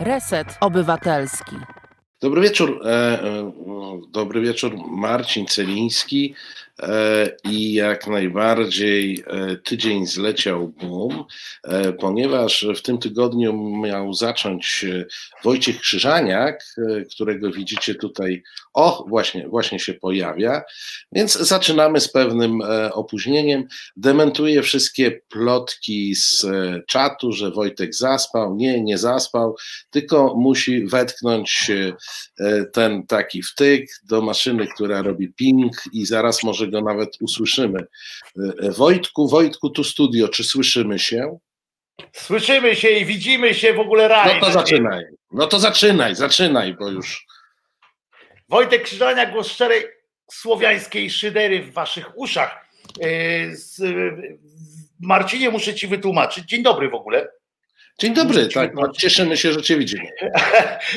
Reset Obywatelski. Dobry wieczór. e, e, Dobry wieczór, Marcin Celiński. E, I jak najbardziej tydzień zleciał boom, ponieważ w tym tygodniu miał zacząć Wojciech Krzyżaniak, którego widzicie tutaj, o, właśnie, właśnie się pojawia, więc zaczynamy z pewnym e, opóźnieniem. Dementuję wszystkie plotki z e, czatu, że Wojtek zaspał. Nie, nie zaspał, tylko musi wetknąć e, ten taki wtyk do maszyny, która robi ping i zaraz może go nawet usłyszymy. Wojtku, Wojtku, tu studio, czy słyszymy się? Słyszymy się i widzimy się w ogóle raj. No to zaczynaj. No to zaczynaj, zaczynaj, bo już. Wojtek Krzyżania, głos szczerej słowiańskiej szydery w waszych uszach. Z- Marcinie, muszę ci wytłumaczyć. Dzień dobry w ogóle. Dzień dobry, tak. No, cieszymy się, że Cię widzimy.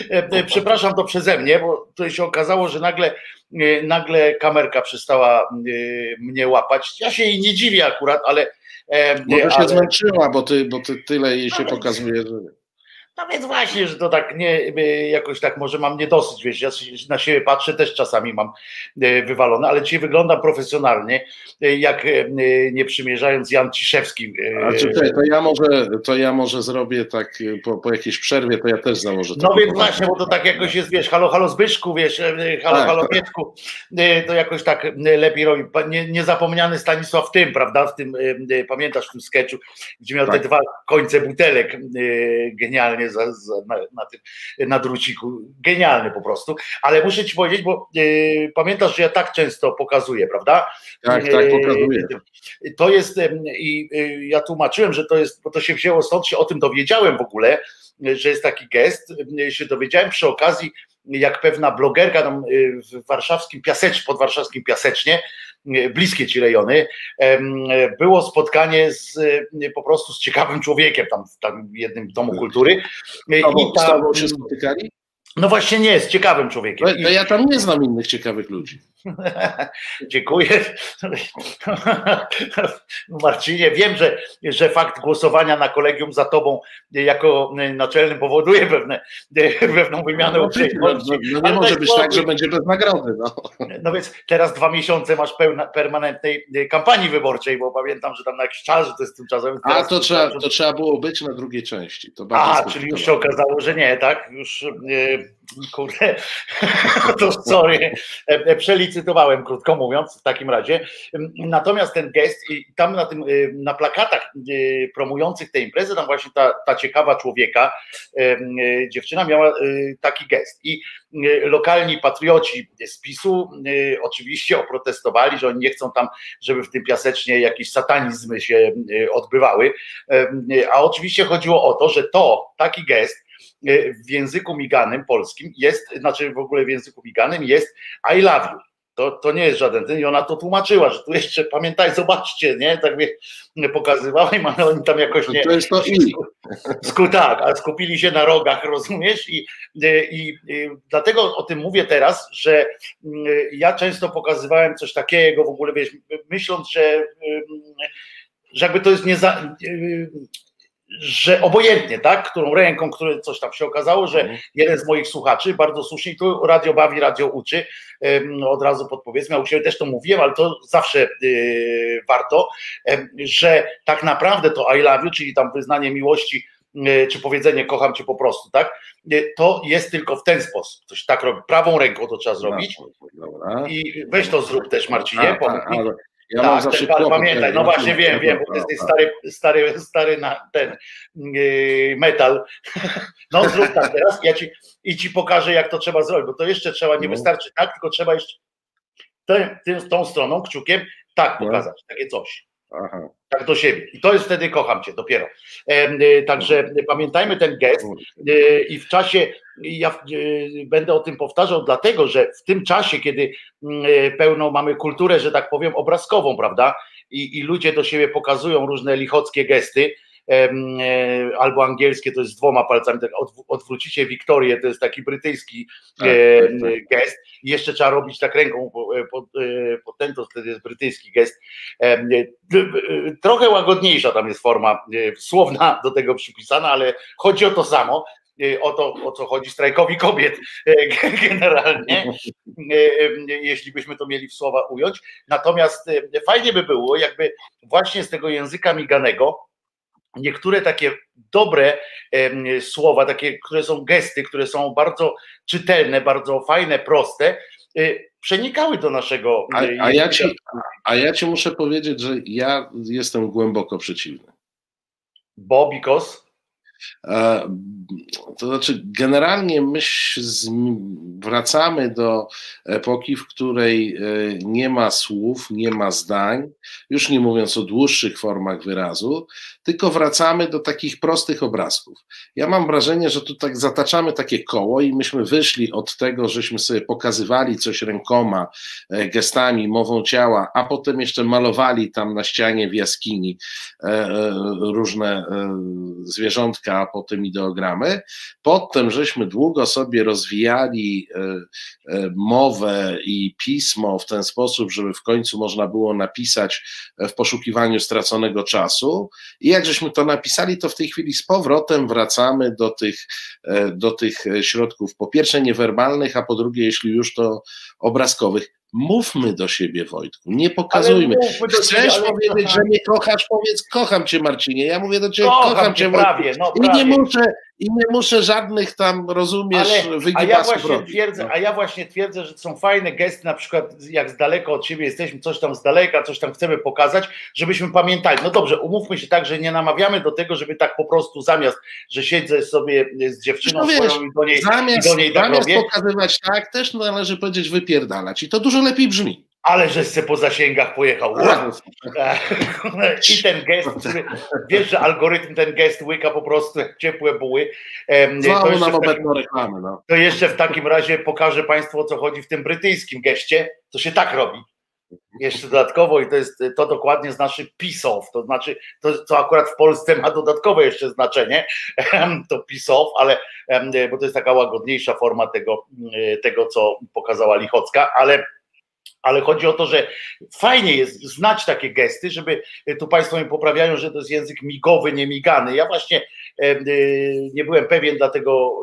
E, Przepraszam to przeze mnie, bo to się okazało, że nagle, e, nagle kamerka przestała e, mnie łapać. Ja się jej nie dziwię akurat, ale. e, Może się ale- zmęczyła, bo ty, bo ty tyle jej się pokazuje, że. No więc właśnie, że to tak nie, y, jakoś tak może mam niedosyć, wiesz, ja na siebie patrzę, też czasami mam y, wywalone, ale dzisiaj wyglądam profesjonalnie, y, jak nie przymierzając Jan Ciszewski. y, A czy to, ja może, to ja może zrobię tak po, po jakiejś przerwie, to ja też założę. No więc właśnie, bo to tak jakoś jest, wiesz, halo, halo Zbyszku, wiesz, halo, Tak, halo tak. Pieczku, y, to jakoś tak lepiej robi. Nie, niezapomniany Stanisław Tym, prawda, w tym, pamiętasz w tym sketchu, gdzie miał Tak. te dwa końce butelek genialnie za, za, na, na tym, na druciku, genialny po prostu, ale muszę ci powiedzieć, bo y, pamiętasz, że ja tak często pokazuję, prawda? Tak, tak, pokazuję. Y, To jest i y, ja tłumaczyłem, że to jest, bo to się wzięło stąd, się o tym dowiedziałem w ogóle, że jest taki gest, się dowiedziałem przy okazji, jak pewna blogerka tam w warszawskim Piasecz, pod warszawskim Piasecznie, bliskie ci rejony, było spotkanie z, y, po prostu z ciekawym człowiekiem tam w tam jednym domu kultury. Y, Z tobą, i z ta- tobą się spotykali? No właśnie nie, z ciekawym człowiekiem. No, to ja tam nie znam innych ciekawych ludzi. Dziękuję. Marcinie, wiem, że, że fakt głosowania na kolegium za tobą jako naczelnym powoduje pewne, pewną wymianę No, uprzejmości. no, no nie Ale może być tak, że będzie bez nagrody. No. No więc teraz dwa miesiące masz pełna, permanentnej kampanii wyborczej, bo pamiętam, że tam na jakiś czas, że to jest tymczasem. A to trzeba, to trzeba było być na drugiej części. To A, czyli już się okazało, że nie, tak? Już yy, kurde, to sorry, E, e, przelicytowałem, krótko mówiąc, w takim razie. Natomiast ten gest, i tam na tym, y, na plakatach promujących tę imprezę, tam właśnie ta, ta ciekawa człowieka, dziewczyna miała taki gest. I lokalni patrioci z PiSu oczywiście oprotestowali, że oni nie chcą tam, żeby w tym piasecznie jakieś satanizmy się odbywały. A oczywiście chodziło o to, że to, taki gest e, w języku miganym polskim jest, znaczy w ogóle w języku miganym jest I love you. To, to nie jest żaden ten i ona to tłumaczyła, że tu jeszcze pamiętaj, zobaczcie, nie? Tak wie, pokazywała i ale oni tam jakoś nie. To jest to i. Sku, tak, a skupili się na rogach, rozumiesz? I, i, i dlatego o tym mówię teraz, że mm, ja często pokazywałem coś takiego w ogóle, wiesz, myśląc, że, że jakby to jest nie za, że obojętnie, tak, którą ręką, które coś tam się okazało, że jeden z moich słuchaczy, bardzo słusznie, tu radio bawi, radio uczy, od razu podpowiedzmy, ja u siebie też to mówiłem, ale to zawsze yy, warto, że tak naprawdę to I love you, czyli tam wyznanie miłości, yy, czy powiedzenie kocham cię po prostu, tak, yy, to jest tylko w ten sposób, ktoś tak robi, prawą ręką to trzeba zrobić. Dobra. i weź to zrób też Marcinie, A, pomóż a, ja mam Tak, zawsze ten, kłopot, pamiętaj, jak no właśnie mam wiem, wiem, bo kłopot, ty jesteś tak. stary, stary, stary na ten yy, metal. No zrób tak teraz ja ci, i ci pokażę, jak to trzeba zrobić, bo to jeszcze trzeba, nie No. wystarczy tak, tylko trzeba jeszcze tę- tą stroną, kciukiem, tak No. pokazać, takie coś. Aha. Tak do siebie. I to jest wtedy kocham cię dopiero. Y, Także pamiętajmy ten gest, Y, i w czasie, ja y, będę o tym powtarzał, dlatego że w tym czasie, kiedy y, pełną mamy kulturę, że tak powiem, obrazkową, prawda? I, i ludzie do siebie pokazują różne lichockie gesty, albo angielskie, to jest z dwoma palcami, tak odw- odwrócicie Wiktorię, to jest taki brytyjski Tak, e, tak, tak. gest. I jeszcze trzeba robić tak ręką po, e, e, ten, to wtedy jest brytyjski gest. E, e, Trochę łagodniejsza tam jest forma e, słowna do tego przypisana, ale chodzi o to samo. o to, o co chodzi strajkowi kobiet generalnie, jeśli byśmy to mieli w słowa ująć. Natomiast fajnie by było, jakby właśnie z tego języka miganego niektóre takie dobre słowa, takie, które są gesty, które są bardzo czytelne, bardzo fajne, proste, przenikały do naszego. A, a, ja ci, a ja ci muszę powiedzieć, że ja jestem głęboko przeciwny. Bo, because? E, to znaczy, generalnie my wracamy do epoki, w której e, nie ma słów, nie ma zdań, już nie mówiąc o dłuższych formach wyrazu, tylko wracamy do takich prostych obrazków. Ja mam wrażenie, że tu tak zataczamy takie koło i myśmy wyszli od tego, żeśmy sobie pokazywali coś rękoma, e, gestami, mową ciała, a potem jeszcze malowali tam na ścianie w jaskini różne zwierzątka, a potem ideogramy. Potem żeśmy długo sobie rozwijali e, e, mowę i pismo w ten sposób, żeby w końcu można było napisać w poszukiwaniu straconego czasu. I jak żeśmy to napisali, to w tej chwili z powrotem wracamy do tych, e, do tych środków, po pierwsze niewerbalnych, a po drugie, jeśli już to obrazkowych Mówmy do siebie, Wojtku, nie pokazujmy. Chcesz siebie, powiedzieć, że mnie kochasz, powiedz kocham cię, Marcinie. Ja mówię do ciebie, kocham, kocham cię, prawie, no, I nie muszę, i nie muszę żadnych tam, rozumiesz, a ja właśnie twierdzę, A ja właśnie twierdzę, że są fajne gesty, na przykład jak z daleko od siebie jesteśmy, coś tam z daleka, coś tam chcemy pokazać, żebyśmy pamiętali. No dobrze, umówmy się tak, że nie namawiamy do tego, żeby tak po prostu zamiast, że siedzę sobie z dziewczyną no wiesz, i do niej, zamiast, i do niej tak zamiast robię. pokazywać tak, też należy powiedzieć wypierdalać i to dużo lepiej brzmi ale że se po zasięgach pojechał. I ten gest, który, wiesz, że algorytm ten gest łyka po prostu jak ciepłe buły. To jeszcze, takim, reklamy, no. to jeszcze w takim razie pokażę Państwu o co chodzi w tym brytyjskim geście. To się tak robi. Jeszcze dodatkowo, i to jest to dokładnie znaczy pisow, to znaczy, to, co akurat w Polsce ma dodatkowe jeszcze znaczenie, to pisow, ale bo to jest taka łagodniejsza forma tego, tego co pokazała Lichocka, ale ale chodzi o to, że fajnie jest znać takie gesty, żeby e, tu Państwo mi poprawiają, że to jest język migowy, nie migany. Ja właśnie e, e, nie byłem pewien, dlatego,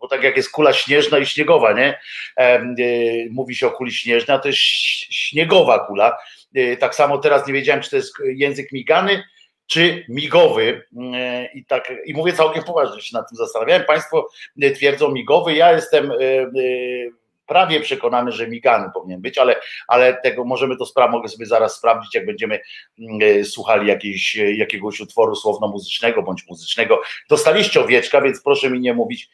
bo tak jak jest kula śnieżna i śniegowa, nie? Mówi się o kuli śnieżnej, a to jest śniegowa kula. Tak samo teraz nie wiedziałem, czy to jest język migany, czy migowy. I tak, i mówię całkiem poważnie, się nad tym zastanawiałem. Państwo twierdzą migowy, ja jestem prawie przekonany, że migany powinien być, ale, ale tego możemy to spra- mogę sobie zaraz sprawdzić, jak będziemy mm, e, słuchali jakiejś, e, jakiegoś utworu słowno-muzycznego bądź muzycznego. Dostaliście owieczka, więc proszę mi nie mówić,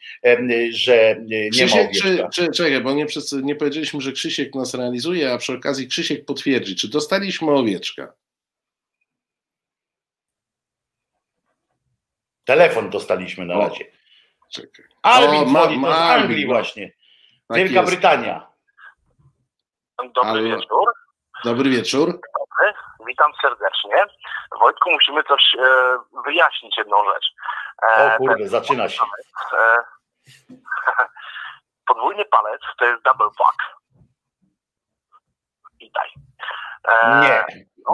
że nie Krzysiek, ma owieczka. Czy, czy, czekaj, bo nie, nie powiedzieliśmy, że Krzysiek nas realizuje, a przy okazji Krzysiek potwierdzi, czy dostaliśmy owieczka? Telefon dostaliśmy na razie. Czekaj. Alvin o, ma, ma, z Anglii ma, właśnie. Tak Wielka jest. Brytania. Dobry Halo. wieczór. Dobry wieczór. Dobry, witam serdecznie. Wojtku, musimy coś e, wyjaśnić jedną rzecz. E, o kurde, zaczyna się. E, podwójny palec to jest double fuck. Witaj. E, nie,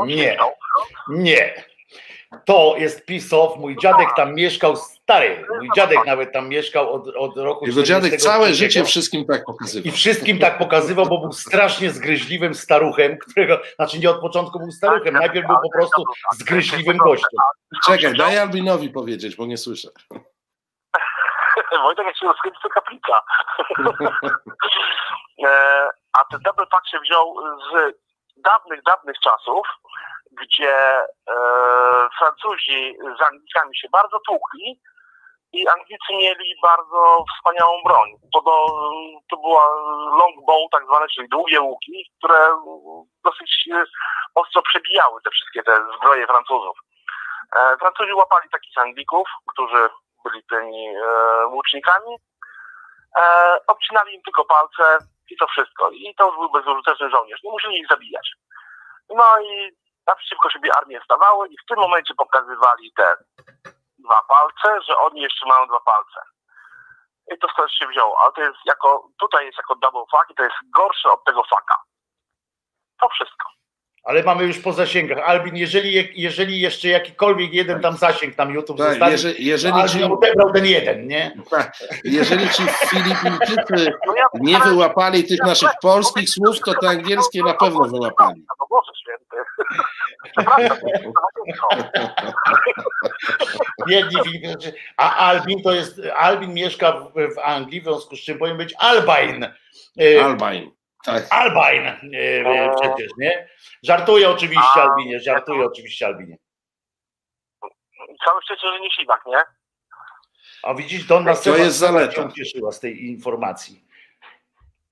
nie, nie. To jest pisow. Mój dziadek tam mieszkał Stary, mój dziadek nawet tam mieszkał od, od roku. Jego dziadek całe życie wszystkim tak pokazywał. I wszystkim tak pokazywał, bo był strasznie zgryźliwym staruchem, którego, znaczy nie od początku był staruchem, najpierw był po prostu zgryźliwym gościem. Czekaj, daj Albinowi powiedzieć, bo nie słyszę. Wojtek, jak się rozkręci, to kaplica. E, a ten double pack się wziął z dawnych, dawnych czasów, gdzie e, Francuzi z Anglikami się bardzo tłukli, i Anglicy mieli bardzo wspaniałą broń. To, do, to była longbow, tak zwane, czyli długie łuki, które dosyć ostro przebijały te wszystkie te zbroje Francuzów. E, Francuzi łapali takich Anglików, którzy byli tymi e, łucznikami, e, obcinali im tylko palce i to wszystko. I to był bezużyteczny żołnierz. Nie musieli ich zabijać. No i naprzeciwko siebie armie stawały i w tym momencie pokazywali te dwa palce, że oni jeszcze mają dwa palce. I to stąd się wzięło, ale to jest jako, tutaj jest jako double fuck i to jest gorsze od tego fucka. To wszystko. Ale mamy już po zasięgach. Albin, jeżeli, jeżeli jeszcze jakikolwiek jeden tam zasięg tam YouTube Tak, zostawi, jeżeli, jeżeli, to ci, Albin odebrał ten jeden, nie? tak, jeżeli ci Filipińczycy No nie wyłapali tych naszych polskich słów, to te angielskie na pewno wyłapali. Biedni Filipińczycy. A Albin to jest, Albin mieszka w, w Anglii, w związku z czym powinien być Albin. E, Albain. Tak. Albin e, e, przecież, nie? Żartuję oczywiście, A. Albinie, żartuję oczywiście, Albinie. Całe szczęście, że nie ślimak, nie? A widzisz, Donna To jest zaleta. się cieszyła z tej informacji.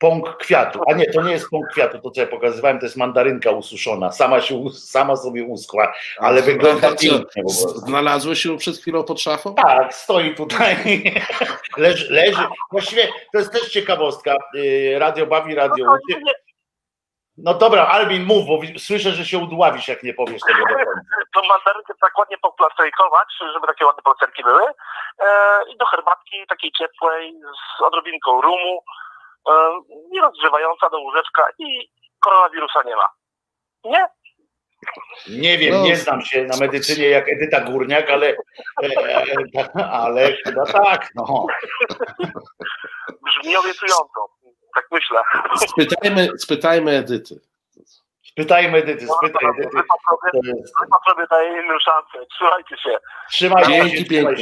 Pąk kwiatu. A nie, to nie jest pąk kwiatu, to co ja pokazywałem, to jest mandarynka ususzona. Sama, się, sama sobie uschła, ale wygląda A co, pięknie. Znalazłeś ją przed chwilą pod szafą? Tak, stoi tutaj, leży, leży. Właściwie to jest też ciekawostka. Yy, Radio bawi, radio No, uczy. No dobra, Albin, mów, bo słyszę, że się udławisz, jak nie powiesz tego do końca. tą mandarynkę tak ładnie poplasterkować, żeby takie ładne plasterki były. E, I do herbatki takiej ciepłej, z odrobinką rumu, e, nie rozgrzewająca do łóżeczka i koronawirusa nie ma. Nie? Nie wiem, No. nie znam się na medycynie jak Edyta Górniak, ale, e, e, ale chyba tak, no. Brzmi obiecująco. Tak myślę. Spytajmy, spytajmy Edyty. Spytajmy Edyty, spytaj Edyty. Wypad sobie, daje inną szansę. Trzymajcie się. trzymaj się, trzymaj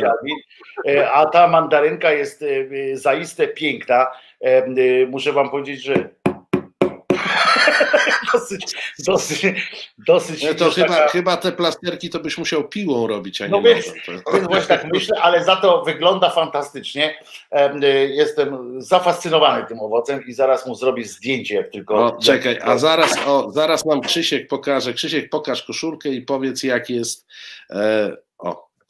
A ta mandarynka jest zaiste piękna. E, Muszę wam powiedzieć, że dosyć, dosyć, dosyć Nie, to chyba, taka- chyba te plasterki to byś musiał piłą robić, a nie No więc- Więc właśnie tak myślę, ale za to wygląda fantastycznie. Y, Jestem zafascynowany tym owocem i zaraz mu zrobię zdjęcie, jak tylko. Czekaj, a zaraz, o, zaraz nam Krzysiek pokaże. Krzysiek, pokaż koszulkę i powiedz, jak jest. E,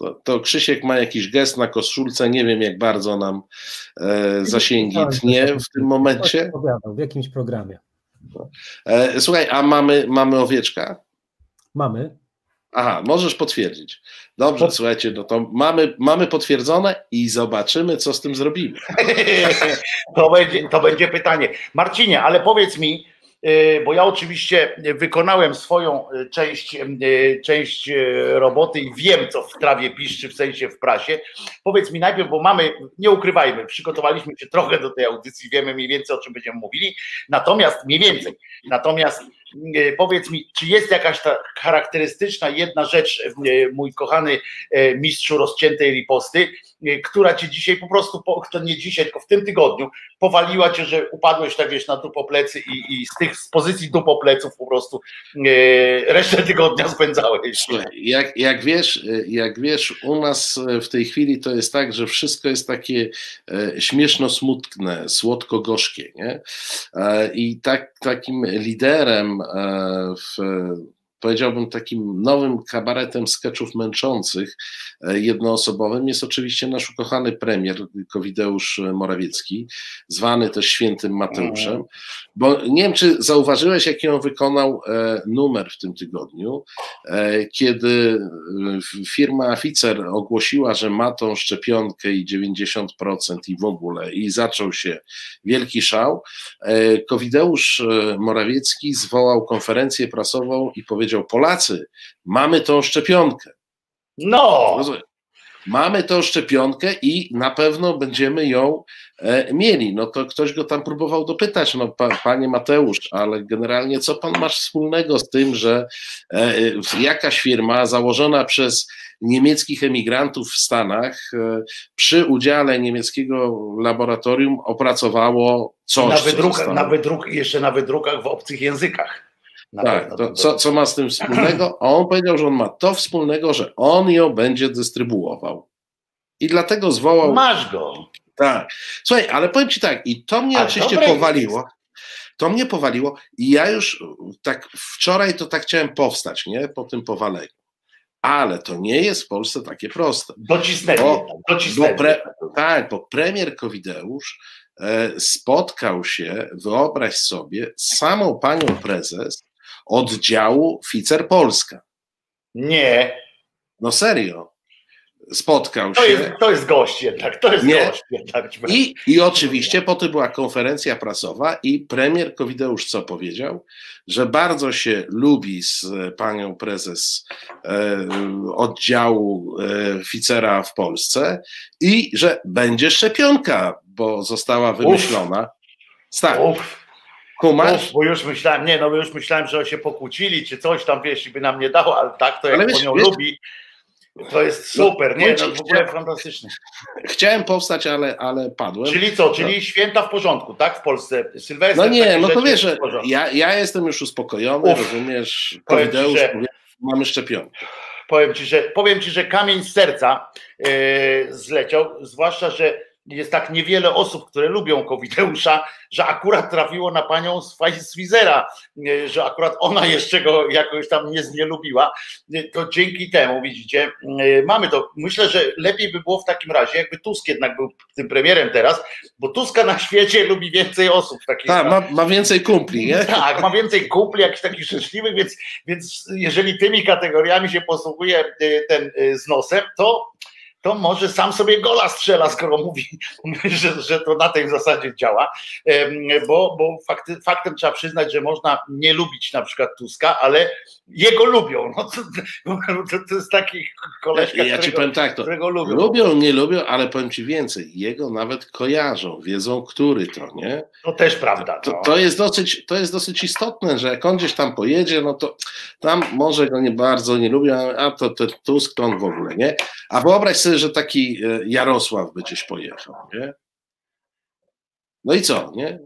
to, to Krzysiek ma jakiś gest na koszulce. Nie wiem, jak bardzo nam e, zasięgi tnie w tym momencie. W jakimś programie. E, słuchaj, a mamy, mamy owieczka? Mamy. Aha, możesz potwierdzić. Dobrze, Pot- słuchajcie, no to mamy, mamy potwierdzone i zobaczymy, co z tym zrobimy. To będzie, to będzie pytanie. Marcinie, ale powiedz mi, bo ja oczywiście wykonałem swoją y, część, y, część roboty i wiem, co w trawie piszczy, w sensie w prasie. Powiedz mi najpierw, bo mamy, nie ukrywajmy, przygotowaliśmy się trochę do tej audycji, wiemy mniej więcej, o czym będziemy mówili, natomiast mniej więcej, natomiast powiedz mi, czy jest jakaś ta charakterystyczna jedna rzecz, mój kochany mistrzu rozciętej riposty, która cię dzisiaj po prostu, to nie dzisiaj, tylko w tym tygodniu, powaliła cię, że upadłeś tak wiesz na dupoplecy i, i z tych z pozycji dupopleców po prostu y, resztę tygodnia spędzałeś. Jak, jak, wiesz, jak wiesz, u nas w tej chwili to jest tak, że wszystko jest takie e, śmieszno-smutne, słodko-gorzkie. Nie? E, I tak, takim liderem e, w powiedziałbym takim nowym kabaretem sketchów męczących e, jednoosobowym jest oczywiście nasz ukochany premier Kowideusz Morawiecki, zwany też świętym Mateuszem, bo nie wiem, czy zauważyłeś, jaki on wykonał e, numer w tym tygodniu, e, kiedy firma Pfizer ogłosiła, że ma tą szczepionkę i 90% i w ogóle i zaczął się wielki szał, Kowideusz Morawiecki zwołał konferencję prasową i powiedział Polacy, mamy tą szczepionkę. No. Mamy tą szczepionkę i na pewno będziemy ją e, mieli. No to ktoś go tam próbował dopytać, no pa, panie Mateusz, ale generalnie co pan masz wspólnego z tym, że e, jakaś firma założona przez niemieckich emigrantów w Stanach e, przy udziale niemieckiego laboratorium opracowało coś. na zostało- na wydruk, jeszcze na wydrukach w obcych językach. Na tak, pewno to co, co ma z tym wspólnego? A on powiedział, że on ma to wspólnego, że on ją będzie dystrybuował. I dlatego zwołał. Masz go. Tak. Słuchaj, ale powiem ci tak, i to mnie Ale oczywiście powaliło. To mnie powaliło i ja już tak wczoraj to tak chciałem powstać, nie? Po tym powaleniu. Ale to nie jest w Polsce takie proste. Docisnęli. Bo- docisnęli. bo pre- Tak, bo premier Kowideusz e, spotkał się, wyobraź sobie, z samą panią prezes oddziału Ficer Polska. Nie, No serio. spotkał To jest, się. to jest gość jednak, to jest Nie. gość jednak. I, I oczywiście potem była konferencja prasowa i premier Kowideusz co powiedział? Że bardzo się lubi z panią prezes e, oddziału e, Ficera w Polsce i że będzie szczepionka, bo została wymyślona. Tak, Uf, kumasz? uf, bo już myślałem, nie, no bo już myślałem, że się pokłócili, czy coś tam, wiesz, by nam nie dało, ale tak, to jak wiesz- ją wiesz- lubi, to jest super, nie, no w ogóle fantastyczne. Chciałem powstać, ale, ale padłem. Czyli co, czyli święta w porządku, tak, w Polsce, Sylwester, No nie, no to wiesz, że ja, ja jestem już uspokojony, Uf. rozumiesz, Kowideusz, że- mamy szczepionkę. powiem ci, że powiem ci, że kamień z serca yy, zleciał, zwłaszcza, że jest tak niewiele osób, które lubią Covideusza, że akurat trafiło na panią z Pfizera, yy, że akurat ona jeszcze go jakoś tam nie, nie lubiła. Yy, To dzięki temu, widzicie, yy, mamy to. Myślę, że lepiej by było w takim razie, jakby Tusk jednak był tym premierem teraz, bo Tuska na świecie lubi więcej osób takich. Tak, ma, ma więcej kumpli, nie? Tak, ma więcej kumpli, jakichś takich życzliwych, więc, więc jeżeli tymi kategoriami się posługuje ten z nosem, to, to może sam sobie gola strzela, skoro mówi, że, że to na tej zasadzie działa. Bo, bo fakty, faktem trzeba przyznać, że można nie lubić na przykład Tuska, ale jego lubią. No to, to, to jest taki koleżka, Ja ci którego, powiem tak, to lubią. lubią, nie lubią, ale powiem ci więcej, jego nawet kojarzą, wiedzą, który to, nie? To też prawda. To, no. to, jest dosyć, to jest dosyć istotne, że jak on gdzieś tam pojedzie, no to tam może go nie bardzo nie lubią, a to, to Tusk to on w ogóle, nie? A wyobraź sobie, że taki e, Jarosław by gdzieś pojechał, nie? No i co, nie?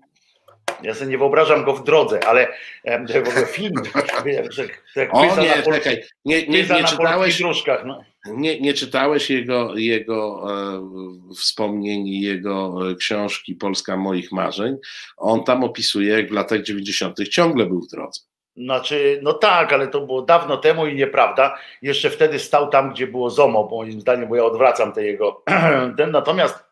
Ja sobie nie wyobrażam go w drodze, ale em, w ogóle film, że- jak O nie, pol- czekaj, nie, nie, nie na czytałeś, dróżkach. No. nie, nie czytałeś jego, jego e, wspomnień, i jego e, książki Polska moich marzeń. On tam opisuje, jak w latach 90. ciągle był w drodze. Znaczy, no tak, ale to było dawno temu i nieprawda. Jeszcze wtedy stał tam, gdzie było ZOMO, moim zdaniem, bo ja odwracam te jego. Ten, natomiast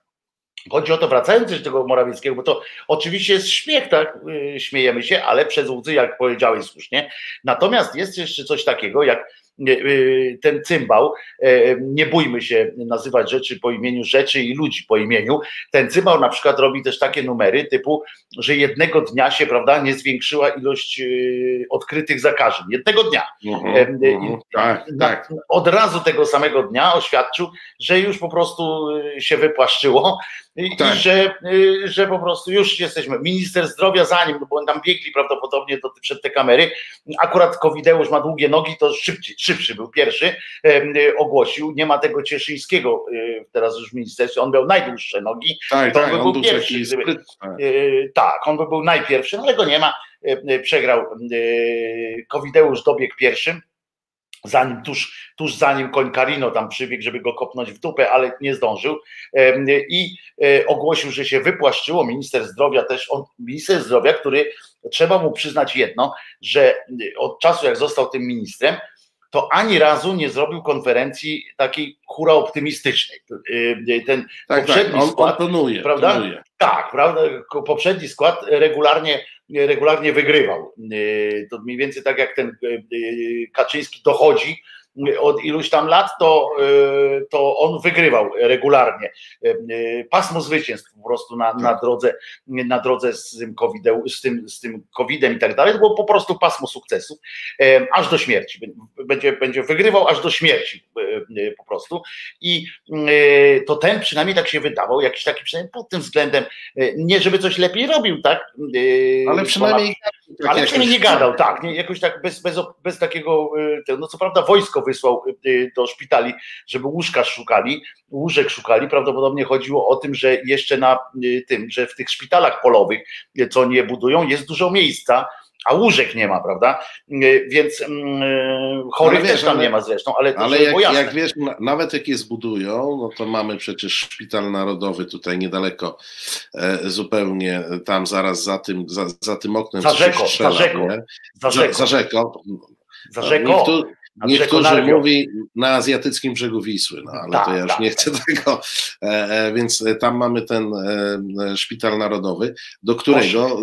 chodzi o to, wracając do tego Morawieckiego, bo to oczywiście jest śmiech, tak? Yy, Śmiejemy się, ale przez łzy, jak powiedziałeś słusznie. Natomiast jest jeszcze coś takiego, jak ten cymbał, yy, nie bójmy się nazywać rzeczy po imieniu rzeczy i ludzi po imieniu. Ten cymbał na przykład robi też takie numery typu, że jednego dnia się, prawda, nie zwiększyła ilość yy, odkrytych zakażeń. Jednego dnia. Mhm, Em, mhm, i- tak, tak. Od razu tego samego dnia oświadczył, że już po prostu y, się wypłaszczyło i, Tak. i że, y, że po prostu już jesteśmy. Minister zdrowia za nim, bo tam biegli prawdopodobnie do, przed te kamery. Akurat Kowideusz ma długie nogi, to szybciej, szybszy był pierwszy, y, ogłosił. Nie ma tego Cieszyńskiego y, teraz już w ministerstwie, on miał najdłuższe nogi. Tak, to tak, by on był był pierwszy, gdyby- sprytny. tak. Tak, on by był najpierwszy, no ale go nie ma. Przegrał Kowideusz dobiegł pierwszym. Zanim tuż, tuż zanim koń Karino tam przybiegł, żeby go kopnąć w dupę, ale nie zdążył. I e, ogłosił, że się wypłaszczyło. Minister zdrowia też, on, minister zdrowia, który trzeba mu przyznać jedno, że y, od czasu jak został tym ministrem, to ani razu nie zrobił konferencji takiej hura optymistycznej. Y, y, Ten Tak, tak, poprzedni on, on skład, tonuje, prawda? tonuje. tak, prawda? Poprzedni skład regularnie, regularnie wygrywał. Yy, To mniej więcej tak jak ten yy, yy, Kaczyński dochodzi od iluś tam lat, to, yy, to on wygrywał regularnie. Yy, Pasmo zwycięstw po prostu na, na drodze, na drodze z tym COVID-em, z tym, z tym COVID-em i tak dalej. To było po prostu pasmo sukcesów, aż do śmierci. Będzie, będzie wygrywał aż do śmierci po prostu. I to ten przynajmniej tak się wydawał, jakiś taki przynajmniej pod tym względem, nie żeby coś lepiej robił, tak? Ale przynajmniej. tak ale przynajmniej nie gadał, tak, nie, jakoś tak bez, bez, bez takiego, y, no co prawda wojsko wysłał y, do szpitali, żeby łóżka szukali, łóżek szukali, prawdopodobnie chodziło o tym, że jeszcze na y, tym, że w tych szpitalach polowych, y, co nie budują, jest dużo miejsca, a łóżek nie ma, prawda, więc mm, chorych wiesz, też tam ale- nie ma zresztą, ale, to Ale jak, jak wiesz, na, nawet jak je zbudują, no to mamy przecież szpital narodowy tutaj niedaleko, e, zupełnie tam zaraz za tym, za, za tym oknem Za rzeką, strzela, za rzeką. nie? za rzeką, za rzeką. za rzeką, Niektó- nad rzeką Niektórzy mówi na azjatyckim brzegu Wisły, no ale Tak, to ja już tak, nie chcę tego. E, e, więc e, tam mamy ten e, e, szpital narodowy, do którego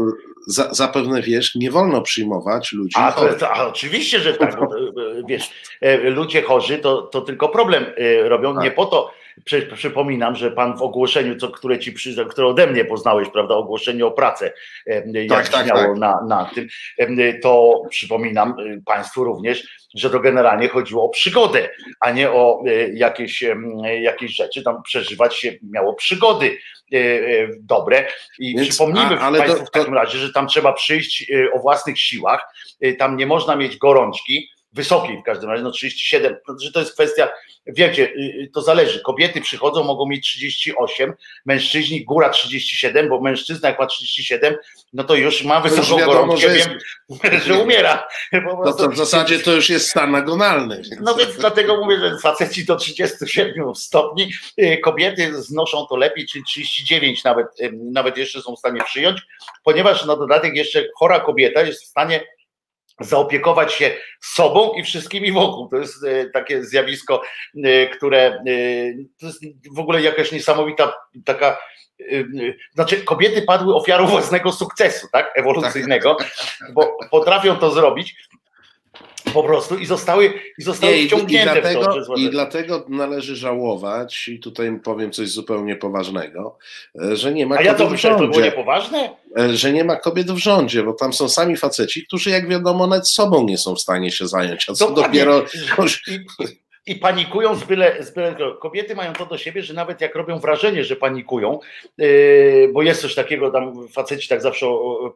za, zapewne wiesz, nie wolno przyjmować ludzi A, chorych. to, a oczywiście, że tak. bo, wiesz, e, ludzie chorzy to, to tylko problem e, robią, Tak. nie po to, przy, przypominam, że pan w ogłoszeniu, co, które ci przyjrzał, które ode mnie poznałeś, prawda, ogłoszenie o pracę, e, jak Tak, tak, tak. Na, na tym, e, to przypominam e, państwu również, że to generalnie chodziło o przygodę, a nie o e, jakieś, em, jakieś rzeczy, tam przeżywać się miało przygody e, e, dobre. I Więc, przypomnijmy a- Państwu to- w takim razie, że tam trzeba przyjść e, o własnych siłach, e, tam nie można mieć gorączki, wysokiej w każdym razie, no 37, to, że to jest kwestia, wiecie, y, y, to zależy, kobiety przychodzą, mogą mieć 38, mężczyźni góra 37, bo mężczyzna jak ma 37, no to już ma już wysoką wiadomo, gorączkę, że jest- wiem, że umiera. No to w zasadzie to już jest stan agonalny. no więc dlatego mówię, że faceci do 37 stopni, y, kobiety znoszą to lepiej, czyli 39 nawet, nawet jeszcze są w stanie przyjąć, ponieważ na dodatek jeszcze chora kobieta jest w stanie zaopiekować się sobą i wszystkimi wokół. To jest e, takie zjawisko, e, które e, to jest w ogóle jakaś niesamowita taka znaczy kobiety padły ofiarą własnego sukcesu, tak, ewolucyjnego, bo potrafią to zrobić po prostu i zostały, i zostały Nie, i, i, wciągnięte w to dlatego, I dlatego należy żałować, i tutaj powiem coś zupełnie poważnego, e, że nie ma A ja to myślę, to było niepoważne? E, Że nie ma kobiet w rządzie, bo tam są sami faceci, którzy jak wiadomo nawet sobą nie są w stanie się zająć, a co Dokładnie. dopiero I, I panikują z byle, z byle. Kobiety mają to do siebie, że nawet jak robią wrażenie, że panikują, yy, bo jest coś takiego, tam faceci tak zawsze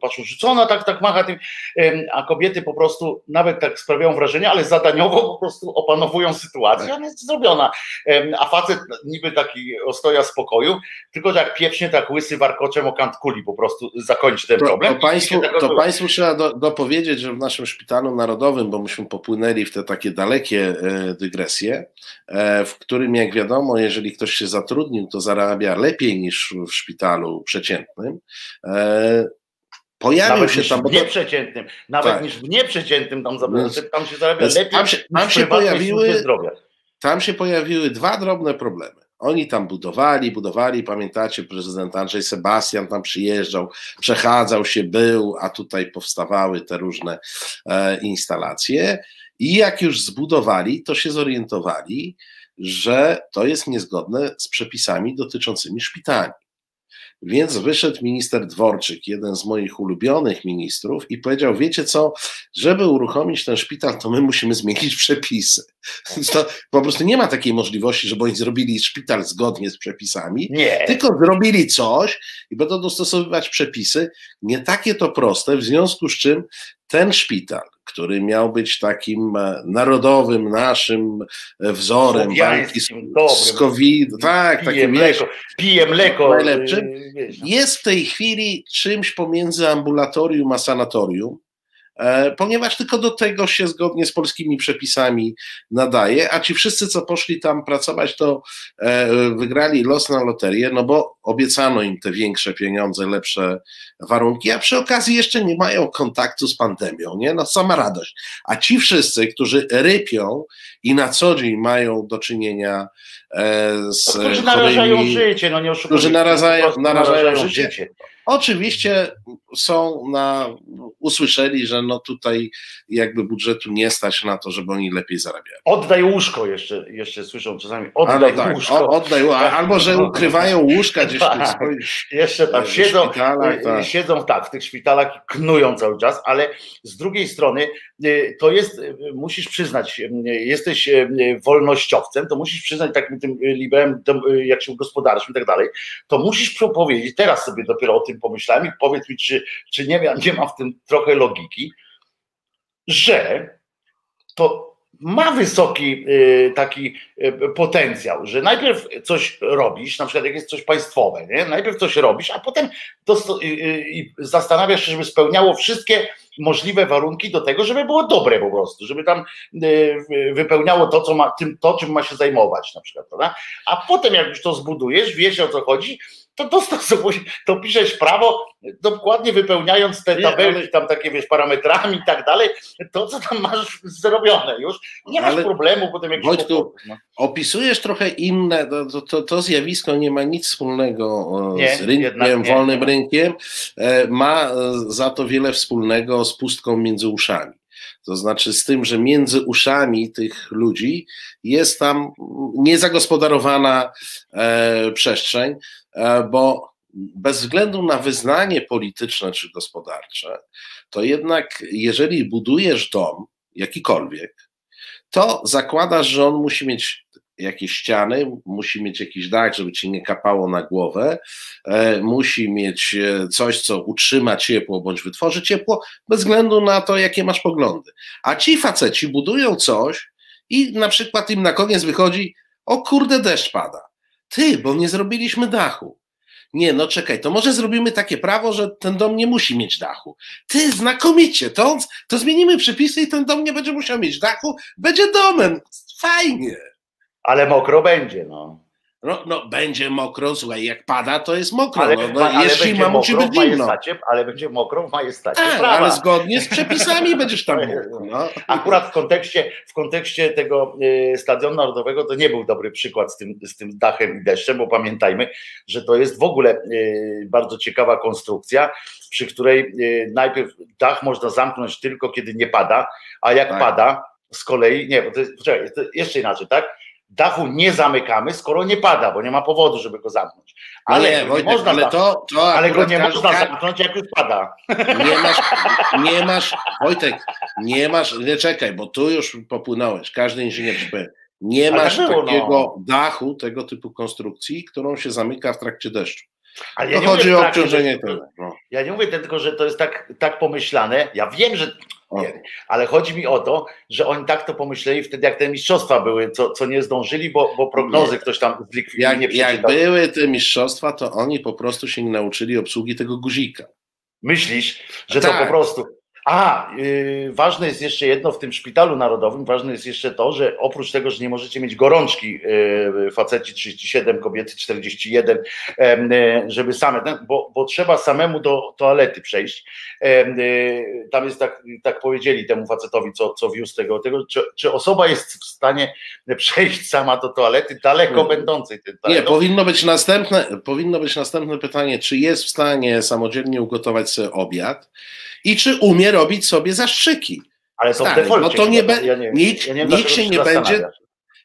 patrzą, że co ona tak, tak macha tym, yy, a kobiety po prostu nawet tak sprawiają wrażenie, ale zadaniowo po prostu opanowują sytuację, ona jest zrobiona. Yy, a facet niby taki ostoja spokoju, tylko że jak pieprznie tak łysy warkoczem o kant kuli po prostu zakończy ten To, problem. to, państwu, tak to państwu trzeba do, dopowiedzieć, że w naszym szpitalu narodowym, bo myśmy popłynęli w te takie dalekie e, dygresje, e, w którym jak wiadomo, jeżeli ktoś się zatrudnił, to zarabia lepiej niż w szpitalu przeciętnym. E, pojawił Nawet się tam, bo to, nieprzeciętnym, nawet Tak. niż w nieprzeciętnym tam, tam się zarabia lepiej tam się- tam się pojawiły- tam się pojawiły dwa drobne problemy. Oni tam budowali, budowali, pamiętacie, prezydent Andrzej Sebastian tam przyjeżdżał, przechadzał się, był, a tutaj powstawały te różne e, instalacje. I jak już zbudowali, to się zorientowali, że to jest niezgodne z przepisami dotyczącymi szpitali. Więc wyszedł minister Dworczyk, jeden z moich ulubionych ministrów, i powiedział: Wiecie co, żeby uruchomić ten szpital, to my musimy zmienić przepisy. To po prostu nie ma takiej możliwości, żeby oni zrobili szpital zgodnie z przepisami, Nie, tylko zrobili coś i będą dostosowywać przepisy. Nie takie to proste, w związku z czym ten szpital, który miał być takim e, narodowym naszym e, wzorem walki z, z COVID, tak, pije takim wiesz, mleko, pije mleko. najlepszym. no. jest w tej chwili czymś pomiędzy ambulatorium a sanatorium, e, ponieważ tylko do tego się zgodnie z polskimi przepisami nadaje, a ci wszyscy, co poszli tam pracować, to e, wygrali los na loterię, no bo obiecano im te większe pieniądze, lepsze warunki, a przy okazji jeszcze nie mają kontaktu z pandemią, nie? No sama radość. A ci wszyscy, którzy rypią i na co dzień mają do czynienia e, z No, którzy narażają chorymi, życie, no nie oszukujmy. którzy narażają- prostu narażają życie. Oczywiście są na, usłyszeli, że no tutaj jakby budżetu nie stać na to, żeby oni lepiej zarabiali. Oddaj łóżko jeszcze, jeszcze słyszą czasami. Oddaj no tak, łóżko. oddaj, albo że ukrywają łóżka gdzieś w tych Tak. swoich Jeszcze tam siedzą, szpitalach, y, tak. siedzą tak, w tych szpitalach i knują cały czas, ale z drugiej strony y, to jest, y, musisz przyznać, y, jesteś y, wolnościowcem, to musisz przyznać takim tym y, liberem, y, jak się gospodarczym i tak dalej, to musisz powiedzieć, teraz sobie dopiero o tym pomyślałem i powiedz mi, czy, czy nie, nie ma w tym trochę logiki, że to ma wysoki y, taki y, potencjał, że najpierw coś robisz, na przykład jak jest coś państwowe, nie? najpierw coś robisz, a potem y, y, zastanawiasz się, żeby spełniało wszystkie możliwe warunki do tego, żeby było dobre po prostu, żeby tam wy- wypełniało to, co ma, tym, to, czym ma się zajmować na przykład, prawda? A potem jak już to zbudujesz, wiesz o co chodzi, to dostosowuj, to piszesz prawo, dokładnie wypełniając te tabelki, tam takie wiesz, parametrami i tak dalej, to co tam masz zrobione już, nie masz problemu potem jak Wojtku, Opisujesz trochę inne, to, to- to, zjawisko nie ma nic wspólnego e, Nie, z rynkiem, jednak nie. wolnym rynkiem, e, ma e, za to wiele wspólnego z pustką między uszami. To znaczy z tym, że między uszami tych ludzi jest tam niezagospodarowana e, przestrzeń, e, bo bez względu na wyznanie polityczne czy gospodarcze, to jednak jeżeli budujesz dom jakikolwiek, to zakładasz, że on musi mieć jakieś ściany, musi mieć jakiś dach, żeby ci nie kapało na głowę, e, musi mieć e, coś, co utrzyma ciepło bądź wytworzy ciepło, bez względu na to, jakie masz poglądy. A ci faceci budują coś i na przykład im na koniec wychodzi, o kurde, deszcz pada. Ty, bo nie zrobiliśmy dachu. Nie, no czekaj, to może zrobimy takie prawo, że ten dom nie musi mieć dachu. Ty, znakomicie, to, to zmienimy przepisy i ten dom nie będzie musiał mieć dachu, będzie domem. Fajnie. Ale mokro będzie, no. No, no będzie mokro, słuchaj, jak pada, to jest mokro. Ale, no, no, zima, musi mokro być w zimno. majestacie, ale będzie mokro w majestacie Tak, prawa. ale zgodnie z przepisami będziesz tam mógł. No. Akurat w kontekście, w kontekście tego y, Stadionu Narodowego to nie był dobry przykład z tym, z tym dachem i deszczem, bo pamiętajmy, że to jest w ogóle y, bardzo ciekawa konstrukcja, przy której y, najpierw dach można zamknąć tylko kiedy nie pada, a jak Tak. pada, z kolei, nie, bo to jest, poczekaj, to jeszcze inaczej, tak? Dachu nie zamykamy, skoro nie pada, bo nie ma powodu, żeby go zamknąć. Ale nie, nie Wojtek, można ale to, to ale go nie każdy- można zamknąć, jak już pada. Nie masz, nie masz, Wojtek, nie masz, nie czekaj, bo tu już popłynąłeś, każdy inżynier powie, nie masz było, no. takiego dachu, tego typu konstrukcji, którą się zamyka w trakcie deszczu. Ale To nie chodzi mówię o trakcie, obciążenie że- tego. No. Ja nie mówię tylko, że to jest tak, tak pomyślane. Ja wiem, że. Nie, ale chodzi mi o to, że oni tak to pomyśleli wtedy, jak te mistrzostwa były, co, co nie zdążyli, bo, bo prognozy Nie. ktoś tam zlikwidował. Jak, jak były te mistrzostwa, to oni po prostu się nie nauczyli obsługi tego guzika. Myślisz, że to Tak. po prostu. A, yy, ważne jest jeszcze jedno w tym szpitalu narodowym, ważne jest jeszcze to, że oprócz tego, że nie możecie mieć gorączki, yy, faceci 37, kobiety 41, em, yy, żeby same, no, bo, bo trzeba samemu do toalety przejść. Yy, tam jest tak, tak powiedzieli temu facetowi, co, co wiózł tego, tego czy, czy osoba jest w stanie przejść sama do toalety, daleko Nie. będącej. Nie, powinno być następne, powinno być następne pytanie, czy jest w stanie samodzielnie ugotować sobie obiad i czy umie robić sobie zastrzyki. ale w stary, no to nie be- ja nie, nikt- ja nie nikt się nie będzie-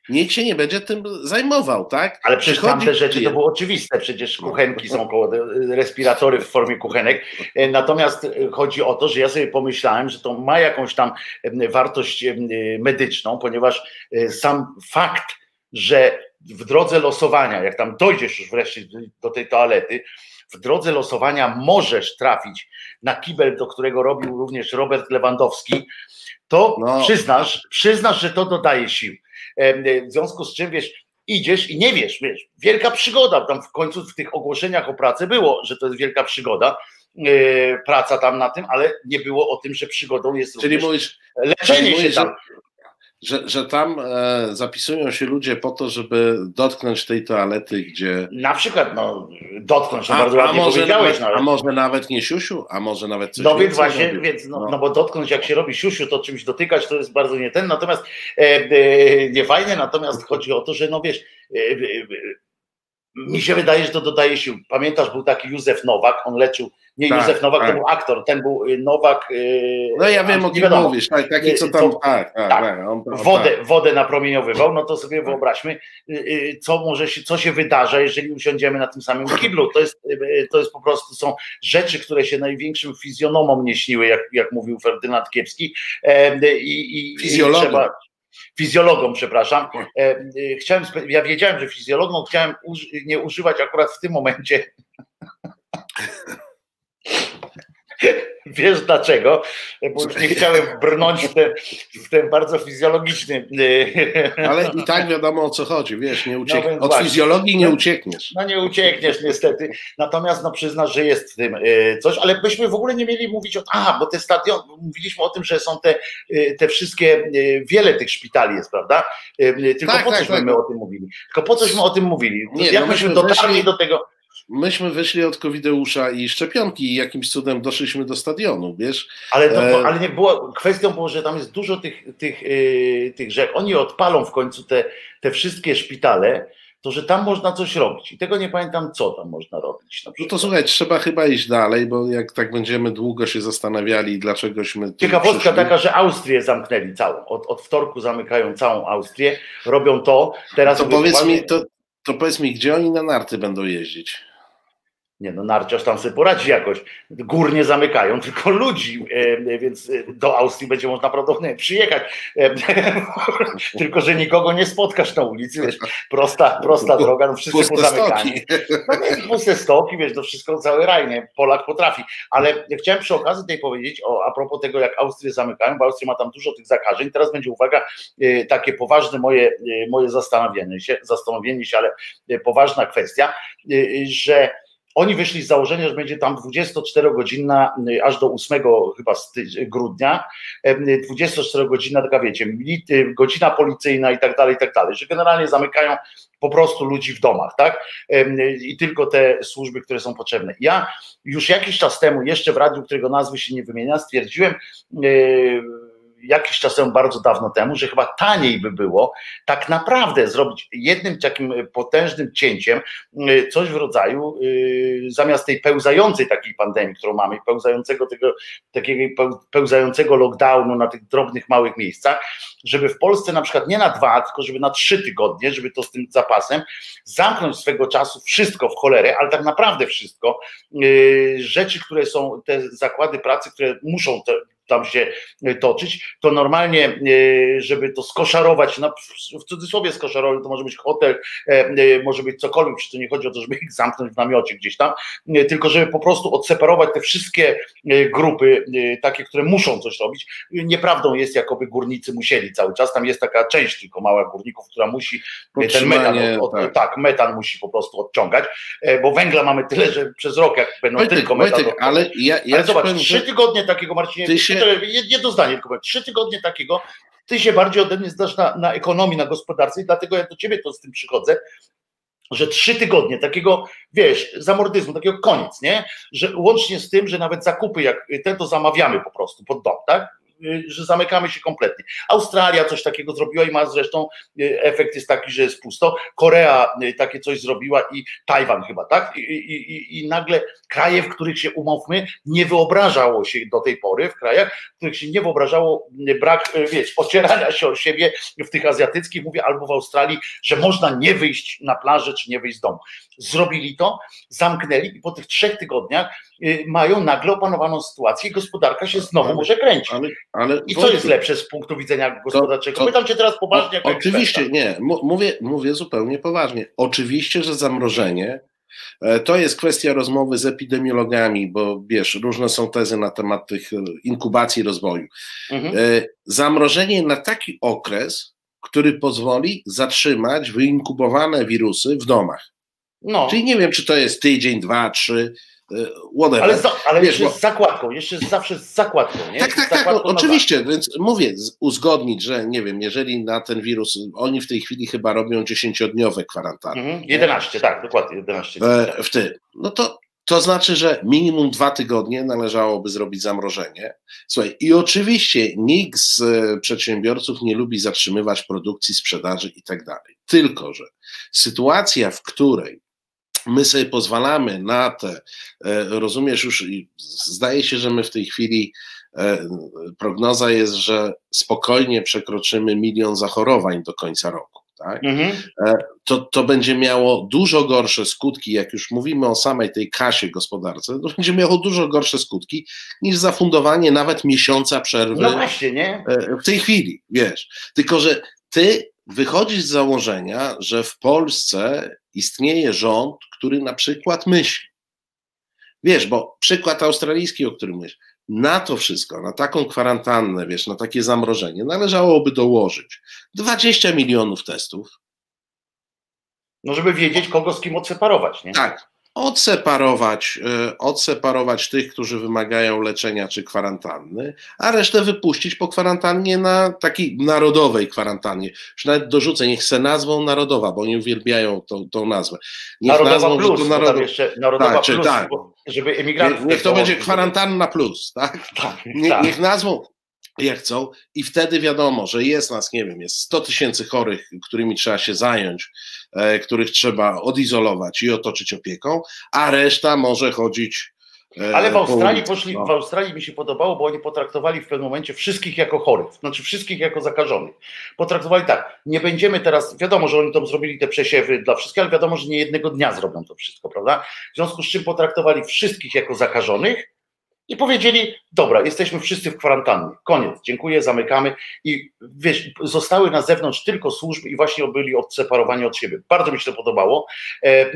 Nikt się nie będzie tym zajmował, tak? Ale przecież Przychodzi tamte rzeczy to było oczywiste, przecież kuchenki są koło, respiratory w formie kuchenek. E, Natomiast e, chodzi o to, że ja sobie pomyślałem, że to ma jakąś tam e, wartość e, medyczną, ponieważ e, sam fakt, że w drodze losowania, jak tam dojdziesz już wreszcie do tej toalety, w drodze losowania możesz trafić na kibel, do którego robił również Robert Lewandowski, to No. przyznasz, przyznasz, że to dodaje sił. E, W związku z czym wiesz, idziesz i nie wiesz, wiesz, wielka przygoda. Tam w końcu w tych ogłoszeniach o pracy było, że to jest wielka przygoda, e, praca tam na tym, ale nie było o tym, że przygodą jest Czyli również mówisz, leczenie czyli się mówisz, tam. Że, że tam e, zapisują się ludzie po to, żeby dotknąć tej toalety, gdzie. Na przykład, no, dotknąć, A, bardzo a, ładnie może powiedziałeś. nawet, No, a może nawet nie siusiu, a może nawet coś no więc właśnie, robił. więc no, No. no bo dotknąć jak się robi siusiu, to czymś dotykać to jest bardzo nie ten, natomiast e, e, nie fajne, natomiast chodzi o to, że no wiesz, e, e, e, mi się wydaje, że to dodaje sił. Pamiętasz, był taki Józef Nowak, on leczył, nie Tak, Józef Nowak, to tak. był aktor, ten był y, Nowak. y, No ja wiem, o kim wiadomo, mówisz, tak, taki co Nie, tam, co- tak, tak, tak. tak, on, on, wodę, tak. wodę napromieniowywał, no to sobie wyobraźmy, y, y, co może się, co się wydarza, jeżeli usiądziemy na tym samym kiblu. To jest, y, to jest po prostu, są rzeczy, które się największym fizjonomom nie śniły, jak, jak mówił Ferdynand Kiepski. E, i, i, Fizjologom. I trzeba, fizjologom, przepraszam. E, y, chciałem, ja wiedziałem, że fizjologom chciałem nie używać akurat w tym momencie. Wiesz dlaczego? Bo już nie chciałem brnąć w ten, w ten bardzo fizjologiczny. y, Ale i tak wiadomo o co chodzi, wiesz, nie uciek... więc od fizjologii nie uciekniesz. No nie uciekniesz niestety. Natomiast no przyznasz, że jest w tym y, coś, ale byśmy w ogóle nie mieli mówić o. A, bo te stadion, mówiliśmy o tym, że są te, y, te wszystkie, wiele tych szpitali jest, prawda? Tylko Tak, po tak, cośmy tak. my o tym mówili? Tylko po cośmy o tym mówili? Nie, Jak no myśmy dotarli weszli- do tego. Myśmy wyszli od covideusza i szczepionki i jakimś cudem doszliśmy do stadionu, wiesz? Ale, to, E, ale nie było, kwestią było, że tam jest dużo tych, tych, yy, tych że oni odpalą w końcu te, te wszystkie szpitale, to że tam można coś robić. I tego nie pamiętam, co tam można robić. No to słuchaj, trzeba chyba iść dalej, bo jak tak będziemy długo się zastanawiali, dlaczegośmy. Ciekawostka przyszli. taka, że Austrię zamknęli całą. Od, od wtorku zamykają całą Austrię, robią to. Teraz To powiedz mi, to, to powiedz mi, gdzie oni na narty będą jeździć? Nie no, narciarz tam sobie poradzi jakoś. Gór nie zamykają, tylko ludzi, e, więc e, do Austrii będzie można prawdopodobnie przyjechać. E, tylko, że nikogo nie spotkasz na ulicy, wiesz, prosta, prosta droga, no wszyscy Puste pozamykani. No nie, puste stoki, wiesz, to wszystko cały raj, nie? Polak potrafi. Ale chciałem przy okazji tej powiedzieć, o, a propos tego, jak Austrię zamykają, bo Austria ma tam dużo tych zakażeń. Teraz będzie, uwaga, takie poważne moje, moje zastanowienie się, zastanowienie się, ale poważna kwestia, że oni wyszli z założenia, że będzie tam 24-godzinna, y, aż do 8 chyba grudnia, em, 24-godzinna taka wiecie, godzina policyjna i tak dalej, i tak dalej, że generalnie zamykają po prostu ludzi w domach, tak? Em, I tylko te służby, które są potrzebne. Ja już jakiś czas temu, jeszcze w radiu, którego nazwy się nie wymienia, stwierdziłem, yy, jakiś czas temu, bardzo dawno temu, że chyba taniej by było tak naprawdę zrobić jednym takim potężnym cięciem y, coś w rodzaju y, zamiast tej pełzającej takiej pandemii, którą mamy, pełzającego tego, takiego peł- pełzającego lockdownu na tych drobnych, małych miejscach, żeby w Polsce na przykład nie na dwa, tylko żeby na trzy tygodnie, żeby to z tym zapasem, zamknąć swego czasu wszystko w cholerę, ale tak naprawdę wszystko, yy, rzeczy, które są, te zakłady pracy, które muszą te, tam się y, toczyć, to normalnie, yy, żeby to skoszarować, na, w cudzysłowie skoszarować, to może być hotel, e, e, może być cokolwiek, czy to nie chodzi o to, żeby ich zamknąć w namiocie gdzieś tam, tylko żeby po prostu odseparować te wszystkie e, grupy, e, takie, które muszą coś robić. Nieprawdą jest, jakoby górnicy musieli cały czas, tam jest taka część tylko mała górników, która musi e, ten metan, od, od, tak. tak, metan musi po prostu odciągać, e, bo węgla mamy tyle, że przez rok, jak będą Wojtek, tylko metan Wojtek, ale ja, ja Ale zobacz, powiem, trzy tygodnie takiego, Marcinie, Ty się- jed- jedno zdanie tylko trzy tygodnie takiego, ty się bardziej ode mnie znasz na, na ekonomii, na gospodarce i dlatego ja do ciebie to z tym przychodzę, że trzy tygodnie takiego, wiesz, zamordyzmu, takiego koniec, nie? Że łącznie z tym, że nawet zakupy, jak ten to zamawiamy po prostu pod dom, tak? Y, Że zamykamy się kompletnie. Australia coś takiego zrobiła i ma zresztą y, efekt jest taki, że jest pusto. Korea y, takie coś zrobiła i Tajwan chyba, tak? I, i, i, i nagle kraje, w których się umówmy, nie wyobrażało się do tej pory, w krajach, w których się nie wyobrażało brak, wiesz, ocierania się o siebie w tych azjatyckich, mówię, albo w Australii, że można nie wyjść na plażę, czy nie wyjść z domu. Zrobili to, zamknęli i po tych trzech tygodniach y, mają nagle opanowaną sytuację i gospodarka się znowu Ale- może kręcić. ale, ale I co jest lepsze z punktu widzenia gospodarczego? to- Pytam cię teraz poważnie. jako oczywiście, eksperta. nie, mówię, mówię zupełnie poważnie. Oczywiście, że zamrożenie e, to jest kwestia rozmowy z epidemiologami, bo wiesz, różne są tezy na temat tych e, inkubacji rozwoju. Mhm. E, Zamrożenie na taki okres, który pozwoli zatrzymać wyinkubowane wirusy w domach. No, Czyli nie wiem, czy to jest tydzień, dwa, trzy, e, whatever. ale, za, ale Wiesz, jeszcze bo- z zakładką, jeszcze zawsze z zakładką, nie? Tak, tak, tak, no, oczywiście, więc mówię, uzgodnić, że nie wiem, jeżeli na ten wirus, oni w tej chwili chyba robią dziesięciodniowe kwarantanny. Mhm. 11, tak, dokładnie, 11. E, w tym. No to, to znaczy, że minimum dwa tygodnie należałoby zrobić zamrożenie. Słuchaj, i oczywiście nikt z e, przedsiębiorców nie lubi zatrzymywać produkcji, sprzedaży i tak dalej. Tylko, że sytuacja, w której my sobie pozwalamy na te, e, rozumiesz już, zdaje się, że my w tej chwili e, prognoza jest, że spokojnie przekroczymy milion zachorowań do końca roku. Tak? Mhm. to, to będzie miało dużo gorsze skutki, jak już mówimy o samej tej kasie gospodarce, to będzie miało dużo gorsze skutki niż zafundowanie nawet miesiąca przerwy No właśnie, nie? e, w tej chwili, wiesz. Tylko, że ty wychodzisz z założenia, że w Polsce istnieje rząd, który na przykład myśli. Wiesz, bo przykład australijski, o którym myślisz, na to wszystko, na taką kwarantannę, wiesz, na takie zamrożenie, należałoby dołożyć 20 milionów testów, No żeby wiedzieć, kogo z kim odseparować, nie? Tak. Odseparować, e, odseparować tych, którzy wymagają leczenia czy kwarantanny, a resztę wypuścić po kwarantannie na takiej narodowej kwarantannie. Już nawet dorzucę, niech se nazwą narodowa, bo oni uwielbiają tą, tą nazwę. Niech Narodowa nazwą, plus, narodowa. jeszcze Narodowa Tak, plus, tak. żeby emigrantów... Niech, niech to będzie kwarantanna plus, tak? Tak, Nie, tak. Niech nazwą, jak chcą, i wtedy wiadomo, że jest nas, nie wiem, jest 100 tysięcy chorych, którymi trzeba się zająć, e, których trzeba odizolować i otoczyć opieką, a reszta może chodzić. e, Ale w Australii ulicy, poszli, no. w Australii mi się podobało, bo oni potraktowali w pewnym momencie wszystkich jako chorych, znaczy wszystkich jako zakażonych. Potraktowali tak, nie będziemy teraz, wiadomo, że oni tam zrobili te przesiewy dla wszystkich, ale wiadomo, że nie jednego dnia zrobią to wszystko, prawda? W związku z czym potraktowali wszystkich jako zakażonych i powiedzieli, dobra, jesteśmy wszyscy w kwarantannie, koniec, dziękuję, zamykamy. I wiesz, zostały na zewnątrz tylko służby i właśnie byli odseparowani od siebie. Bardzo mi się to podobało, e, e,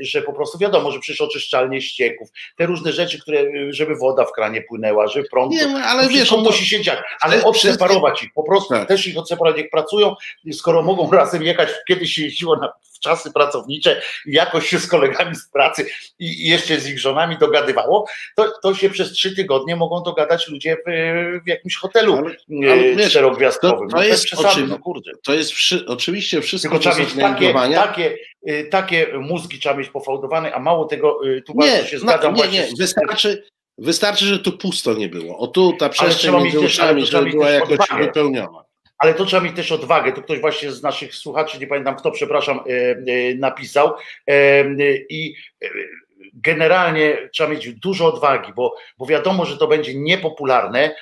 że po prostu wiadomo, że przecież oczyszczalnie ścieków, te różne rzeczy, które, żeby woda w kranie płynęła, żeby prąd, Nie, no, ale wiesz, no to, musi się dziać, ale odseparować ich, po prostu Tak. też ich odseparować, niech pracują, skoro mogą razem jechać, kiedyś się jeździło na czasy pracownicze i jakoś się z kolegami z pracy i jeszcze z ich żonami dogadywało, to, to się przez trzy tygodnie mogą dogadać ludzie w, w jakimś hotelu Ale- ale e, czterogwiazdkowym. to- to No jest przesady, oczywi- no kurde. to jest wszy, oczywiście wszystko Tylko trzeba mieć takie, takie, y, takie mózgi trzeba mieć pofałdowane, a mało tego, y, tu bardzo się no, zgadzam nie, nie, wystarczy, wystarczy, że tu pusto nie było. O tu ta przestrzeń między uszami, to żeby była jakoś odwagę. wypełniona. Ale to trzeba mieć też odwagę. To ktoś właśnie z naszych słuchaczy, nie pamiętam kto, przepraszam, e, e, napisał. E, I generalnie trzeba mieć dużo odwagi, bo, bo wiadomo, że to będzie niepopularne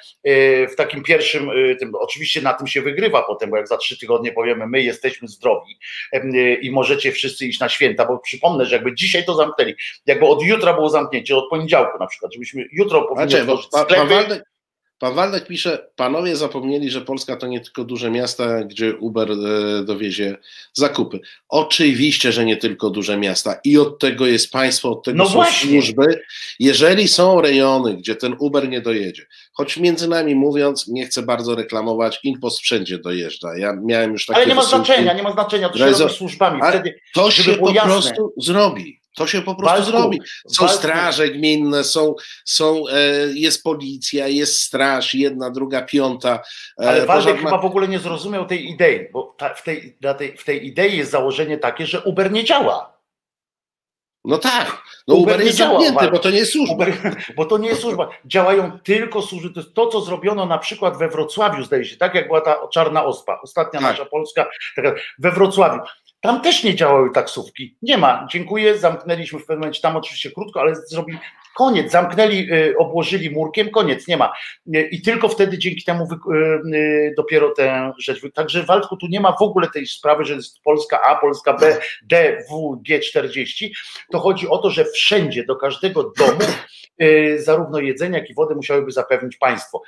w takim pierwszym, tym, oczywiście na tym się wygrywa potem, bo jak za trzy tygodnie powiemy, my jesteśmy zdrowi i możecie wszyscy iść na święta, bo przypomnę, że jakby dzisiaj to zamknęli, jakby od jutra było zamknięcie, od poniedziałku na przykład, żebyśmy jutro powinni Znaczy, sklepy, pan Waldek pisze, panowie zapomnieli, że Polska to nie tylko duże miasta, gdzie Uber e, dowiezie zakupy. Oczywiście, że nie tylko duże miasta i od tego jest państwo, od tego No są właśnie. służby. Jeżeli są rejony, gdzie ten Uber nie dojedzie, choć między nami mówiąc, nie chcę bardzo reklamować, Impost wszędzie dojeżdża. Ja miałem już takie ale nie ma wysyłki. znaczenia, nie ma znaczenia, to się robi służbami, wtedy To się po jasne. prostu zrobi. To się po prostu Waldku, zrobi. Są Waldku, straże gminne, są, są, e, jest policja, jest straż, jedna, druga, piąta. e, Ale Waldek chyba w ogóle nie zrozumiał tej idei, bo ta, w, tej, tej, w tej idei jest założenie takie, że Uber nie działa. No tak, no Uber Uber, nie jest działa, zamknięty, bo to nie jest służba. Uber, bo to nie jest służba. Działają tylko służby. To jest to, co zrobiono na przykład we Wrocławiu, zdaje się, tak jak była ta czarna ospa, ostatnia Tak. nasza Polska, taka, we Wrocławiu. Tam też nie działały taksówki. Nie ma. Dziękuję. Zamknęliśmy w pewnym momencie, tam oczywiście krótko, ale zrobili koniec. Zamknęli, y, obłożyli murkiem, koniec, nie ma. Y, I tylko wtedy dzięki temu y, dopiero tę rzecz. Także Waldku, tu nie ma w ogóle tej sprawy, że jest Polska A, Polska B, D, W, G40. To chodzi o to, że wszędzie, do każdego domu, zarówno jedzenie, jak i wodę musiałyby zapewnić państwo.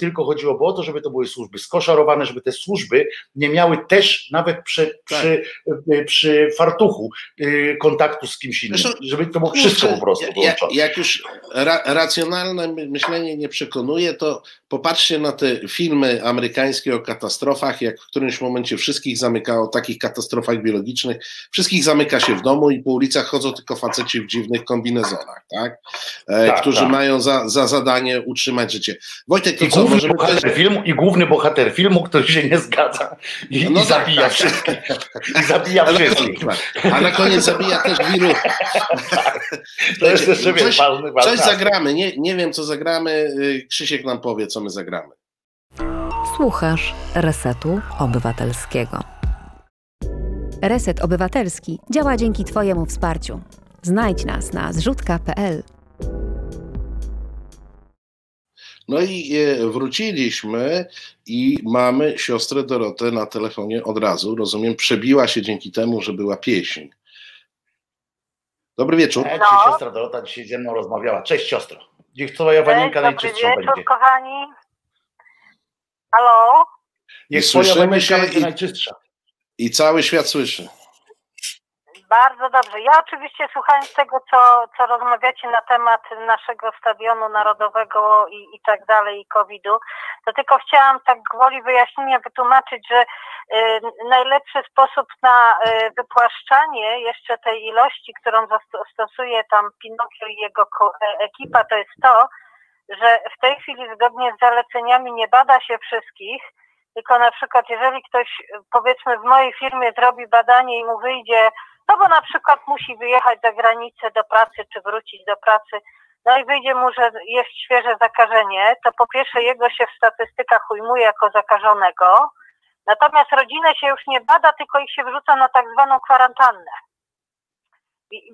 Tylko chodziłoby o to, żeby to były służby skoszarowane, żeby te służby nie miały też nawet przy, przy, y, przy fartuchu y, kontaktu z kimś innym, Zresztą, żeby to było wszystko po prostu jak, wyłączone. jak już ra, racjonalne my- myślenie nie przekonuje, to popatrzcie na te filmy amerykańskie o katastrofach, jak w którymś momencie wszystkich zamykało, takich katastrofach biologicznych, wszystkich zamyka się w domu i po ulicach chodzą tylko faceci w dziwnych kombinezonach, tak? E, Tak, którzy tak. mają za, za zadanie utrzymać życie. Wojtek, to I co, główny, możemy bohater też... filmu, I główny bohater filmu, który się nie zgadza i, No i tak, zabija tak. wszystkich. I zabija Ale- wszystkich. A na koniec zabija też wirus. To jest jeszcze Coś- ważny, ważny Coś zagramy, nie, nie wiem co zagramy. y, Krzysiek nam powie, co my zagramy. Słuchasz Resetu Obywatelskiego. Reset Obywatelski działa dzięki Twojemu wsparciu. Znajdź nas na zrzutka.pl. No i e, wróciliśmy i mamy siostrę Dorotę na telefonie od razu. Rozumiem, przebiła się dzięki temu, że była pieśń. Dobry wieczór. E, No. siostra Dorota dzisiaj ze mną rozmawiała. Cześć siostro. Niech twoja wanienka Cześć, najczystszą dobry wieczór, będzie. kochani. Halo? Niech I twoja słyszymy się i- najczystsza. I cały świat słyszy. Bardzo dobrze. Ja oczywiście słuchając tego, co, co rozmawiacie na temat naszego stadionu narodowego i, i tak dalej, i COVID-u, to tylko chciałam tak gwoli wyjaśnienia wytłumaczyć, że y, najlepszy sposób na y, wypłaszczanie jeszcze tej ilości, którą stosuje tam Pinokio i jego e- ekipa, to jest to, że w tej chwili zgodnie z zaleceniami nie bada się wszystkich, tylko na przykład jeżeli ktoś powiedzmy w mojej firmie zrobi badanie i mu wyjdzie, no bo na przykład musi wyjechać za granicę do pracy czy wrócić do pracy, no i wyjdzie mu, że jest świeże zakażenie, to po pierwsze jego się w statystykach ujmuje jako zakażonego, natomiast rodzinę się już nie bada, tylko ich się wrzuca na tak zwaną kwarantannę.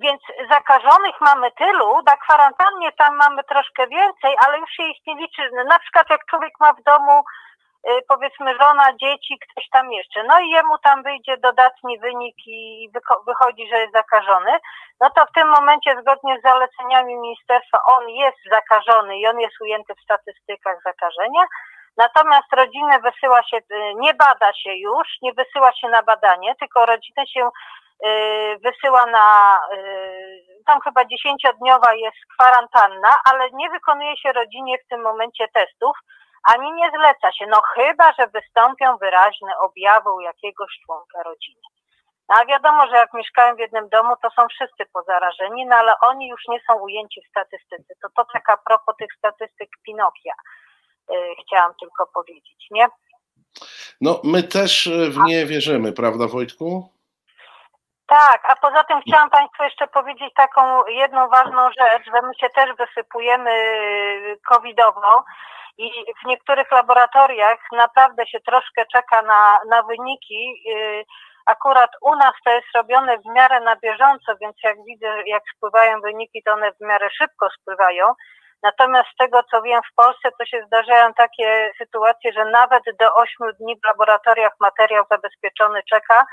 Więc zakażonych mamy tylu, na kwarantannie tam mamy troszkę więcej, ale już się ich nie liczy. Na przykład jak człowiek ma w domu powiedzmy żona, dzieci, ktoś tam jeszcze, no i jemu tam wyjdzie dodatni wynik i wychodzi, że jest zakażony, no to w tym momencie zgodnie z zaleceniami ministerstwa on jest zakażony i on jest ujęty w statystykach zakażenia, natomiast rodzinę wysyła się, y, nie bada się już, nie wysyła się na badanie, tylko rodzinę się y, wysyła na, y, tam chyba dziesięciodniowa jest kwarantanna, ale nie wykonuje się rodzinie w tym momencie testów, ani nie zleca się, no chyba, że wystąpią wyraźne objawy u jakiegoś członka rodziny. No a wiadomo, że jak mieszkają w jednym domu, to są wszyscy pozarażeni, no ale oni już nie są ujęci w statystyce. To to tak a propos tych statystyk Pinokia y, chciałam tylko powiedzieć, nie? No, my też e, w nie wierzymy, prawda, Wojtku? Tak, a poza tym chciałam Państwu jeszcze powiedzieć taką jedną ważną rzecz, że my się też wysypujemy y, covidowo i w niektórych laboratoriach naprawdę się troszkę czeka na, na wyniki. Y, Akurat u nas to jest robione w miarę na bieżąco, więc jak widzę, jak spływają wyniki, to one w miarę szybko spływają. Natomiast z tego, co wiem, w Polsce to się zdarzają takie sytuacje, że nawet do 8 dni w laboratoriach materiał zabezpieczony czeka,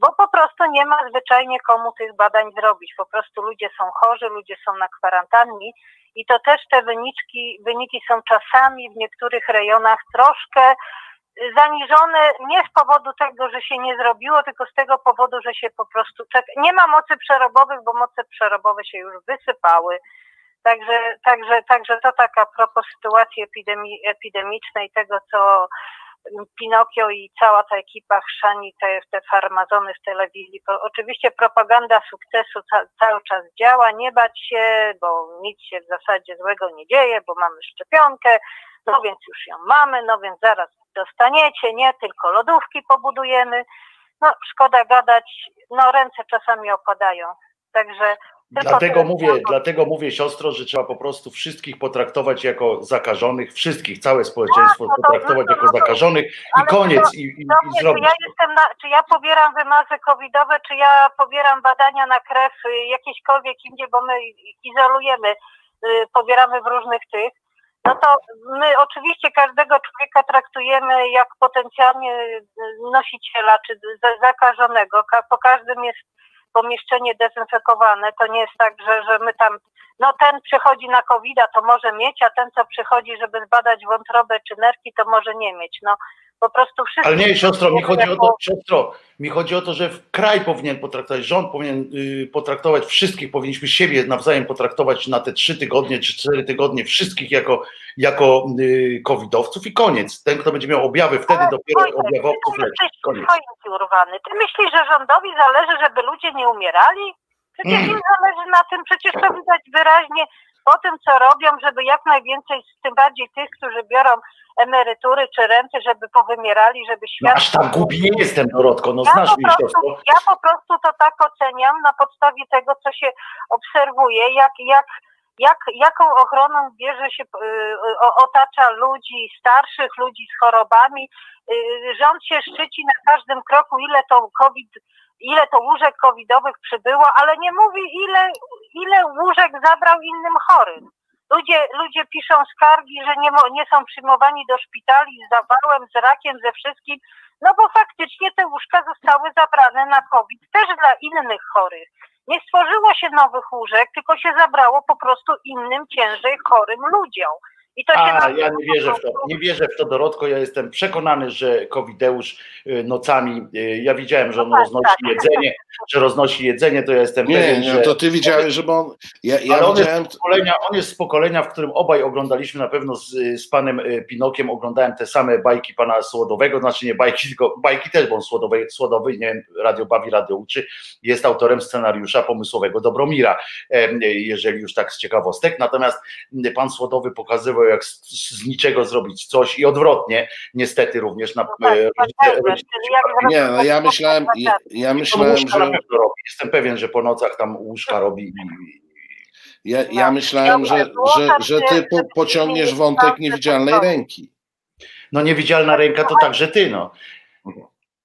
bo po prostu nie ma zwyczajnie komu tych badań zrobić. Po prostu ludzie są chorzy, ludzie są na kwarantannie i to też te wyniki, wyniki są czasami w niektórych rejonach troszkę y, zaniżone nie z powodu tego, że się nie zrobiło, tylko z tego powodu, że się po prostu czeka. Nie ma mocy przerobowych, bo moce przerobowe się już wysypały. Także, także, także to tak a propos sytuacji epidemii, epidemicznej, tego co Pinokio i cała ta ekipa chrzani te, te farmazony w telewizji. To oczywiście propaganda sukcesu ca, cały czas działa, nie bać się, bo nic się w zasadzie złego nie dzieje, bo mamy szczepionkę, no więc już ją mamy, no więc zaraz dostaniecie, nie, tylko lodówki pobudujemy. No szkoda gadać, no ręce czasami opadają. Także Dlatego mówię, dlatego mówię siostro, że trzeba po prostu wszystkich potraktować jako zakażonych, wszystkich, całe społeczeństwo Tak, no to- potraktować no jako zakażonych i koniec to- i, i, i czy ja jestem na, czy ja pobieram wymazy covidowe, czy ja pobieram badania na krew y, jakiekolwiek indziej, bo my izolujemy, y, pobieramy w różnych tych, no to my oczywiście każdego człowieka traktujemy jak potencjalnie y, nosiciela czy za- zakażonego. Ka- Po każdym jest pomieszczenie dezynfekowane. To nie jest tak, że, że my tam, no ten przychodzi na covid to może mieć, a ten, co przychodzi, żeby zbadać wątrobę czy nerki, to może nie mieć. No po prostu wszyscy. Ale nie, siostro, mi chodzi o to, siostro, mi chodzi o to, że kraj powinien potraktować, rząd powinien y, potraktować wszystkich, powinniśmy siebie nawzajem potraktować na te trzy tygodnie czy cztery tygodnie wszystkich jako, jako y, covidowców i koniec. Ten, kto będzie miał objawy, wtedy Ale dopiero Wojtek, objawowców ty jesteś Koniec. urwany. Ty myślisz, że rządowi zależy, żeby ludzie nie umierali? Przecież Mm. im zależy na tym, przecież to widać wyraźnie po tym, co robią, żeby jak najwięcej, tym bardziej tych, którzy biorą emerytury czy renty, żeby powymierali, żeby No, świat... aż tak głupi nie jestem, Dorotko, no Ja znasz mnie, siostro. ja po prostu to tak oceniam na podstawie tego, co się obserwuje, jak, jak, jak, jaką ochroną bierze się, y, otacza ludzi starszych, ludzi z chorobami. Y, Rząd się szczyci na każdym kroku, ile to COVID, ile to łóżek covidowych przybyło, ale nie mówi, ile, ile łóżek zabrał innym chorym. Ludzie, ludzie piszą skargi, że nie, nie są przyjmowani do szpitali z zawałem, z rakiem, ze wszystkim, no bo faktycznie te łóżka zostały zabrane na COVID też dla innych chorych. Nie stworzyło się nowych łóżek, tylko się zabrało po prostu innym, ciężej chorym ludziom. I to się A, nazywa ja nie wierzę w to, nie wierzę w to, Dorotko, ja jestem przekonany, że Covideusz y, nocami, y, ja widziałem, że on No tak, roznosi tak. jedzenie, że roznosi jedzenie, to ja jestem Nie, pewien, nie, że... to ty widziałeś, żeby on. Ja, ja Ale on jest, widziałem. z pokolenia, on jest z pokolenia, w którym obaj oglądaliśmy na pewno z, z panem y, Pinokiem, oglądałem te same bajki pana Słodowego, znaczy nie bajki, tylko bajki też, bo on Słodowy, Słodowy nie wiem, radio bawi, radio uczy, jest autorem scenariusza pomysłowego Dobromira, jeżeli już tak z ciekawostek, natomiast y, pan Słodowy pokazywał, jak z, z niczego zrobić coś i odwrotnie, niestety również na No tak, e, tak, tak, rodzice- Nie, no ja myślałem, ja, ja myślałem, że. robi. Jestem pewien, że po nocach tam łóżka robi i, Ja, ja myślałem, że, że, że ty po, pociągniesz wątek niewidzialnej ręki. No niewidzialna ręka to także ty, no.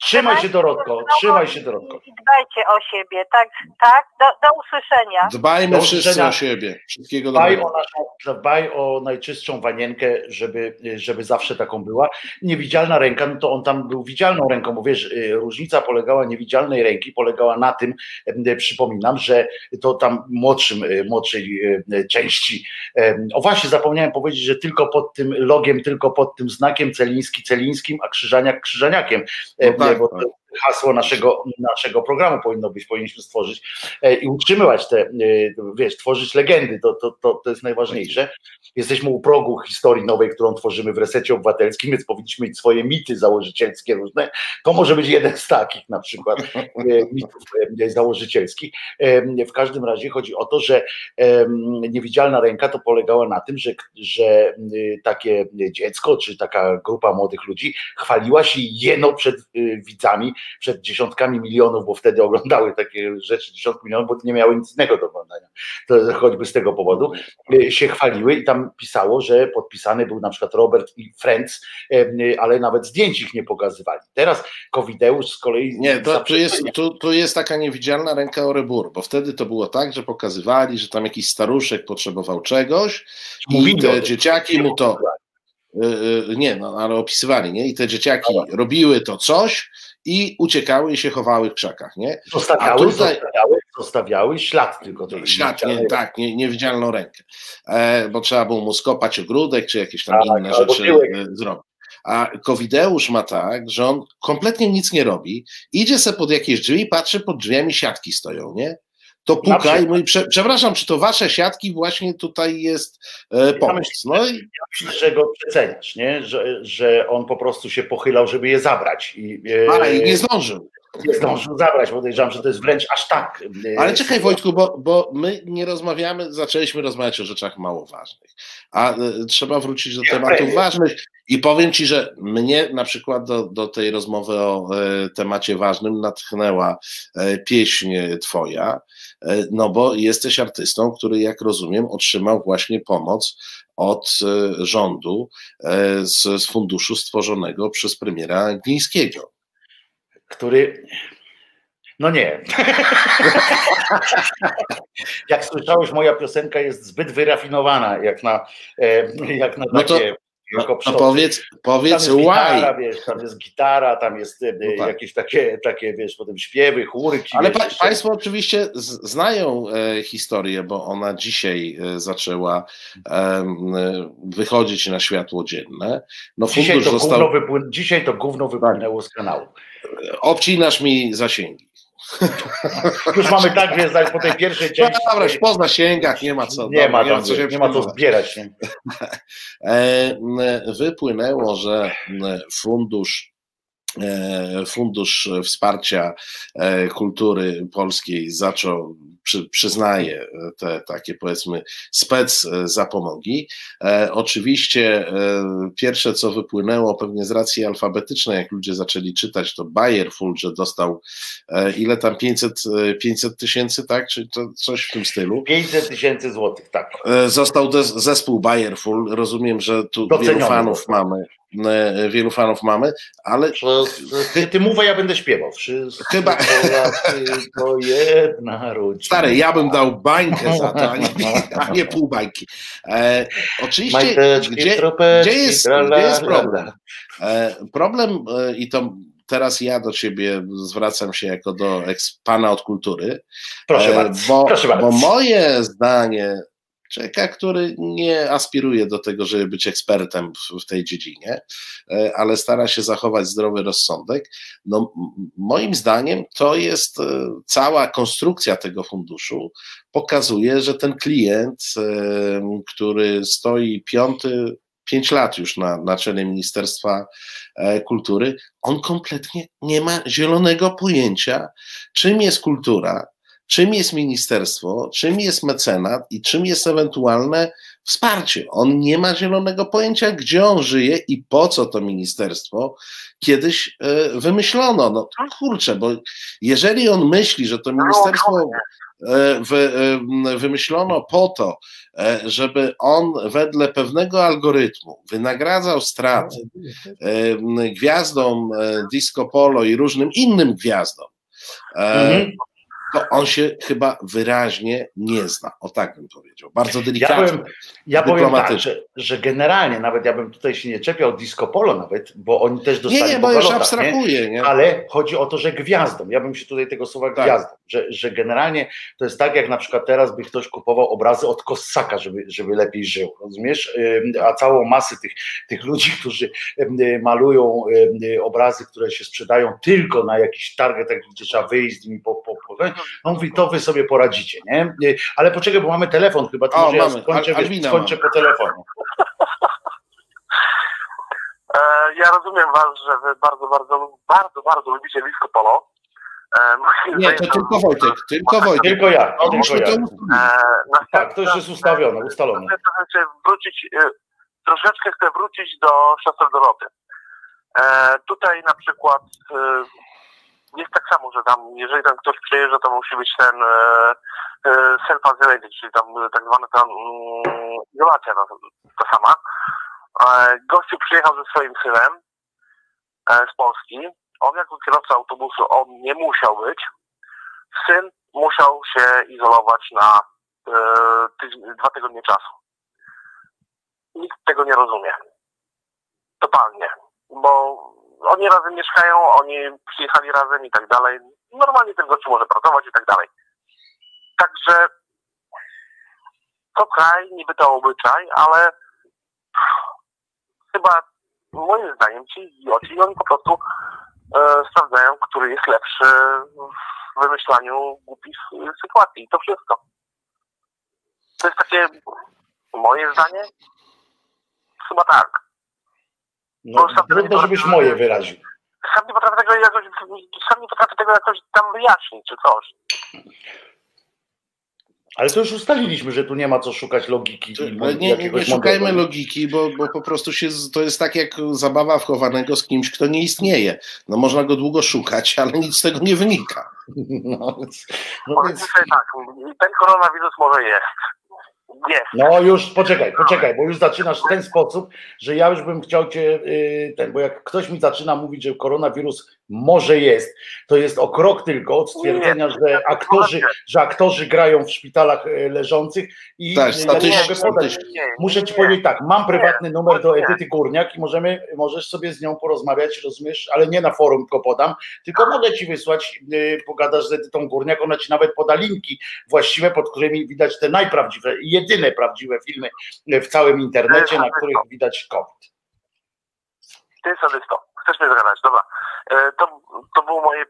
Trzymaj się Dorotko, trzymaj się Dorotko. I dbajcie o siebie, tak, tak, do, do usłyszenia. Dbajmy Do wszyscy usłyszenia. o siebie. Wszystkiego Dbaj dobrego. o, naszą, dbaj o najczystszą wanienkę, żeby, żeby zawsze taką była. Niewidzialna ręka, no to on tam był widzialną ręką, bo wiesz, y, różnica polegała niewidzialnej ręki, polegała na tym, em, przypominam, że to tam młodszym, y, młodszej y, części, o właśnie zapomniałem powiedzieć, że tylko pod tym logiem, tylko pod tym znakiem Celiński Celińskim, a Krzyżaniak Krzyżaniakiem, No tak, bo tak. to hasło naszego, naszego programu powinno być, powinniśmy stworzyć e, i utrzymywać te, e, wiesz, tworzyć legendy, to, to, to, to jest najważniejsze. Jesteśmy u progu historii nowej, którą tworzymy w resecie obywatelskim, więc powinniśmy mieć swoje mity założycielskie różne. To może być jeden z takich na przykład e, mitów założycielskich. W każdym razie chodzi o to, że niewidzialna ręka to polegała na tym, że, że takie dziecko, czy taka grupa młodych ludzi chwaliła się jeno przed widzami, przed dziesiątkami milionów, bo wtedy oglądały takie rzeczy dziesiątki milionów, bo nie miały nic innego do oglądania. To choćby z tego powodu y, się chwaliły i tam pisało, że podpisany był na przykład Robert i Friends, y, ale nawet zdjęć ich nie pokazywali. Teraz Covideusz z kolei Nie, to, tu, jest, tu, tu jest taka niewidzialna ręka Orebur, bo wtedy to było tak, że pokazywali, że tam jakiś staruszek potrzebował czegoś i Mówili o te dzieciaki mu to, y, y, nie, no ale opisywali, nie? I te dzieciaki robiły to coś i uciekały i się chowały w krzakach, nie? Zostawiały, tutaj- zostawiały, zostawiały ślad tylko tej Świat, nie, tak, nie, niewidzialną rękę, e, bo trzeba było mu skopać ogródek, czy jakieś tam Tak, inne rzeczy tyłek. e, zrobić. A Covideusz ma tak, że on kompletnie nic nie robi, idzie se pod jakieś drzwi, patrzy, pod drzwiami siatki stoją, nie? To Na puka i prze, przepraszam, czy to wasze siatki właśnie tutaj jest e, pomoc? No i że go przeceniasz, nie? Że, że on po prostu się pochylał, żeby je zabrać i, e, a, i nie zdążył. nie zdążył zabrać. Podejrzewam, że to jest wręcz aż tak. e, Ale czekaj Wojtku, bo, bo my nie rozmawiamy, zaczęliśmy rozmawiać o rzeczach mało ważnych, a e, trzeba wrócić do Jak tematów premier. ważnych i powiem Ci, że mnie na przykład do, do tej rozmowy o e, temacie ważnym natchnęła e, pieśń Twoja, no bo jesteś artystą, który jak rozumiem otrzymał właśnie pomoc od e, rządu e, z, z funduszu stworzonego przez premiera Glińskiego. który. No nie. jak słyszałeś, moja piosenka jest zbyt wyrafinowana, jak na, e, jak na No to- takie. No, jako no przodek. powiedz, Tam powiedz jest gitara, why. wiesz, tam jest gitara, tam jest e, No tak. jakieś takie, takie, wiesz, potem śpiewy, chórki. Ale pa, Państwo oczywiście z, znają e, historię, bo ona dzisiaj e, zaczęła e, wychodzić na światło dzienne. No Dzisiaj to, został. gówno wypłyn- dzisiaj to gówno wypłynęło z kanału. Obcinasz mi zasięgi. Już mamy tak, zaś po tej pierwszej No części. dobra, już po zasięgach nie ma co. nie, dobra, ma tam, co się nie ma co zbierać. Nie? M, wypłynęło, że fundusz e, Fundusz Wsparcia e, Kultury Polskiej zaczął, przy, przyznaje te takie powiedzmy spec e, zapomogi. E, oczywiście e, pierwsze co wypłynęło pewnie z racji alfabetycznej, jak ludzie zaczęli czytać, to Bayerful, że dostał ile tam 500 e, 500 tysięcy, tak? Czy to coś w tym stylu. 500 tysięcy złotych, tak. Został zespół Bayerful. Rozumiem, że tu Doceniony wielu fanów mamy. Wielu fanów mamy, ale Ty, ty mów, a ja będę śpiewał. Wszyscy Chyba- to jedna rodzina. Stary, ja bym dał bańkę za to, a nie, a nie pół bańki. E, oczywiście, gdzie, gdzie, jest, gdzie jest problem? E, problem e, i to teraz ja do ciebie zwracam się jako do eks, pana od kultury, Proszę E, bardzo. Bo, proszę bardzo. bo moje zdanie, człowieka, który nie aspiruje do tego, żeby być ekspertem w, w tej dziedzinie, e, ale stara się zachować zdrowy rozsądek, no moim zdaniem to jest e, cała konstrukcja tego funduszu, pokazuje, że ten klient, e, który stoi piąty, pięć lat już na, na czele Ministerstwa Kultury, on kompletnie nie ma zielonego pojęcia, czym jest kultura, czym jest ministerstwo, czym jest mecenat i czym jest ewentualne wsparcie. On nie ma zielonego pojęcia, gdzie on żyje i po co to ministerstwo kiedyś e, wymyślono. No kurczę, bo jeżeli on myśli, że to ministerstwo e, e, wymyślono po to, żeby on wedle pewnego algorytmu wynagradzał straty gwiazdom disco polo i różnym innym gwiazdom, Mhm. To on się chyba wyraźnie nie zna. O tak bym powiedział. Bardzo Ja, delikatnie. powiem, ja powiem tak, że, że generalnie nawet ja bym tutaj się nie czepiał disco polo nawet, bo oni też dostali Nie, nie, bo już abstrahuję. Nie? Ale chodzi o to, że gwiazdą. Ja bym się tutaj tego słowa Tak. gwiazdą, że, że generalnie to jest tak, jak na przykład teraz by ktoś kupował obrazy od Kossaka, żeby, żeby lepiej żył, rozumiesz? A całą masę tych, tych ludzi, którzy malują obrazy, które się sprzedają tylko na jakiś target, gdzie trzeba wyjść z nimi po, po, po on mówi, to wy sobie poradzicie, nie? Y, Ale poczekaj, bo mamy telefon chyba, to O, może ja skończę, Al- wiesz, skończę po telefonie. E, ja rozumiem was, że wy bardzo, bardzo, bardzo, bardzo lubicie disco polo. E, moim Nie, to tylko Wojtek, tylko Wojtek. Tylko ja, No, tylko ja. to E, następna- Tak, to już jest ustawione, ustalone. Chcę wrócić, e, troszeczkę chcę wrócić do siostry Doroty. E, tutaj na przykład e, jest tak samo, że tam, jeżeli tam ktoś przyjeżdża, to musi być ten e, e, self-isolated, czyli tam tak zwana tam mm, izolacja ta, ta sama. E, gościu przyjechał ze swoim synem e, z Polski. On jako kierowca autobusu, on nie musiał być. Syn musiał się izolować na e, tydzień, dwa tygodnie czasu. Nikt tego nie rozumie. Totalnie. Bo oni razem mieszkają, oni przyjechali razem i tak dalej. Normalnie ten gościu może pracować i tak dalej. Także to kraj, niby to obyczaj, ale chyba moim zdaniem ci idioci, oni po prostu e, sprawdzają, który jest lepszy w wymyślaniu głupich sytuacji. I to wszystko. To jest takie moje zdanie? Chyba tak. No, trudno, żebyś moje wyraził. Sam nie potrafię tego jakoś, sam nie potrafię tego jakoś tam wyjaśnić, czy coś. Ale to już ustaliliśmy, że tu nie ma co szukać logiki. nie, nie, nie szukajmy modelu. logiki, bo, bo po prostu się, to jest tak jak zabawa wchowanego z kimś, kto nie istnieje. No można go długo szukać, ale nic z tego nie wynika. No, więc, no, więc, sobie tak, ten koronawirus może jest. No już poczekaj, poczekaj, bo już zaczynasz w ten sposób, że ja już bym chciał cię y, ten, bo jak ktoś mi zaczyna mówić, że koronawirus może jest, to jest o krok tylko od stwierdzenia, że aktorzy, że aktorzy grają w szpitalach y, leżących i Tak, ja statyści, nie mogę podać. statyści. Nie, Muszę ci powiedzieć tak, mam prywatny numer do. Edyty Górniak i możemy, możesz sobie z nią porozmawiać, rozumiesz, ale nie na forum tylko podam, tylko mogę ci wysłać, yy, pogadasz z Edytą Górniak, ona ci nawet poda linki właściwe, pod którymi widać te najprawdziwe i jedyne prawdziwe filmy w całym internecie, na których widać COVID. Ty sadysto, chcesz mnie zagadać, dobra. E, To, to było moje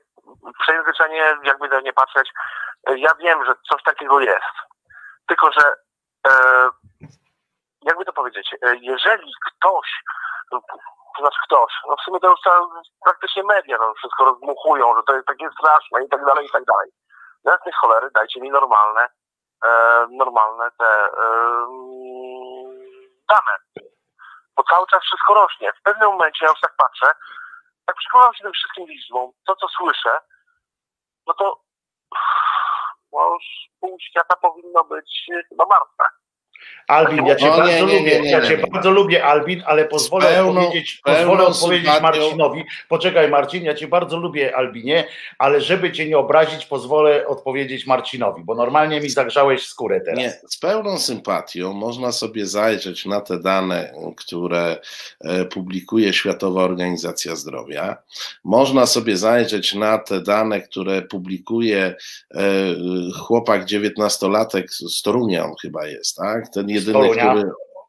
przejęzyczenie, jakby na nie patrzeć. E, Ja wiem, że coś takiego jest. Tylko, że e, jakby to powiedzieć, jeżeli ktoś, to znaczy ktoś, no w sumie to już praktycznie media no, wszystko rozdmuchują, że to jest takie straszne i tak dalej, i tak dalej. Jasne cholery, dajcie mi normalne, e, normalne te e, dane bo cały czas wszystko rośnie. W pewnym momencie, ja już tak patrzę, tak przyglądam się tym wszystkim liczbom, to co słyszę, no to no już pół świata powinno być chyba martwe. Albin, ja cię No, bardzo nie, lubię, nie, ja nie, cię nie. bardzo lubię, Albin, ale pozwolę pełną- odpowiedzieć, pozwolę odpowiedzieć sympatią. Marcinowi. Poczekaj, Marcin, ja cię bardzo lubię, Albinie, ale żeby cię nie obrazić, pozwolę odpowiedzieć Marcinowi, bo normalnie mi zagrzałeś skórę teraz. Nie, z pełną sympatią można sobie zajrzeć na te dane, które e, publikuje Światowa Organizacja Zdrowia. Można sobie zajrzeć na te dane, które publikuje e, chłopak 19-latek z Torunia, on chyba jest, tak? Ten jedyny, który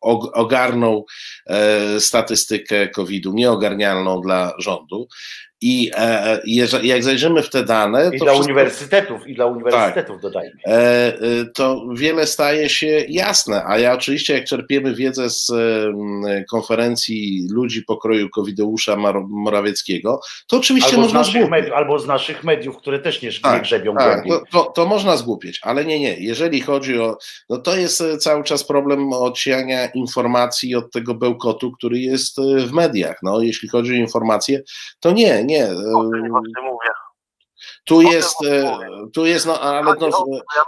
og- ogarnął e, statystykę COVID-u, nieogarnialną dla rządu. I e, jeżeli, jak zajrzymy w te dane. I dla wszystko- uniwersytetów, i dla uniwersytetów dodajmy. e, e, to wiele staje się jasne. A ja oczywiście, jak czerpiemy wiedzę z e, konferencji ludzi pokroju Covideusza Morawieckiego, to oczywiście Albo z, można naszych mediów, albo z naszych mediów, które też nie, Tak, grzebią Tak, głębiej. to, to, to można zgłupieć, ale nie, nie. Jeżeli chodzi o. No to jest e, cały czas problem odsiania informacji od tego bełkotu, który jest e, w mediach. No, jeśli chodzi o informacje, to nie, nie. E, tym właśnie mówię. Tu jest, mówię. tu jest, no ale no,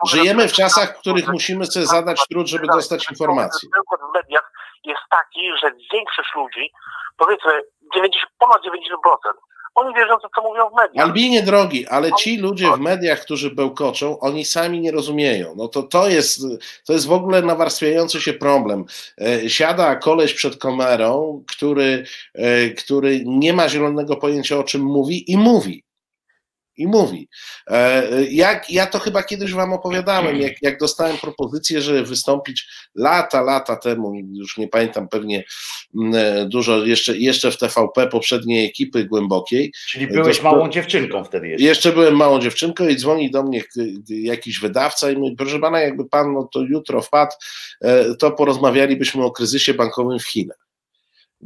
żyjemy w czasach, w których musimy sobie zadać trud, żeby dostać informacje. W mediach jest taki, że większość ludzi, powiedzmy 90, ponad 90%, oni wierzą to, co mówią w mediach. Albinie drogi, ale ci ludzie w mediach, którzy bełkoczą, oni sami nie rozumieją. No to, to, jest, to jest w ogóle nawarstwiający się problem. E, Siada koleś przed kamerą, który, e, który nie ma zielonego pojęcia o czym mówi i mówi. I mówi. E, Jak, ja to chyba kiedyś wam opowiadałem, jak, jak dostałem propozycję, żeby wystąpić lata, lata temu, już nie pamiętam pewnie mm, e, dużo, jeszcze, jeszcze w TVP poprzedniej ekipy głębokiej, Czyli byłeś to- małą dziewczynką wtedy jeszcze. jeszcze byłem małą dziewczynką i dzwoni do mnie jakiś wydawca i mówi, proszę pana, jakby pan no to jutro wpadł, e, to porozmawialibyśmy o kryzysie bankowym w Chinach.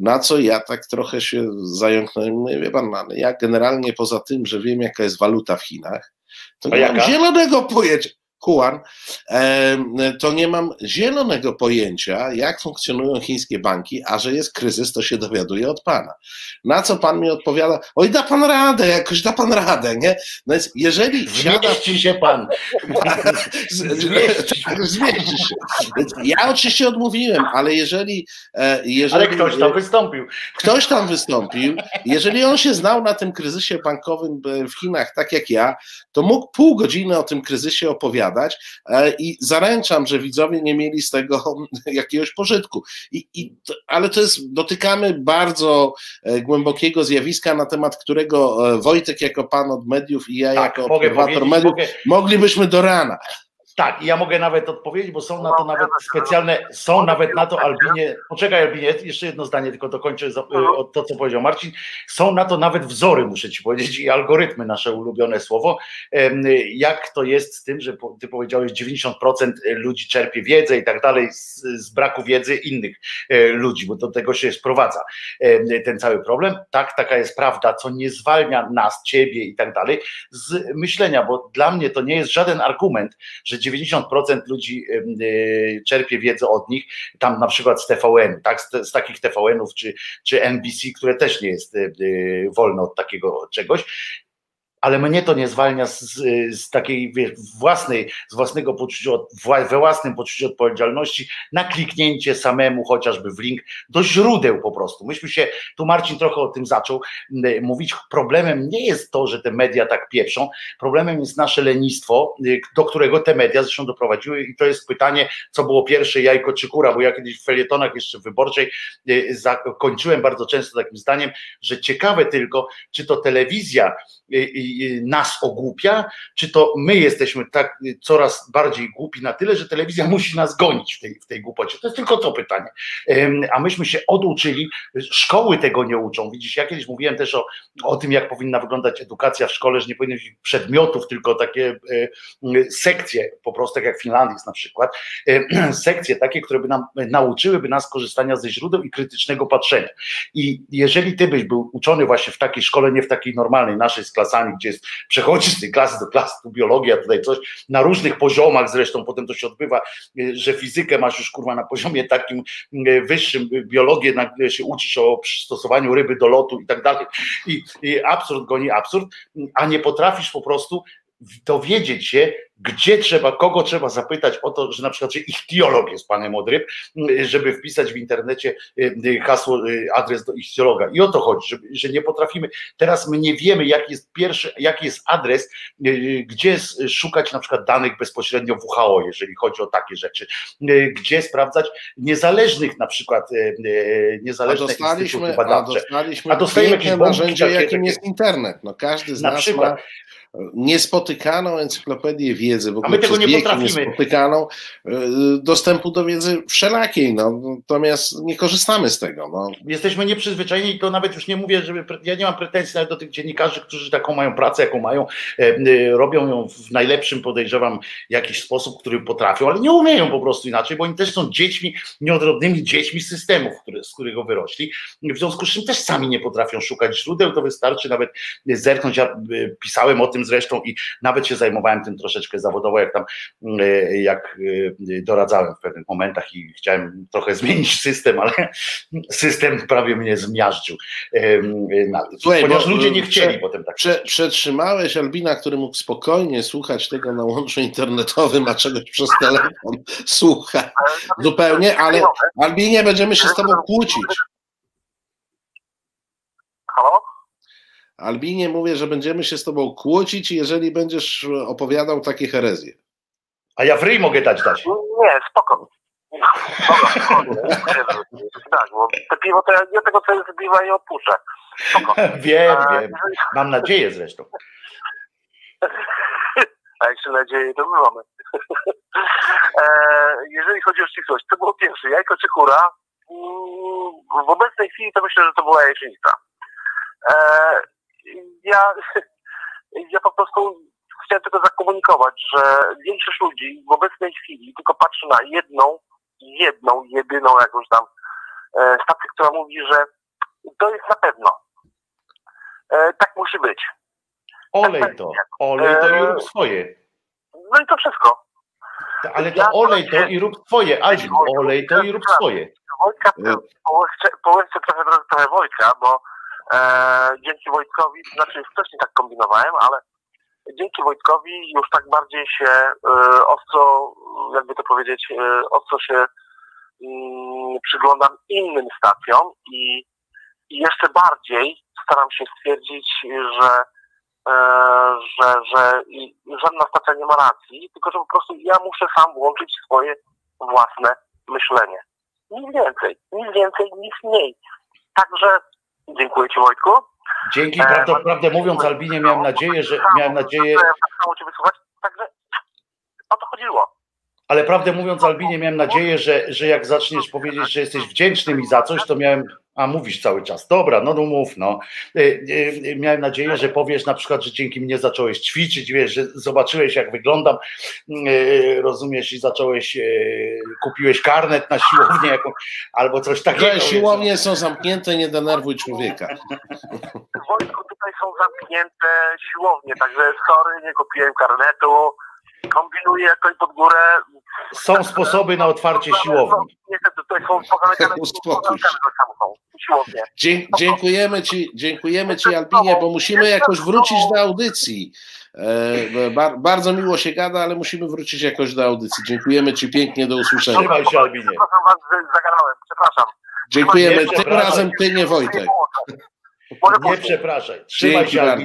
Na co ja tak trochę się zająknąłem, mówię, wie pan, no, ja generalnie poza tym, że wiem jaka jest waluta w Chinach, to nie mam zielonego pojęcia, Kuan, to nie mam zielonego pojęcia, jak funkcjonują chińskie banki, a że jest kryzys, to się dowiaduję od pana. Na co pan mi odpowiada, oj da pan radę, jakoś da pan radę, nie? No więc jeżeli siada Zmieści się pan. Zmieści się. Zmieści się. Ja oczywiście odmówiłem, ale jeżeli, e, jeżeli Ale ktoś tam wystąpił. ktoś tam wystąpił, jeżeli on się znał na tym kryzysie bankowym e, w Chinach tak jak ja, to mógł pół godziny o tym kryzysie opowiadać e, i zaręczam, że widzowie nie mieli z tego jakiegoś pożytku. I, i, ale to jest, dotykamy bardzo e, głębokiego zjawiska, na temat którego e, Wojtek jako pan od mediów i ja Tak, jako obserwator mediów mogę, moglibyśmy do rana. Tak, i ja mogę nawet odpowiedzieć, bo są na to nawet specjalne, są nawet na to Albinie, poczekaj Albinie, jeszcze jedno zdanie, tylko dokończę za- y, to, co powiedział Marcin. Są na to nawet wzory, muszę ci powiedzieć, i algorytmy, nasze ulubione słowo. Jak to jest z tym, że ty powiedziałeś, 90% ludzi czerpie wiedzę i tak dalej z, z braku wiedzy innych e, ludzi, bo do tego się sprowadza ten cały problem. Tak, taka jest prawda, co nie zwalnia nas, ciebie i tak dalej z myślenia, bo dla mnie to nie jest żaden argument, że 90% ludzi e, czerpie wiedzę od nich, tam na przykład z TVN, tak, z, z takich TVN-ów czy, czy NBC, które też nie jest e, e, wolne od takiego czegoś. Ale mnie to nie zwalnia z, z takiej wiesz, własnej, z własnego poczucia, we własnym poczuciu odpowiedzialności na kliknięcie samemu chociażby w link do źródeł po prostu. Myśmy się, tu Marcin trochę o tym zaczął mówić, problemem nie jest to, że te media tak pieprzą, problemem jest nasze lenistwo, y, do którego te media zresztą doprowadziły. I to jest pytanie, co było pierwsze, jajko czy kura, bo ja kiedyś w felietonach jeszcze wyborczej y, zakończyłem bardzo często takim zdaniem, że ciekawe tylko, czy to telewizja y, y, nas ogłupia, czy to my jesteśmy tak y, coraz bardziej głupi na tyle, że telewizja musi nas gonić w tej, w tej głupocie. To jest tylko to pytanie. A myśmy się oduczyli, szkoły tego nie uczą. Widzisz, ja kiedyś mówiłem też o, o tym, jak powinna wyglądać edukacja w szkole, że nie powinno być przedmiotów, tylko takie e, e, sekcje, po prostu tak jak w Finlandii na przykład, e, sekcje takie, które by nam nauczyłyby nas korzystania ze źródeł i krytycznego patrzenia. I jeżeli ty byś był uczony właśnie w takiej szkole, nie w takiej normalnej, naszej z klasami, gdzie jest, przechodzisz z tej klasy do klasy, tu biologia, tutaj coś, na różnych poziomach zresztą, potem to się odbywa, e, że fizykę masz już kurwa na poziomie takim e, wyższym, e, biologię nagle się uczysz o przystosowaniu ryby do lotu i tak dalej. I, I absurd goni absurd, a nie potrafisz po prostu dowiedzieć się, gdzie trzeba, kogo trzeba zapytać o to, że na przykład, że ichtiolog jest panem od ryb, żeby wpisać w internecie y, hasło, y, adres do ichtiologa. I o to chodzi, że, że nie potrafimy. Teraz my nie wiemy, jaki jest pierwszy, jaki jest adres, y, gdzie szukać na przykład danych bezpośrednio WHO, jeżeli chodzi o takie rzeczy, y, gdzie sprawdzać niezależnych na przykład, y, y, A niezależne dostaliśmy, instytuty a badawcze. dostaliśmy A dostajemy jakieś narzędzie, jakim jest internet. No każdy z Na nas przykład. ma niespotykaną encyklopedię wiedzy, w ogóle my tego nie potrafimy. niespotykaną, y, dostępu do wiedzy wszelakiej, no, natomiast nie korzystamy z tego. No. Jesteśmy nieprzyzwyczajeni i to nawet już nie mówię, żeby. Ja nie mam pretensji nawet do tych dziennikarzy, którzy taką mają pracę, jaką mają, e, e, robią ją w najlepszym, podejrzewam, jakiś sposób, który potrafią, ale nie umieją po prostu inaczej, bo oni też są dziećmi, nieodrodnymi dziećmi systemów, które, z którego wyrośli. W związku z czym też sami nie potrafią szukać źródeł, to wystarczy nawet zerknąć. Ja e, pisałem o tym zresztą i nawet się zajmowałem tym troszeczkę zawodowo, jak tam e, jak e, doradzałem w pewnych momentach i chciałem trochę zmienić system, ale system prawie mnie zmiażdżył. Słuchaj, Ponieważ bo, ludzie nie e, chcieli prze- potem tak. Prze, przetrzymałeś Albina, który mógł spokojnie słuchać tego na łączu internetowym, a czegoś przez telefon słucha zupełnie, ale Albinie będziemy się z tobą kłócić. Halo? Albinie mówię, że będziemy się z tobą kłócić, jeżeli będziesz opowiadał takie herezje. A ja w ryj mogę dać dać. Nie, spoko. Spokojnie. Tak, bo te piwo to ja, ja tego co jest piwa nie odpuszczę. Spoko. Wiem, A wiem. Mam nadzieję zresztą. A jeszcze nadzieję, to my mamy. e, jeżeli chodzi o ścisłość, to było pierwsze, jajko czy kura? Mm, W obecnej chwili to myślę, że to była jajecznica. E, ja, ja po prostu chciałem tylko zakomunikować, że większość ludzi w obecnej chwili tylko patrzy na jedną, jedną, jedyną jakąś tam e, stację, która mówi, że to jest na pewno. E, tak musi być. Olej to, olej to i rób swoje. No i to wszystko. Ale to olej to i rób swoje. Albin, olej to i rób swoje. Wojtka, E. trochę, trochę, trochę Wojtka, bo e, dzięki Wojtkowi, znaczy wcześniej tak kombinowałem, ale dzięki Wojtkowi już tak bardziej się e, ostro, jakby to powiedzieć, e, ostro się mm, przyglądam innym stacjom i, i jeszcze bardziej staram się stwierdzić, że e, że, że żadna stacja nie ma racji, tylko że po prostu ja muszę sam włączyć swoje własne myślenie. Nic więcej, nic więcej, nic mniej. Także dziękuję Ci Wojtku. Dzięki, E, prawdę, mam- prawdę mówiąc, Albinie, miałem nadzieję, że miałem nadzieję, Tak samo Cię wysłuchać, także o to chodziło. Ale prawdę mówiąc, Albinie, miałem nadzieję, że, że jak zaczniesz powiedzieć, że jesteś wdzięczny mi za coś, to miałem. A mówisz cały czas. Dobra, no no mów, no. E, e, Miałem nadzieję, że powiesz na przykład, że dzięki mnie zacząłeś ćwiczyć, wiesz, że zobaczyłeś, jak wyglądam, rozumiesz, i zacząłeś, kupiłeś karnet na siłownię jaką, albo coś takiego. Wiesz, siłownie są zamknięte, nie denerwuj człowieka. Wojtku, tutaj są zamknięte siłownie, także sorry, nie kupiłem karnetu, kombinuję jakoś pod górę. Są sposoby na otwarcie siłowni. Dzie- dziękujemy ci, dziękujemy ci Albinie, bo musimy jakoś wrócić do audycji. E, bar, bardzo miło się gada, ale musimy wrócić jakoś do audycji. Dziękujemy ci pięknie, do usłyszenia. Trzymaj się, Albinie. Przepraszam was, że zagadałem, przepraszam. Dziękujemy. Tym razem ty nie Wojtek. Nie przepraszaj. Trzymaj Dzięki się, bardzo.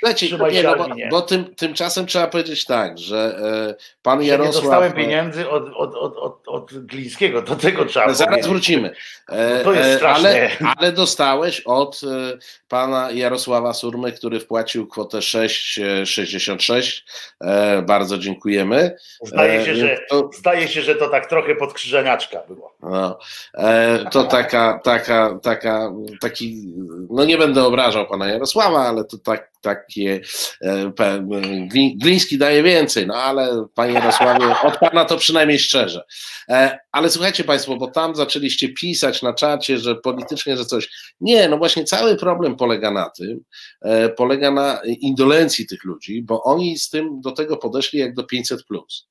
Słuchajcie, nie, się, no, bo, bo tym, tymczasem trzeba powiedzieć tak, że e, pan Że nie Jarosław. dostałem pieniędzy od, od, od, od, od Glińskiego, do tego trzeba Zaraz powiedzieć. wrócimy. E, No to jest e, straszne. Ale, ale dostałeś od e, pana Jarosława Surmy, który wpłacił kwotę 6,66. E, bardzo dziękujemy. Zdaje się, E, że, to- zdaje się, że to tak trochę pod krzyżeniaczka było. No, e, to taka, taka, taka, taki, no nie będę obrażał pana Jarosława, ale to tak, takie, e, Gliński daje więcej, no ale panie Jarosławie, od pana to przynajmniej szczerze. E, ale słuchajcie państwo, bo tam zaczęliście pisać na czacie, że politycznie, że coś. Nie, no właśnie cały problem polega na tym, e, polega na indolencji tych ludzi, bo oni z tym do tego podeszli jak do 500 plus.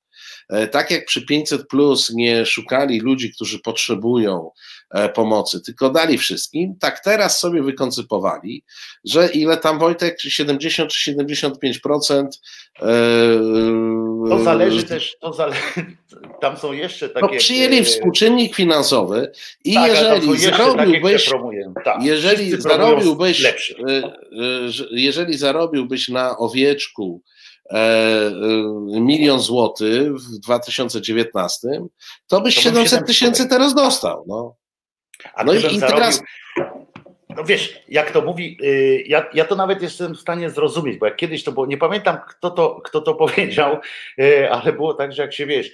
E, Tak jak przy 500 plus nie szukali ludzi, którzy potrzebują e, pomocy, tylko dali wszystkim, tak teraz sobie wykoncypowali, że ile tam Wojtek, czy 70 czy 75%. e, To zależy też, to zale... tam są jeszcze No, takie... przyjęli e, współczynnik finansowy i tak, jeżeli zarobiłbyś. Tak, jeżeli zarobiłbyś, lepszy. że- jeżeli zarobiłbyś na owieczku milion złotych w 2019, to byś To bym 700 700 tysięcy teraz dostał. No. A no i- i teraz- no wiesz, jak to mówi, y, ja, ja to nawet jestem w stanie zrozumieć, bo jak kiedyś to było, nie pamiętam kto to, kto to powiedział, y, ale było tak, że jak się wiesz,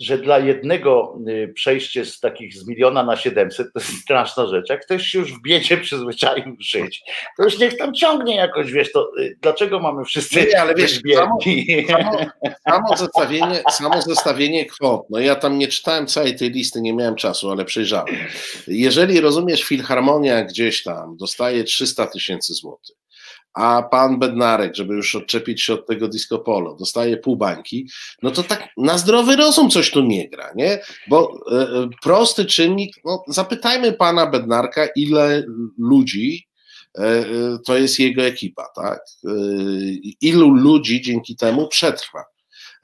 że dla jednego y, przejście z takich z miliona na 700 to jest straszna rzecz. Jak ktoś się już w biedzie przyzwyczaił żyć, to już niech tam ciągnie jakoś, wiesz, to dlaczego mamy wszyscy Nie, ale wiesz, być samo, biedni? samo, samo, zestawienie, samo zestawienie kwot, no ja tam nie czytałem całej tej listy, nie miałem czasu, ale przejrzałem. Jeżeli rozumiesz, Filharmonia gdzieś tam dostaje 300 tysięcy złotych, a pan Bednarek, żeby już odczepić się od tego disco polo, dostaje pół bańki, no to tak na zdrowy rozum coś tu nie gra, nie? Bo e, prosty czynnik, no zapytajmy pana Bednarka, ile ludzi e, to jest jego ekipa, tak? E, ilu ludzi dzięki temu przetrwa?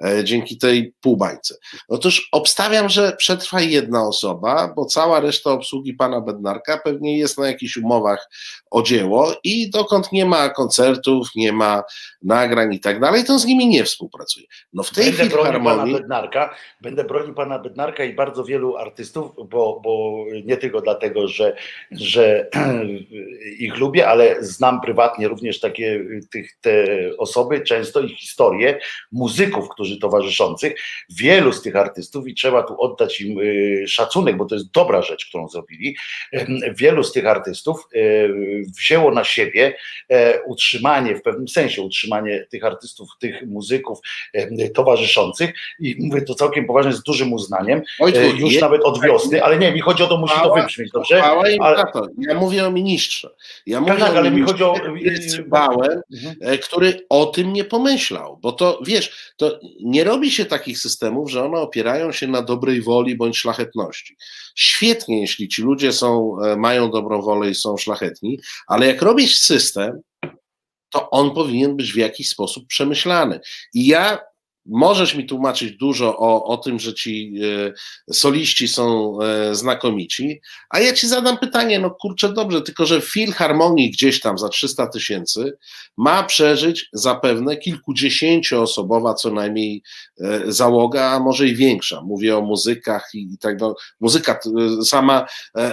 E, dzięki tej półbańce. Otóż obstawiam, że przetrwa jedna osoba, bo cała reszta obsługi pana Bednarka pewnie jest na jakichś umowach o dzieło i dokąd nie ma koncertów, nie ma nagrań i tak dalej, to z nimi nie współpracuje. No w tej Będę bronił pana filharmonii, Bednarka, będę bronił pana Bednarka i bardzo wielu artystów, bo, bo nie tylko dlatego, że, że ich lubię, ale znam prywatnie również takie tych, te osoby, często ich historie, muzyków, którzy towarzyszących, wielu z tych artystów i trzeba tu oddać im y, szacunek, bo to jest dobra rzecz, którą zrobili. Wielu z tych artystów y, wzięło na siebie e, utrzymanie, w pewnym sensie utrzymanie tych artystów, tych muzyków towarzyszących i mówię to całkiem poważnie z dużym uznaniem, e, już je- nawet od wiosny, ale nie, mi chodzi o to, musi to wybrzmieć, dobrze? Ale-. Ja mówię o ministrze. Ja mówię tak, o ale mi chodzi o- jest cybałem, Mhm. e, który o tym nie pomyślał, bo to wiesz, to nie robi się takich systemów, że one opierają się na dobrej woli bądź szlachetności. Świetnie, jeśli ci ludzie są, e, mają dobrą wolę i są szlachetni, ale jak robisz system, to on powinien być w jakiś sposób przemyślany. I ja możesz mi tłumaczyć dużo o, o tym, że ci e, soliści są e, znakomici, a ja ci zadam pytanie, no kurczę, dobrze, tylko że Filharmonii gdzieś tam za 300 tysięcy ma przeżyć zapewne kilkudziesięcioosobowa co najmniej e, załoga, a może i większa. Mówię o muzykach i, i tak dalej. Muzyka, sama,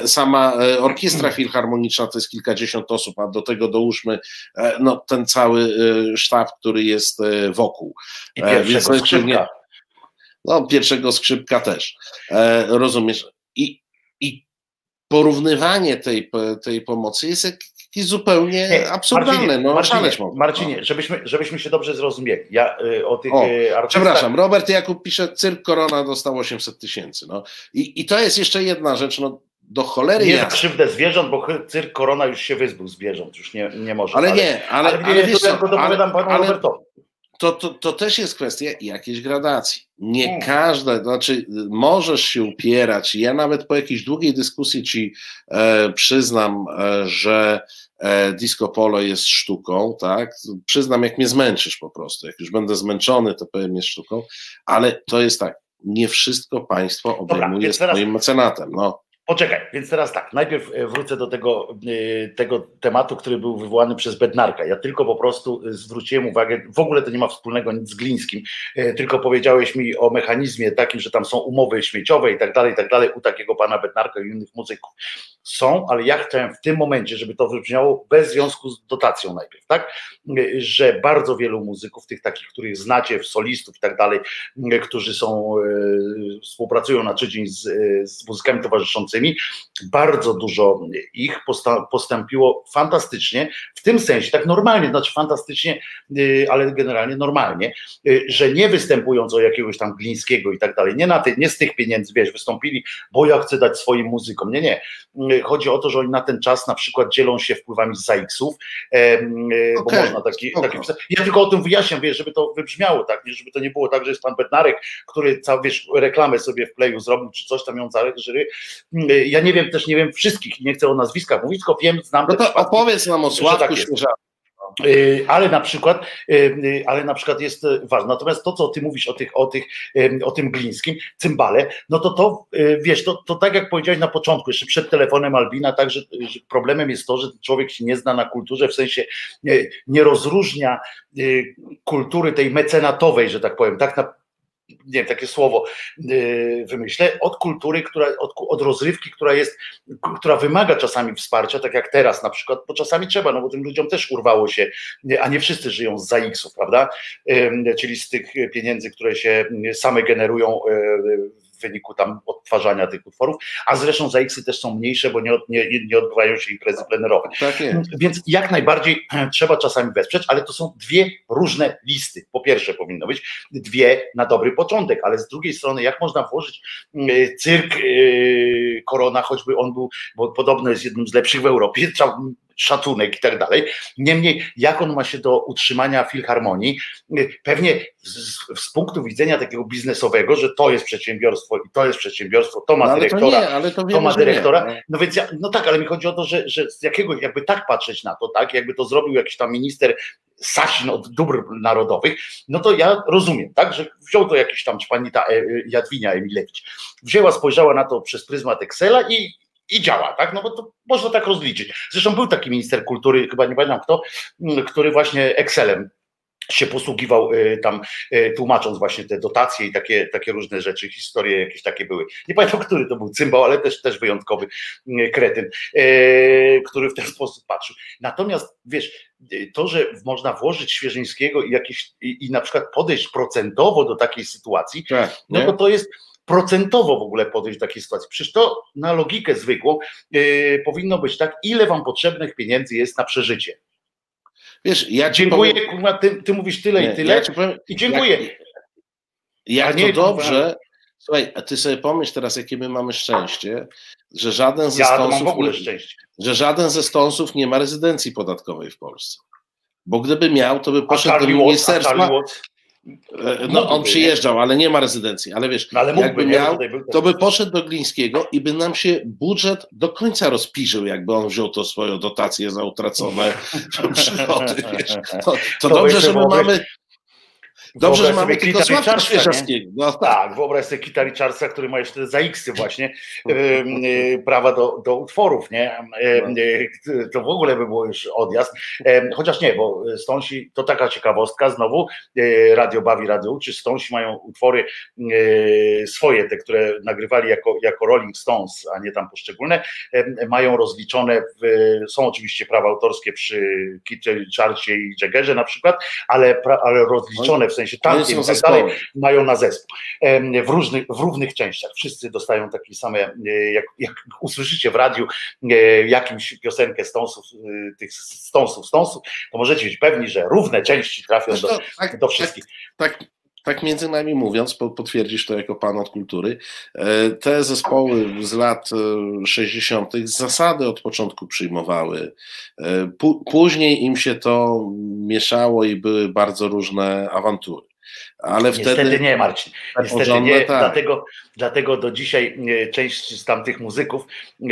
sama orkiestra filharmoniczna to jest kilkadziesiąt osób, a do tego dołóżmy no, ten cały sztab, który jest wokół. I E, to skrzypka. No, pierwszego skrzypka też. E, rozumiesz? I, I porównywanie tej, tej pomocy jest jakieś zupełnie Nie, absurdalne. Marcinie, no, Marcinie, szaleć mogą. Marcinie żebyśmy, żebyśmy się dobrze zrozumieli. Ja y, o tych O, y, artystach... Przepraszam, Robert Jakub pisze, cyrk Korona dostał 800 tysięcy. No. I, I to jest jeszcze jedna rzecz, no do cholery Nie za krzywdę zwierząt, bo cyrk Korona już się wyzbył zwierząt, już nie, nie może. Ale nie, ale, ale, ale, nie, wiesz to co, ale, dopowiadam panu ale Robertowi. To, to, to też jest kwestia jakiejś gradacji. Nie Hmm. każde, znaczy możesz się upierać. Ja nawet po jakiejś długiej dyskusji ci e, przyznam, e, że e, disco polo jest sztuką, tak? Przyznam, jak mnie zmęczysz po prostu. Jak już będę zmęczony, to powiem jest sztuką, ale to jest tak. Nie wszystko państwo obejmuje teraz- swoim mecenatem. No. Poczekaj, więc teraz tak, najpierw e, wrócę do tego, e, tego tematu, który był wywołany przez Bednarka. Ja tylko po prostu e, zwróciłem uwagę, w ogóle to nie ma wspólnego nic z Glińskim, tylko powiedziałeś mi o mechanizmie takim, że tam są umowy śmieciowe i tak dalej, i tak dalej, u takiego pana Bednarka i innych muzyków. Są, ale ja chciałem w tym momencie, żeby to wybrzmiało bez związku z dotacją najpierw, tak? Że bardzo wielu muzyków, tych takich, których znacie, solistów i tak dalej, którzy są, współpracują na co dzień z, z muzykami towarzyszącymi, bardzo dużo ich postąpiło fantastycznie, w tym sensie, tak normalnie, znaczy fantastycznie, y, ale generalnie normalnie, y, że nie występując o jakiegoś tam Glińskiego i tak dalej, nie, na ty, nie z tych pieniędzy, wiesz, wystąpili, bo ja chcę dać swoim muzykom, nie, nie. Y, Chodzi o to, że oni na ten czas na przykład dzielą się wpływami z ZAX-ów, bo można taki, taki Ja tylko o tym wyjaśniam, wiesz, żeby to wybrzmiało, tak, żeby to nie było tak, że jest pan Bednarek, który cał, wiesz, reklamę sobie w playu zrobił, czy coś tam ją zareżyry. Ja nie wiem, też nie wiem wszystkich, nie chcę o nazwiskach mówić, tylko wiem, znam no to przypadki. opowiedz nam o Sławku tak. Śmierzaku. Y, Ale na przykład, y, y, ale na przykład jest y, ważne. Natomiast to, co ty mówisz o, tych, o, tych, y, o tym glińskim, cymbale, no to to, y, wiesz, to, to tak jak powiedziałeś na początku, jeszcze przed telefonem Albina, także że problemem jest to, że człowiek się nie zna na kulturze, w sensie y, nie rozróżnia y, kultury tej mecenatowej, że tak powiem, tak na nie wiem, takie słowo yy, wymyślę, od kultury, która, od, od rozrywki, która jest, która wymaga czasami wsparcia, tak jak teraz na przykład, bo czasami trzeba, no bo tym ludziom też urwało się, a nie wszyscy żyją z ZAX-ów, prawda? Czyli z tych pieniędzy, które się same generują w wyniku tam odtwarzania tych utworów, a zresztą ZAX-y też są mniejsze, bo nie, nie, nie odbywają się imprezy plenerowe. Tak. Więc jak najbardziej trzeba czasami wesprzeć, ale to są dwie różne listy. Po pierwsze powinno być dwie na dobry początek, ale z drugiej strony jak można włożyć y, cyrk y, Korona, choćby on był, bo podobno jest jednym z lepszych w Europie, trzeba szacunek i tak dalej. Niemniej, jak on ma się do utrzymania filharmonii? Pewnie z, z, punktu widzenia takiego biznesowego, że to jest przedsiębiorstwo i to jest przedsiębiorstwo, to ma No, dyrektora, to, nie, to, to ma że nie, dyrektora. no. No więc ja, no tak, ale mi chodzi o to, że, że z jakiego, jakby tak patrzeć na to, tak, jakby to zrobił jakiś tam minister Sasin od dóbr narodowych, no to ja rozumiem, tak, że wziął to jakiś tam panita e, Jadwinia Emilewicz, wzięła, spojrzała na to przez pryzmat Excela i, i działa, tak? No bo to można tak rozliczyć. Zresztą był taki minister kultury, chyba nie pamiętam kto, m, który właśnie Excelem się posługiwał y, tam, y, tłumacząc właśnie te dotacje i takie, takie różne rzeczy, historie jakieś takie były. Nie pamiętam, który to był cymbał, ale też, też wyjątkowy y, kretyn, y, który w ten sposób patrzył. Natomiast wiesz, to, że można włożyć Świeżyńskiego i jakieś i, i na przykład podejść procentowo do takiej sytuacji, Tak, no to to jest procentowo w ogóle podejść do takiej sytuacji. Przecież to na logikę zwykłą yy, powinno być tak, ile wam potrzebnych pieniędzy jest na przeżycie. Wiesz, ja Dziękuję, powiem- kurwa, ty, ty mówisz tyle nie, i tyle Ja powiem, i dziękuję. Jak, jak nie, to kurwa. dobrze. Słuchaj, a ty sobie pomyśl teraz, jakie my mamy szczęście, że żaden ze Ja mam w stąsów, ogóle szczęście. że żaden ze stąsów nie ma rezydencji podatkowej w Polsce. Bo gdyby miał, to by poszedł do ministerstwa. E, No, on przyjeżdżał, ale nie ma rezydencji. Ale wiesz, no ale mógłby, jakby miał, to by poszedł do Glińskiego i by nam się budżet do końca rozpiżył, jakby on wziął to swoją dotację za utracone przychody. Wiesz. To, to To dobrze, że my mamy. Dobrze, że Wyobraź mamy sobie tylko Sławka? Świeżackiego. No, tak. Tak, wyobraź sobie Kita Richardsa, który ma jeszcze za X właśnie prawa do, do utworów, nie? Ym, y, To w ogóle by było już odjazd. Chociaż nie, bo Stonsi, to taka ciekawostka, znowu y, Radio Bawi, Radio Uczy, Stonsi mają utwory y, swoje, te, które nagrywali jako, jako Rolling Stones, a nie tam poszczególne, mają rozliczone, w, są oczywiście prawa autorskie przy Kicie Richardsie i Jaggerze na przykład, ale, ale rozliczone w sensie Są i tak dalej, mają na zespół w różnych, w równych częściach. Wszyscy dostają takie same, jak, jak usłyszycie w radiu e, jakimś piosenkę Stonesów, e, tych Stonesów, Stonesów, to możecie być pewni, że równe części trafią do, tak, do wszystkich. tak, tak między nami mówiąc, po- potwierdzisz to jako pan od kultury, e, te zespoły z lat e, 60. z zasady od początku przyjmowały. E, Pó- Później im się to mieszało i były bardzo różne awantury. Ale Niestety wtedy nie, Marcin. te Niestety porządne, nie, tak. dlatego, dlatego do dzisiaj e, część z tamtych muzyków e,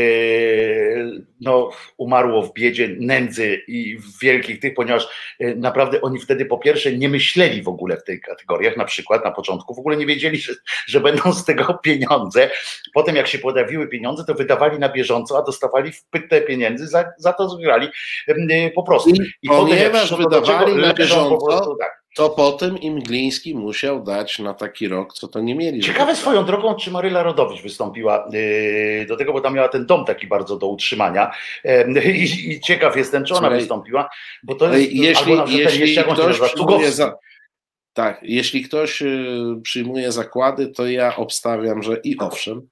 no, umarło w biedzie, nędzy i w wielkich tych, ponieważ e, naprawdę oni wtedy po pierwsze nie myśleli w ogóle w tych kategoriach, na przykład na początku w ogóle nie wiedzieli, że, że będą z tego pieniądze. Potem jak się pojawiły pieniądze, to wydawali na bieżąco, a dostawali wpytę pieniędzy za, za to, że grali e, po prostu. I I potem jak wydawali na bieżąco, prostu tak. To potem im Gliński musiał dać na taki rok, co to nie mieli. Ciekawe swoją drogą, czy Maryla Rodowicz wystąpiła yy, do tego, bo tam miała ten dom taki bardzo do utrzymania Em, i, i ciekaw jestem, czy ona Słuchaj, wystąpiła, bo to jest, jeśli, albo ten jeśli się ktoś przyjmuje za, tak, jeśli ktoś y, przyjmuje zakłady, to ja obstawiam, że i owszem.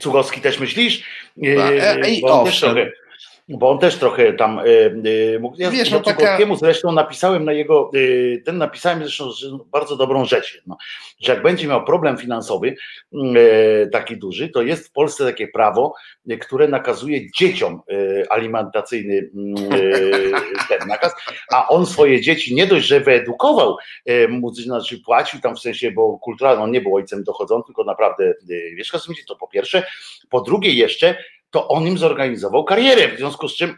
Cugowski też myślisz? Yy, Tak, e, i on też owszem. trochę, bo on też trochę tam yy, yy, mógł. Ja, Wiesz, no taka- zresztą napisałem na jego, yy, ten napisałem zresztą bardzo dobrą rzecz, no, że jak będzie miał problem finansowy yy, taki duży, to jest w Polsce takie prawo, które nakazuje dzieciom alimentacyjny yy, ten nakaz, a on swoje dzieci nie dość, że wyedukował, znaczy płacił tam w sensie, bo kulturalnie on nie był ojcem dochodzącym, tylko naprawdę wiesz, co to po pierwsze, po drugie jeszcze, to on im zorganizował karierę, w związku z czym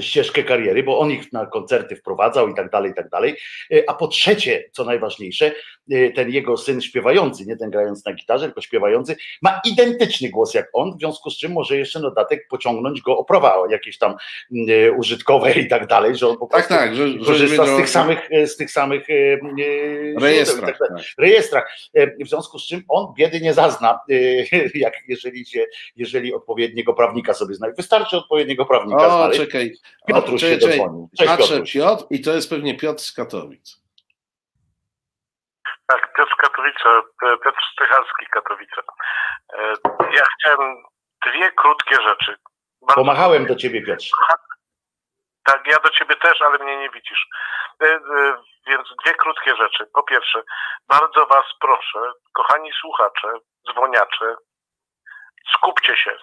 ścieżkę kariery, bo on ich na koncerty wprowadzał i tak dalej, i tak dalej. E, A po trzecie, co najważniejsze, ten jego syn śpiewający, nie ten grający na gitarze, tylko śpiewający, ma identyczny głos jak on, w związku z czym może jeszcze dodatek pociągnąć go o prawa jakieś tam y, użytkowe i tak dalej, że on po Tak, prostu tak, że, że korzysta z tych samych, y, z tych samych y, y, rejestrach. tak dalej tak. rejestrach. E, W związku z czym on biedy nie zazna, jak jeżeli się, jeżeli odpowiedniego prawnika sobie znajdzie. Wystarczy odpowiedniego prawnika O, znaleźć. czekaj. O, Piotruś się czekaj, czekaj. Cześć Patrzę. Piotr i to jest pewnie Piotr z Katowic. Tak, Piotr Katowice, Piotr Stychalski Katowice. E, Ja chciałem dwie krótkie rzeczy. Bardzo Pomachałem do ciebie Piotrze. Tak, ja do ciebie też, ale mnie nie widzisz. E, e, Więc dwie krótkie rzeczy. Po pierwsze, bardzo was proszę, kochani słuchacze, dzwoniacze, skupcie się.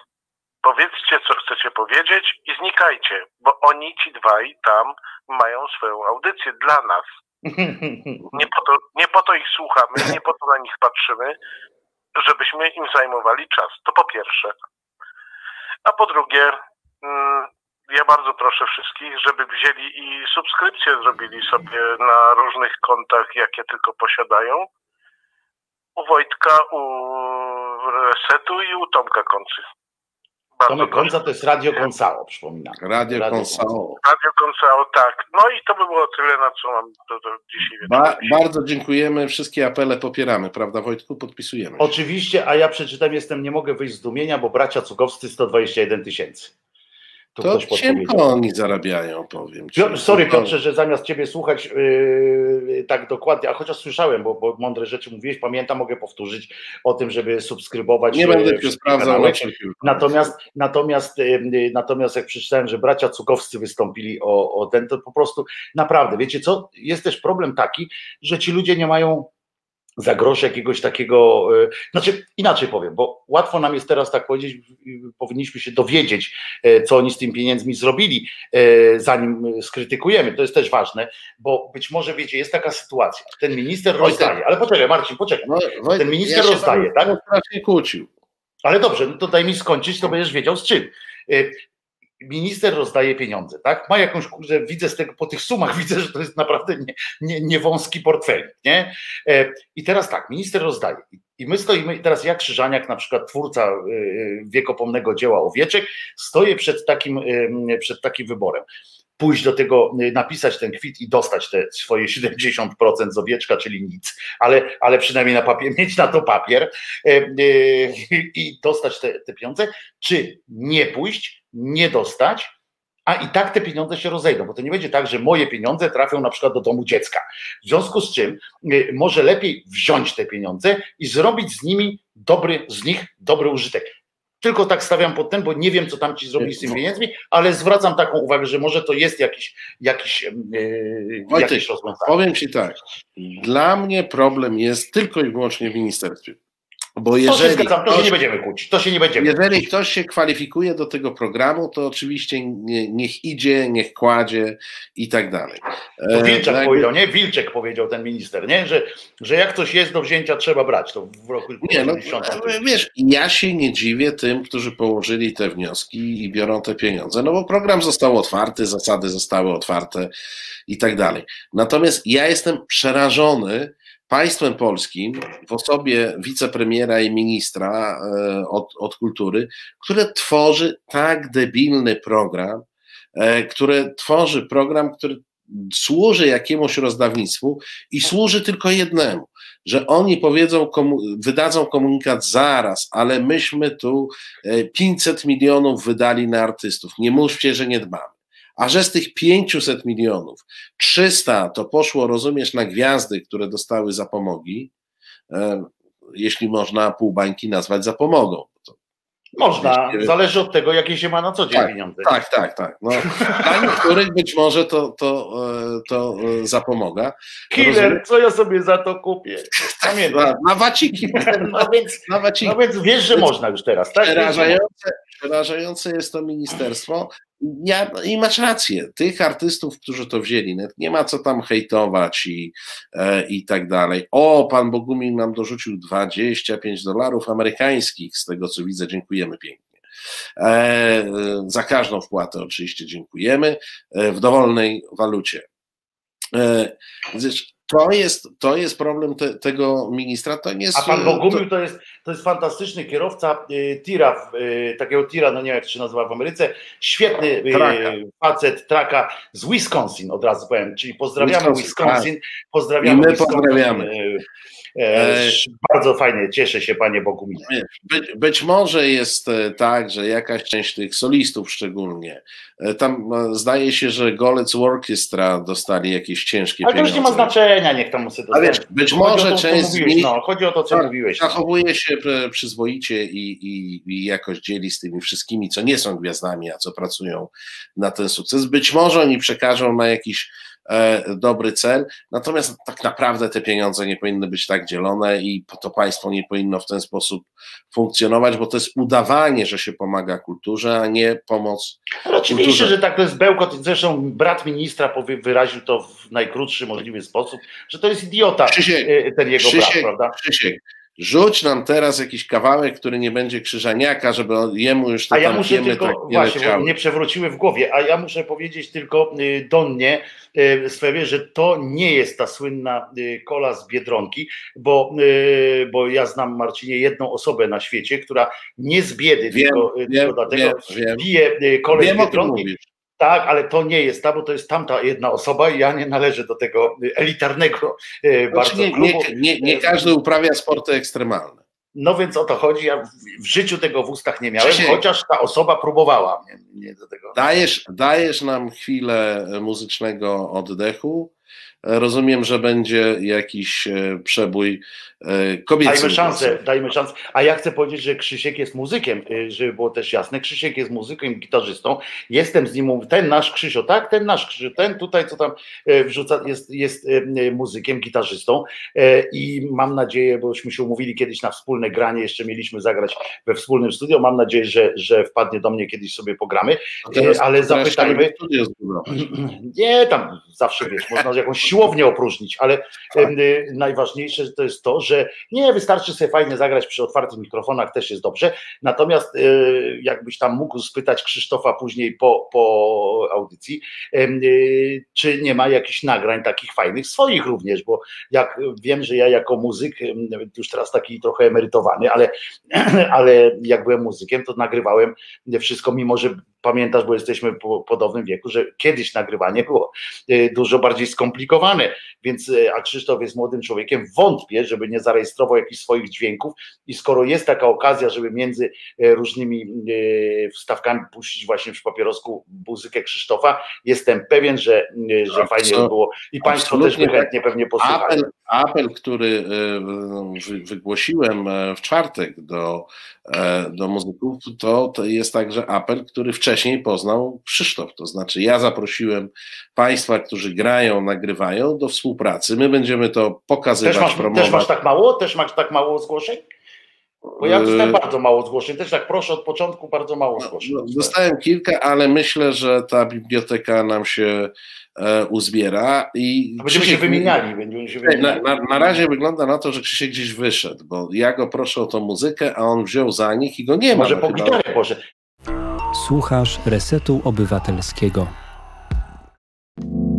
Powiedzcie, co chcecie powiedzieć i znikajcie, bo oni, ci dwaj tam mają swoją audycję dla nas. Nie po, to, nie po to ich słuchamy, nie po to na nich patrzymy, żebyśmy im zajmowali czas. To po pierwsze. A po drugie, mm, ja bardzo proszę wszystkich, żeby wzięli i subskrypcję zrobili sobie na różnych kontach, jakie tylko posiadają. U Wojtka, u Resetu i u Tomka Koncy. Tomek. Konca to jest Radio Konsao, przypominam. Radio Radio Konsao. Radio Koncao, tak. No i to by było tyle, na co mam do, do dzisiaj Ba, bardzo dziękujemy, wszystkie apele popieramy, prawda Wojtku? Podpisujemy. Oczywiście, a ja przeczytam, jestem, nie mogę wyjść z dumienia, bo bracia Cukowscy 121 tysięcy. Tu To cienko oni zarabiają, powiem ci. Piotr, sorry Piotrze, że zamiast ciebie słuchać yy, tak dokładnie, a chociaż słyszałem, bo, bo mądre rzeczy mówiłeś, pamiętam, mogę powtórzyć o tym, żeby subskrybować. Nie yy, będę cię sprawdzał. Natomiast, natomiast, yy, yy, natomiast jak przeczytałem, że bracia Cukowscy wystąpili o, o ten, to po prostu naprawdę, wiecie co, jest też problem taki, że ci ludzie nie mają za grosz jakiegoś takiego, y, znaczy inaczej powiem, bo łatwo nam jest teraz tak powiedzieć, powinniśmy się dowiedzieć, y, co oni z tymi pieniędzmi zrobili, y, zanim skrytykujemy, to jest też ważne, bo być może wiecie, jest taka sytuacja, ten minister rozdaje, ale poczekaj Marcin, poczekaj, No, ten minister się rozdaje, tak? strasznie kłócił. ale dobrze, no to daj mi skończyć, to będziesz wiedział z czym. Minister rozdaje pieniądze, tak? Ma jakąś, że widzę z tego, po tych sumach widzę, że to jest naprawdę nie, nie, nie wąski portfel, nie? E, I teraz tak, minister rozdaje. I my stoimy, teraz ja Krzyżaniak, na przykład twórca y, wiekopomnego dzieła Owieczek, stoję przed takim, przed takim wyborem. Pójść do tego, y, napisać ten kwit i dostać te swoje 70% z owieczka, czyli nic, ale, ale przynajmniej na papier, mieć na to papier y, y, i dostać te, te pieniądze, czy nie pójść, nie dostać, a i tak te pieniądze się rozejdą, bo to nie będzie tak, że moje pieniądze trafią na przykład do domu dziecka. W związku z czym może lepiej wziąć te pieniądze i zrobić z nimi dobry, z nich dobry użytek. Tylko tak stawiam pod ten, bo nie wiem, co tam ci zrobili z tymi pieniędzmi, ale zwracam taką uwagę, że może to jest jakiś, jakiś, yy, Wojtek, jakieś rozwiązanie. Powiem ci tak, dla mnie problem jest tylko i wyłącznie w ministerstwie. Bo To się jeżeli zgadzam, to się nie będziemy kłócić, to się nie będziemy jeżeli ktoś się kwalifikuje do tego programu, to oczywiście nie, niech idzie, niech kładzie i tak dalej. To E, Wilczek jakby- powiedział, nie? Wilczek powiedział ten minister, nie? Że, że jak coś jest do wzięcia, trzeba brać. To w roku Nie, no, 90. wiesz, ja się nie dziwię tym, którzy położyli te wnioski i biorą te pieniądze, no bo program został otwarty, zasady zostały otwarte i tak dalej. Natomiast ja jestem przerażony państwem polskim w osobie wicepremiera i ministra e, od, od kultury, które tworzy tak debilny program, e, które tworzy program, który służy jakiemuś rozdawnictwu i służy tylko jednemu że oni powiedzą, komu, wydadzą komunikat zaraz, ale myśmy tu e, 500 milionów wydali na artystów. Nie mówcie, że nie dbamy. A że z tych 500 milionów 300 to poszło, rozumiesz, na gwiazdy, które dostały zapomogi, jeśli można pół bańki nazwać zapomogą. Można, zależy od tego, jakie się ma na co dzień Tak, pieniądze. tak, tak, tak. No, dla niektórych być może to, to, e, to e, zapomoga. Rozumiem. Killer, co ja sobie za to kupię? Pamiętam. Na, na waciki. No więc, Na waciki. no więc wiesz, że można już teraz, tak? Przerażające, przerażające jest to ministerstwo. Ja, I masz rację, tych artystów, którzy to wzięli, nie ma co tam hejtować i, e, i tak dalej. O, pan Bogumin nam dorzucił 25 dolarów amerykańskich, z tego co widzę, dziękujemy pięknie. E, za każdą wpłatę oczywiście dziękujemy, e, w dowolnej walucie. E, wiesz, to jest, to jest problem te, tego ministra. To nie jest, A pan to- Bogumił to jest, to jest fantastyczny kierowca y, tira, y, takiego tira, no nie wiem jak to się nazywa w Ameryce, świetny y, Traka. facet, traka z Wisconsin od razu powiem, czyli pozdrawiamy Wisconsin, Wisconsin, pozdrawiamy I my Wisconsin, pozdrawiamy. E, E, Bardzo fajnie, cieszę się panie Bogumił. Być, być może jest e, tak, że jakaś część tych solistów szczególnie, e, tam zdaje się, że Golec Orchestra dostali jakieś ciężkie Ale to pieniądze. już nie ma znaczenia, niech tam sobie A wiesz, być Chodzi może to, część z nich no, chodzi o to, co tak, mówiłeś. zachowuje się przyzwoicie i, i, i jakoś dzieli z tymi wszystkimi, co nie są gwiazdami, a co pracują na ten sukces. Być może oni przekażą na jakiś dobry cel, natomiast tak naprawdę te pieniądze nie powinny być tak dzielone i to państwo nie powinno w ten sposób funkcjonować, bo to jest udawanie, że się pomaga kulturze, a nie pomoc Oczywiście, kulturze. że tak to jest bełkot. Zresztą brat ministra powie, wyraził to w najkrótszy możliwy sposób, że to jest idiota Krzysiek, e, ten jego brat, Krzysiek, prawda? Krzysiek, rzuć nam teraz jakiś kawałek, który nie będzie krzyżaniaka, żeby jemu już te A ja tam muszę tylko, tak nie właśnie, leciały. mnie przewróciły w głowie, a ja muszę powiedzieć tylko y, Donnie y, Swewie, że to nie jest ta słynna y, kola z Biedronki, bo, bo ja znam Marcinie jedną osobę na świecie, która nie z biedy, Wiem, tylko, wiem, tylko dlatego wiem, wiem. pije kolę z Biedronki. Tak, ale to nie jest ta, bo to jest tamta jedna osoba i ja nie należę do tego y, elitarnego y, bardzo Znaczy, nie, klubu. nie, nie, nie każdy uprawia sporty ekstremalne. No więc o to chodzi. Ja w- życiu tego w ustach nie miałem, chociaż ta osoba próbowała mnie, mnie do tego. Dajesz, dajesz nam chwilę muzycznego oddechu. Rozumiem, że będzie jakiś e, przebój e, kobiecym. Dajmy szansę, dajmy szansę. A ja chcę powiedzieć, że Krzysiek jest muzykiem, y, żeby było też jasne. Krzysiek jest muzykiem, gitarzystą. Jestem z nim, ten nasz Krzysio, tak? Ten nasz Krzysio, ten tutaj, co tam wrzuca, jest, jest muzykiem, gitarzystą. I mam nadzieję, bośmy się umówili kiedyś na wspólne granie, jeszcze mieliśmy zagrać we wspólnym studio. Mam nadzieję, że, że wpadnie do mnie kiedyś sobie pogramy. Ale zapytajmy-. Nie, tam zawsze wiesz, można jakąś siłownię opróżnić, ale Tak. y, najważniejsze to jest to, że nie wystarczy sobie fajnie zagrać przy otwartych mikrofonach, też jest dobrze. Natomiast y, jakbyś tam mógł spytać Krzysztofa później po, po audycji, y, czy nie ma jakichś nagrań takich fajnych swoich również, bo jak wiem, że ja jako muzyk, już teraz taki trochę emerytowany, ale, ale jak byłem muzykiem, to nagrywałem wszystko, mimo że pamiętasz, bo jesteśmy po podobnym wieku, że kiedyś nagrywanie było e, dużo bardziej skomplikowane, więc e, a Krzysztof jest młodym człowiekiem, wątpię, żeby nie zarejestrował jakichś swoich dźwięków. I skoro jest taka okazja, żeby między e, różnymi wstawkami puścić właśnie przy papierosku muzykę Krzysztofa, jestem pewien, że, że fajnie by było. I Państwo też by chętnie pewnie posłuchali. Apel, apel, który wy- wygłosiłem e, w czwartek do, e, do muzyków, to, to jest także apel, który wcześniej poznał Krzysztof. To znaczy, ja zaprosiłem Państwa, którzy grają, nagrywają do współpracy. My będziemy to pokazywać, Też masz, promować. też masz tak mało? Też masz tak mało zgłoszeń? Bo ja dostałem E, bardzo mało zgłoszeń. Też tak proszę od początku bardzo mało No, zgłoszeń. no, Dostałem kilka, ale myślę, że ta biblioteka nam się e, uzbiera i Będziemy się Krzysiek- wymieniali. Będziemy się Na, wymieniali. na, na razie wygląda na to, że Krzysiek gdzieś wyszedł, bo ja go proszę o tą muzykę, a on wziął za nich i go nie ma. Może po gitarę poszedł. Słuchasz Resetu Obywatelskiego.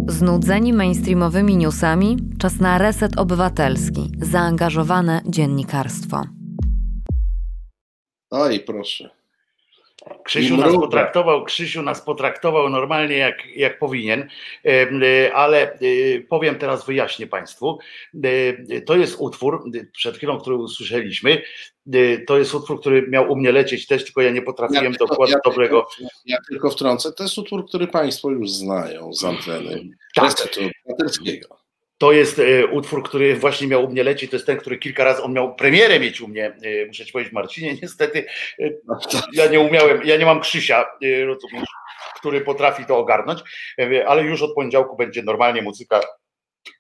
Znudzeni mainstreamowymi newsami? Czas na reset obywatelski. Zaangażowane dziennikarstwo. Oj, proszę. Krzysiu nas potraktował, Krzysiu nas potraktował normalnie jak, jak powinien, y, ale y, powiem teraz, wyjaśnię Państwu. Y, To jest utwór, przed chwilą, który usłyszeliśmy, to jest utwór, który miał u mnie lecieć też, tylko ja nie potrafiłem tylko- dokładnie dobrego. Tylko, ja tylko wtrącę, to jest utwór, który Państwo już znają z anteny. Tak. To jest e, utwór, który właśnie miał u mnie lecieć. To jest ten, który kilka razy on miał premierę mieć u mnie. e, Muszę ci powiedzieć, Marcinie, niestety ja nie umiałem, ja nie mam Krzysia, który potrafi to ogarnąć, ale już od poniedziałku będzie normalnie muzyka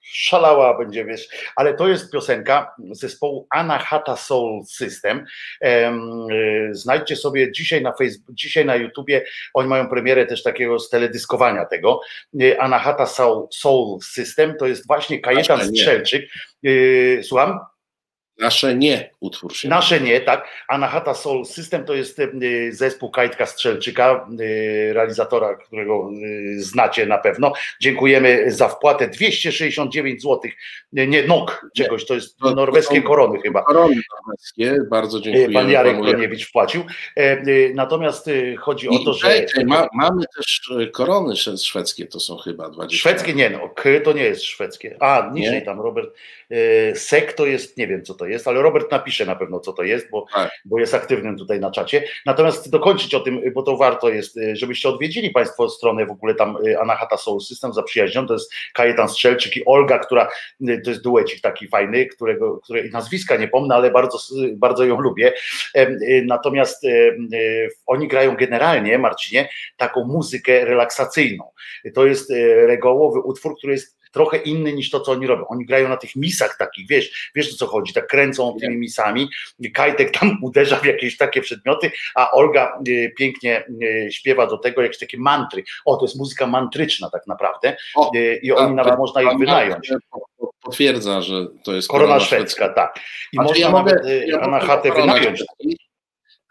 szalała, będzie wiesz, ale to jest piosenka zespołu Anahata Soul System. Em, e, Znajdźcie sobie dzisiaj na Facebook, dzisiaj na YouTubie, oni mają premierę też takiego z teledyskowania tego. E, Anahata Soul, Soul System to jest właśnie Kajetan. Strzelczyk. E, Słucham? Nasze nie, utwór się Nasze nie, tak. Anahata Soul System to jest y, zespół Kajtka Strzelczyka, y, realizatora, którego y, znacie na pewno. Dziękujemy za wpłatę 269 zł. Nie, NOK czegoś, to jest To- to norweskie są- korony chyba. Korony norweskie, bardzo dziękuję. Pan Jarek. Kroniewicz wpłacił. E, Natomiast chodzi o to, że. czekaj, ma, mamy też korony szwedzkie, to są chyba 20. Szwedzkie nie, no, K to nie jest szwedzkie. A, niżej Nie? tam Robert. Sek to jest, nie wiem co to jest, ale Robert napisze na pewno co to jest, bo, Tak. bo jest aktywnym tutaj na czacie. Natomiast dokończyć o tym, bo to warto jest, e, żebyście odwiedzili Państwo stronę w ogóle tam e, Anahata Soul System zaprzyjaźnią. To jest Kajetan Strzelczyk i Olga, która e, to jest duecik taki fajny, którego, której nazwiska nie pomnę, ale bardzo, bardzo ją lubię. Natomiast oni grają generalnie, Marcinie, taką muzykę relaksacyjną. To jest regołowy utwór, który jest trochę inny niż to, co oni robią. Oni grają na tych misach takich, wiesz, wiesz o co chodzi, tak kręcą tymi misami, Kajtek tam uderza w jakieś takie przedmioty, a Olga e, pięknie e, śpiewa do tego jakieś takie mantry. O, to jest muzyka mantryczna tak naprawdę O, e, i oni Ta- nawet ta- można ta ich wynająć. Potwierdza, że to jest Korona szwedzka, tak. I A czy można ja nawet ja o koronach wynająć.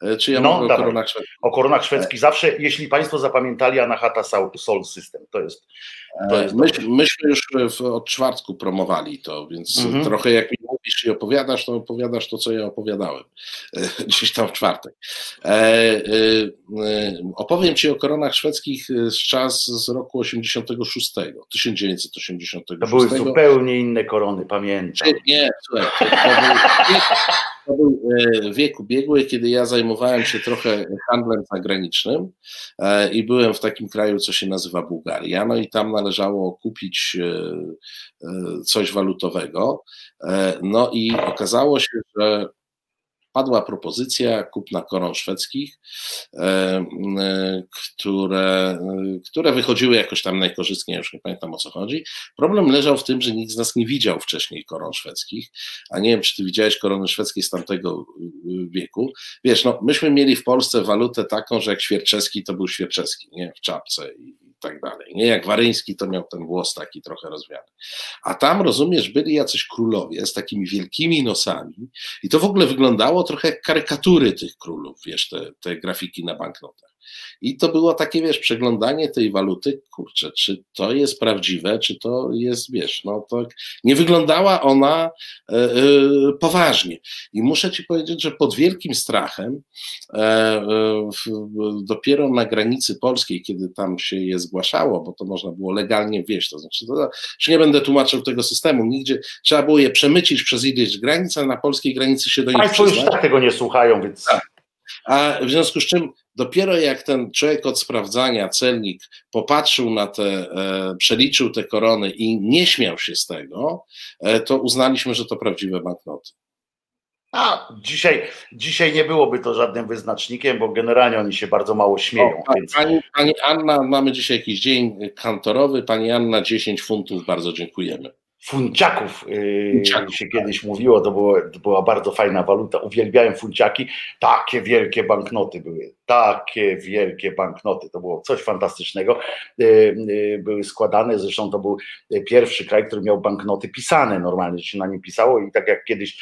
E, Czy ja No, mogę o koronach szwedzkich? O koronach szwedzkich zawsze, jeśli Państwo zapamiętali Anahata Soul System, to jest, to jest E, My, dobre. myśmy już w, od czwartku promowali to, więc Mhm. trochę jak mi mówisz i opowiadasz, to opowiadasz to, co ja opowiadałem e, gdzieś tam w czwartek. E, e, e, opowiem Ci o koronach szwedzkich e, z czas z roku 86, 1986. to były zupełnie inne korony, pamiętam. Czy- Nie, słuchaj, to, to, był, wiek, to był e, wiek ubiegły, kiedy ja zajmowałem się trochę handlem zagranicznym e, i byłem w takim kraju, co się nazywa Bułgaria, no i tam należało kupić e, coś walutowego, no i okazało się, że padła propozycja kupna koron szwedzkich, e, e, które, e, które wychodziły jakoś tam najkorzystniej, już nie pamiętam o co chodzi. Problem leżał w tym, że nikt z nas nie widział wcześniej koron szwedzkich, a nie wiem, czy ty widziałeś korony szwedzkie z tamtego y, wieku. Wiesz, no, myśmy mieli w Polsce walutę taką, że jak Świerczewski, to był Świerczewski, nie? W czapce i tak dalej. Nie jak Waryński, to miał ten włos taki trochę rozwiany. A tam, rozumiesz, byli jacyś królowie z takimi wielkimi nosami i to w ogóle wyglądało trochę jak karykatury tych królów, wiesz, te, te grafiki na banknotach. I to było takie, wiesz, przeglądanie tej waluty, kurczę, czy to jest prawdziwe, czy to jest, wiesz, no to nie wyglądała ona e, e, poważnie. I muszę ci powiedzieć, że pod wielkim strachem e, w, dopiero na granicy polskiej, kiedy tam się je zgłaszało, bo to można było legalnie wieść, to znaczy, to, że nie będę tłumaczył tego systemu, nigdzie trzeba było je przemycić przez ileś granic, a na polskiej granicy się do nich Państwo już tak tego nie słuchają, więc A w związku z czym dopiero jak ten człowiek od sprawdzania, celnik, popatrzył na te, e, przeliczył te korony i nie śmiał się z tego, e, to uznaliśmy, że to prawdziwe banknoty. a, dzisiaj, dzisiaj nie byłoby to żadnym wyznacznikiem, bo generalnie oni się bardzo mało śmieją, O, więc pani, pani Anna, mamy dzisiaj jakiś dzień kantorowy, pani Anna 10 funtów, bardzo dziękujemy. Funciaków, yy, Funciaków, się kiedyś mówiło, to, było, to była bardzo fajna waluta, uwielbiałem funciaki, takie wielkie banknoty były, takie wielkie banknoty, to było coś fantastycznego, Yy, yy, były składane, zresztą to był pierwszy kraj, który miał banknoty pisane normalnie, się na nim pisało i tak jak kiedyś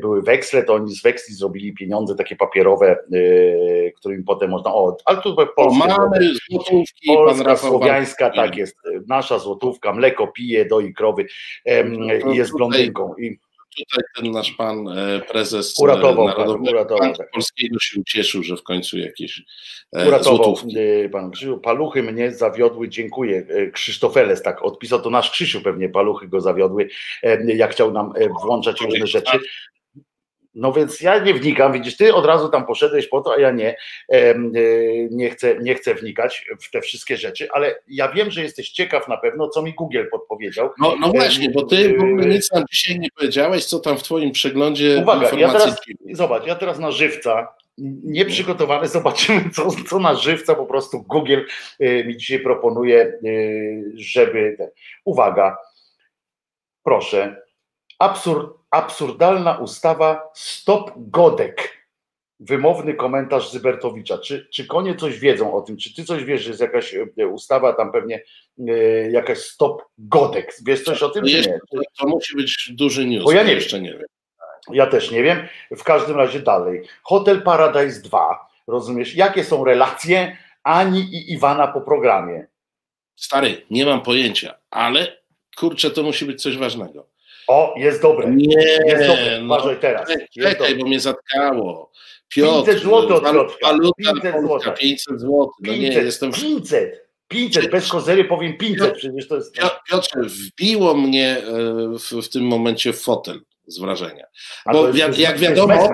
były weksle, to oni z weksli zrobili pieniądze takie papierowe, którymi potem można, o, ale tu O, polskie mamy złotówki, Polska, słowiańska, tak jest. Nasza złotówka, mleko pije, doi krowy i jest tutaj- blondynką. I Tutaj ten nasz pan e, prezes Uratował e, Narodowego pan, uratował, tak. Polskiego się ucieszył, że w końcu jakieś e, uratował złotówki. y, pan Krzysiu. Paluchy mnie zawiodły, dziękuję. Y, Krzysztofeles tak odpisał, to nasz Krzysiu pewnie paluchy go zawiodły, jak chciał nam włączać różne rzeczy. No więc ja nie wnikam, widzisz, ty od razu tam poszedłeś po to, a ja nie, y, nie chcę, nie chcę wnikać w te wszystkie rzeczy, ale ja wiem, że jesteś ciekaw na pewno, co mi Google podpowiedział. No, no właśnie, bo ty w ogóle Yy, nic nam dzisiaj nie powiedziałeś, co tam w twoim przeglądzie Uwaga, ja teraz, zobacz, ja teraz na żywca, nieprzygotowany, zobaczymy, co, co na żywca po prostu Google y, mi dzisiaj proponuje, żeby. Uwaga, proszę. Absur, absurdalna ustawa Stop Godek. Wymowny komentarz Zybertowicza. Czy, czy konie coś wiedzą o tym? Czy ty coś wiesz, że jest jakaś y, ustawa, tam pewnie y, jakaś Stop Godek? Wiesz coś o tym, To, jeszcze, nie? to, to musi być duży news, Bo ja nie jeszcze nie wiem. Ja też nie wiem. W każdym razie dalej. Hotel Paradise 2. Rozumiesz? Jakie są relacje Ani i Iwana po programie? Stary, nie mam pojęcia, ale kurczę, to musi być coś ważnego. O, jest dobre. Nie, jest dobre. no, Uważaj teraz. Czekaj, dobre. bo mnie zatkało. Piotr, 500 złotych od Piotrka. Waluta 500 polska, złotych. 500 zł. No nie, 500, jestem... w- 500, 500, bez kozery powiem 500, przecież to jest... Pio- Piotrze, wbiło mnie e, w, w tym momencie w fotel z wrażenia. Bo jest- jak, jak wiadomo,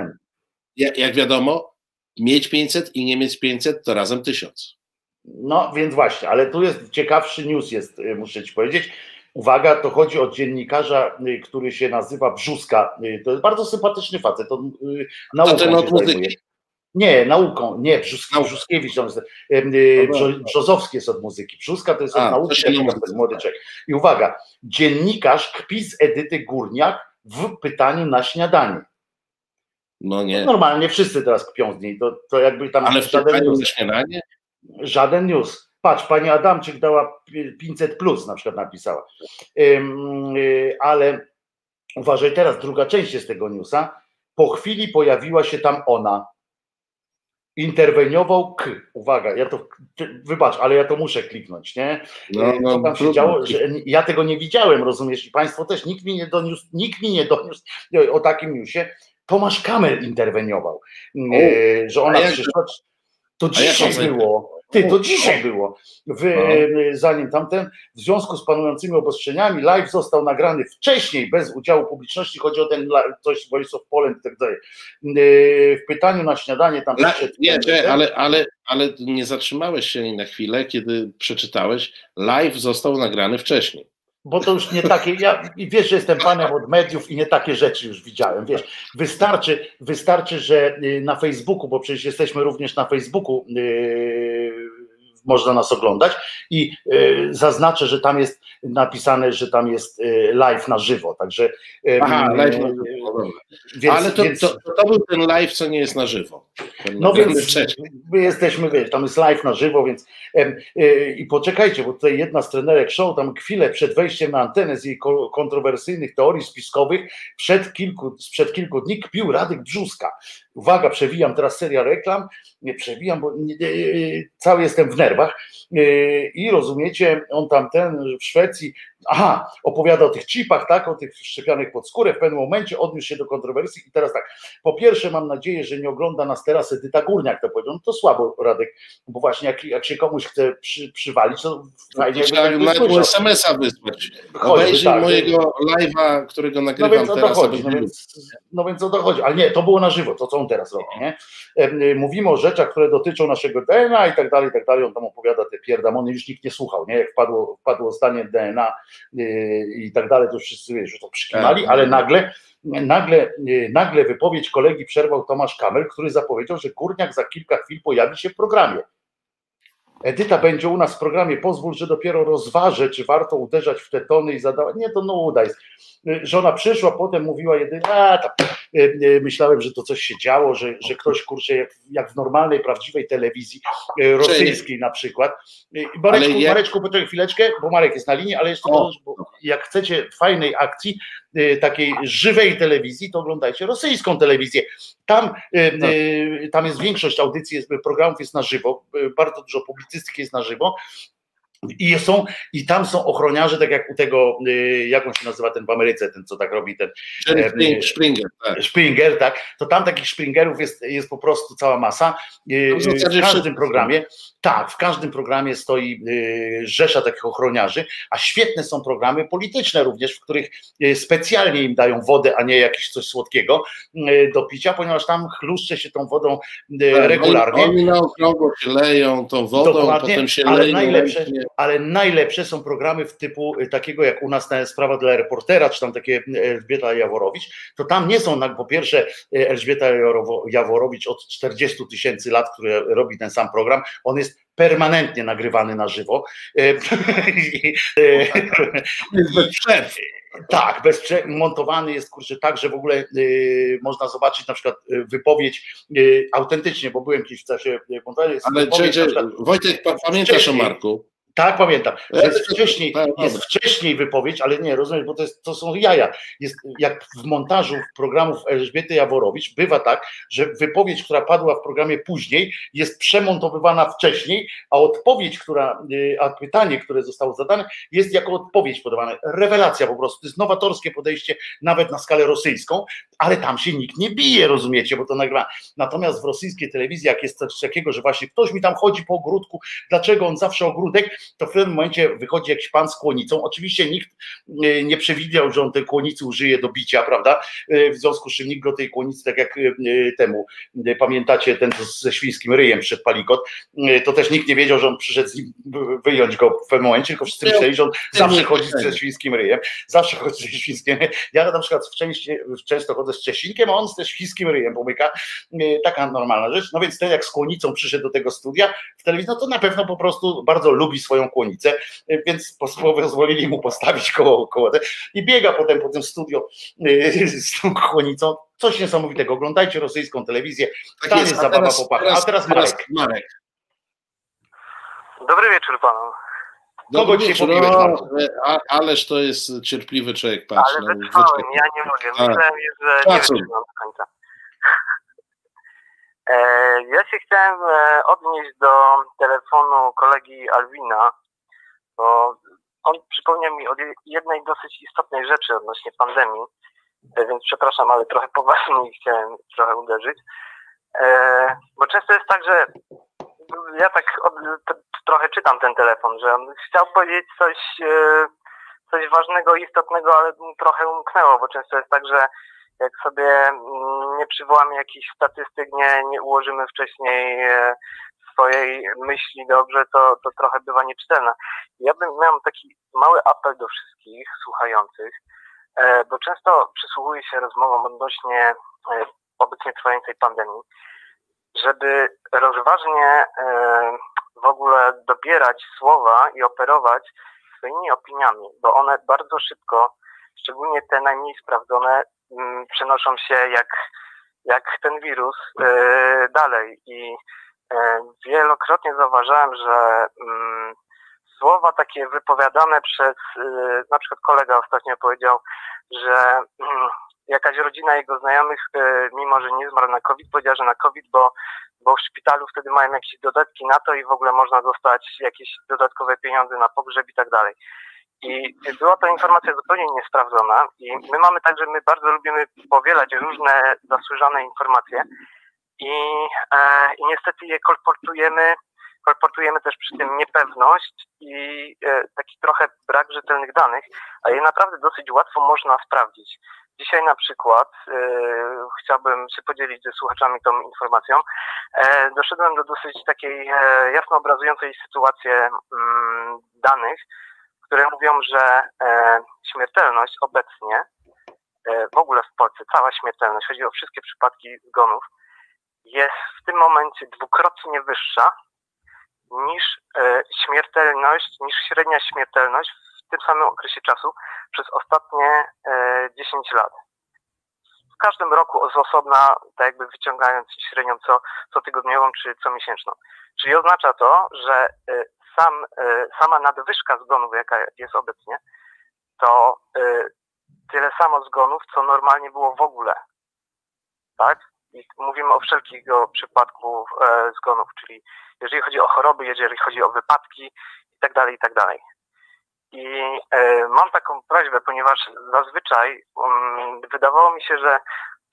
jak, jak wiadomo, mieć 500 i nie mieć 500 to razem 1000. No więc właśnie, ale tu jest ciekawszy news jest, y, muszę ci powiedzieć. Uwaga, to chodzi o dziennikarza, y, który się nazywa Brzuska. Y, To jest bardzo sympatyczny facet. On y, nauką ten od muzyki? Nie, nauką, nie, Brzus, Nauką. Brzuskiewicz, on jest, Brzozowski jest od muzyki, Brzuska to jest od A, nauki, to muzyka. młody człowiek. I uwaga, dziennikarz kpi z Edyty Górniak w pytaniu na śniadanie. No nie. Normalnie wszyscy teraz kpią z niej, to, to jakby tam Ale w żaden pytaniu na śniadanie? Żaden news. Patrz, pani Adamczyk dała 500 plus, na przykład napisała. Y, ale uważaj teraz, druga część jest tego newsa. Po chwili pojawiła się tam ona. Interweniował K. Uwaga, ja to, wybacz, ale ja to muszę kliknąć, nie? No, Co no, tam się działo, ja tego nie widziałem, rozumiesz? I Państwo też, nikt mi nie doniósł, nikt mi nie doniósł o takim newsie. Tomasz Kamer interweniował, e, że ona a jak- przyszła. To dzisiaj było. Ty, to dzisiaj było. W, e, zanim tamten, w związku z panującymi obostrzeniami, live został nagrany wcześniej, bez udziału publiczności. Chodzi o ten coś Voice of Poland i tak dalej. W pytaniu na śniadanie tam La, przyszedł nie, czekaj, ale, ale, ale nie zatrzymałeś się na chwilę, kiedy przeczytałeś, live został nagrany wcześniej. Bo to już nie takie, ja wiesz, że jestem panem od mediów i nie takie rzeczy już widziałem, wiesz, wystarczy, wystarczy, że y, na Facebooku, bo przecież jesteśmy również na Facebooku, yy, można nas oglądać i yy, zaznaczę, że tam jest napisane, że tam jest yy, live na żywo, także yy, Aha, live na żywo, więc, Ale to, więc, to, to był ten live, co nie jest na żywo. Ten no więc wcześniej. my jesteśmy, wiesz, tam jest live na żywo, więc i poczekajcie, bo tutaj jedna z trenerek show tam chwilę przed wejściem na antenę z jej ko- kontrowersyjnych teorii spiskowych przed kilku, sprzed kilku dni kpił Radek Brzuska. Uwaga, przewijam teraz seria reklam, nie przewijam, bo cały jestem w nerwach. Y, i rozumiecie, on tam ten w Szwecji, aha, opowiada o tych chipach, tak, o tych szczepianych pod skórę, w pewnym momencie odniósł się do kontrowersji i teraz tak, po pierwsze mam nadzieję, że nie ogląda nas teraz Edyta Górniak, to powiedział, no to słabo Radek, bo właśnie jak, jak się komuś chce przy, przywalić, to fajnie jakby Trzeba tak. SMS-a wysłać. Obejrzyj tak. mojego live'a, którego No nagrywam więc o to teraz. chodzi, no więc, no więc o to chodzi, ale nie, to było na żywo, to co on teraz robi, nie? Y, Mówimy o rzeczach, które dotyczą naszego DNA i tak dalej, i tak dalej, on tam opowiada te pierdamony, już nikt nie słuchał, nie? Jak wpadło, wpadło zdanie DNA i tak dalej, to wszyscy, wiesz, że to przykimali, Tak. ale nagle, nagle, y, nagle wypowiedź kolegi przerwał Tomasz Kamer, który zapowiedział, że Górniak za kilka chwil pojawi się w programie. Edyta będzie u nas w programie, pozwól, że dopiero rozważę, czy warto uderzać w te tony i zadawać. Nie, to nuda jest. Y, Żona przyszła, potem mówiła jedynie, a tam, y, y, myślałem, że to coś się działo, że, że ktoś, kurczę, jak, jak w normalnej, prawdziwej telewizji rosyjskiej na przykład. Mareczku, Ale ja- Mareczku, poczekaj chwileczkę, bo Marek jest na linii, ale jeszcze O. jak chcecie fajnej akcji, takiej żywej telewizji, to oglądajcie rosyjską telewizję. Tam, y, tam jest większość audycji, jest, programów jest na żywo, bardzo dużo publicystyki jest na żywo. I są, i tam są ochroniarze, tak jak u tego, y, jak on się nazywa ten w Ameryce, ten co tak robi, ten e, Spring- Springer, tak. Springer, tak, to tam takich Springerów jest, jest po prostu cała masa. Y, w y, W każdym programie, tak, w każdym programie stoi rzesza takich ochroniarzy, a świetne są programy polityczne również, w których specjalnie im dają wodę, a nie jakieś coś słodkiego do picia, ponieważ tam chluszcze się tą wodą Tak, regularnie. Oni, oni na okrągło się leją tą wodą, Dokładnie, potem się leją. najlepsze-. Ale najlepsze są programy w typu y, takiego jak u nas na sprawa dla reportera, czy tam takie y, Elżbieta Jaworowicz, to tam nie są, po pierwsze y, Elżbieta Jaworowicz od 40 tysięcy lat, który robi ten sam program, on jest permanentnie nagrywany na żywo. Tak, bez montowany jest kurczę tak, że w ogóle y, można zobaczyć na przykład wypowiedź y, autentycznie, bo byłem kiedyś w czasie jest Ale czy, czy, Wojtek, pa, pamiętasz o. Marku? Tak, pamiętam. Jest wcześniej, jest wcześniej wypowiedź, ale nie, rozumiesz, bo to, jest, to są jaja. Jest, jak w montażu programów Elżbiety Jaworowicz bywa tak, że wypowiedź, która padła w programie później, jest przemontowywana wcześniej, a odpowiedź, która, y, a pytanie, które zostało zadane, jest jako odpowiedź podawane. Rewelacja po prostu. To jest nowatorskie podejście, nawet na skalę rosyjską, ale tam się nikt nie bije, rozumiecie, bo to nagrywa. Natomiast w rosyjskiej telewizji, jak jest coś takiego, że właśnie ktoś mi tam chodzi po ogródku, dlaczego on zawsze ogródek, to w pewnym momencie wychodzi jakiś pan z kłonicą. Oczywiście nikt e, nie przewidział, że on tej kłonicy użyje do bicia, prawda? E, w związku z czym nikt go tej kłonicy, tak jak e, temu, pamiętacie, ten ze świńskim ryjem przed palikot, to też nikt nie wiedział, że on przyszedł z nim wyjąć go w pewnym momencie, tylko wszyscy myśleli, że on zawsze chodzi ze świńskim ryjem, zawsze chodzi ze świńskim ryjem. Ja na przykład w części, często chodzę z Czesinkiem, a on z świńskim ryjem pomyka. Taka normalna rzecz. No więc ten jak z kłonicą przyszedł do tego studia w telewizji, no to na pewno po prostu bardzo lubi swoją kłonicę, więc pozwolili mu postawić koło, koło i biega potem po tym studio y, z tą kłonicą. Coś niesamowitego. Oglądajcie rosyjską telewizję. Tak Tam jest, jest zabawa po pachach. A teraz Marek. Marek. Dobry wieczór panu. Kogo dzisiaj pobiłeś, no, Ależ to jest cierpliwy człowiek, patrz. Ale no, ja nie mogę. Myślałem, że nie wytrzymam do końca. E, ja się chciałem e, odnieść do telefonu kolegi Alwina, bo on przypomniał mi o jednej dosyć istotnej rzeczy odnośnie pandemii, e, więc przepraszam, ale trochę poważniej chciałem trochę uderzyć. Bo często jest tak, że ja tak od, trochę czytam ten telefon, że on chciał powiedzieć coś, coś ważnego, istotnego, ale trochę umknęło, bo często jest tak, że jak sobie mm, nie przywołamy jakichś statystyk, nie, nie ułożymy wcześniej e, swojej myśli dobrze, to, to trochę bywa nieczytelna. Ja bym miał taki mały apel do wszystkich słuchających, e, bo często przysłuchuję się rozmowom odnośnie e, obecnie trwającej pandemii, żeby rozważnie w ogóle dobierać słowa i operować swoimi opiniami, bo one bardzo szybko, szczególnie te najmniej sprawdzone, Mm, przenoszą się jak, jak ten wirus e, dalej. I e, wielokrotnie zauważałem, że mm, słowa takie wypowiadane przez, e, na przykład kolega ostatnio powiedział, że mm, jakaś rodzina jego znajomych, mimo że nie zmarł na COVID, powiedziała, że na COVID, bo, bo w szpitalu wtedy mają jakieś dodatki na to i w ogóle można dostać jakieś dodatkowe pieniądze na pogrzeb i tak dalej. I była to informacja zupełnie niesprawdzona i my mamy tak, że my bardzo lubimy powielać różne zasłużone informacje i, e, i niestety je kolportujemy, kolportujemy też przy tym niepewność i e, taki trochę brak rzetelnych danych, a je naprawdę dosyć łatwo można sprawdzić. Dzisiaj na przykład e, chciałbym się podzielić ze słuchaczami tą informacją. E, doszedłem do dosyć takiej e, jasno obrazującej sytuacji mm, danych, które mówią, że e, śmiertelność obecnie e, w ogóle w Polsce, cała śmiertelność, chodzi o wszystkie przypadki zgonów, jest w tym momencie dwukrotnie wyższa niż e, śmiertelność, niż średnia śmiertelność tym samym okresie czasu przez ostatnie 10 lat. W każdym roku z osobna, tak jakby wyciągając średnią co, co tygodniową czy co miesięczną. Czyli oznacza to, że sam, e, sama nadwyżka zgonów, jaka jest obecnie, to e, tyle samo zgonów, co normalnie było w ogóle. Tak? I mówimy o wszelkiego przypadku e, zgonów, czyli jeżeli chodzi o choroby, jeżeli chodzi o wypadki i tak dalej, i tak dalej. I mam taką prośbę, ponieważ zazwyczaj um, wydawało mi się, że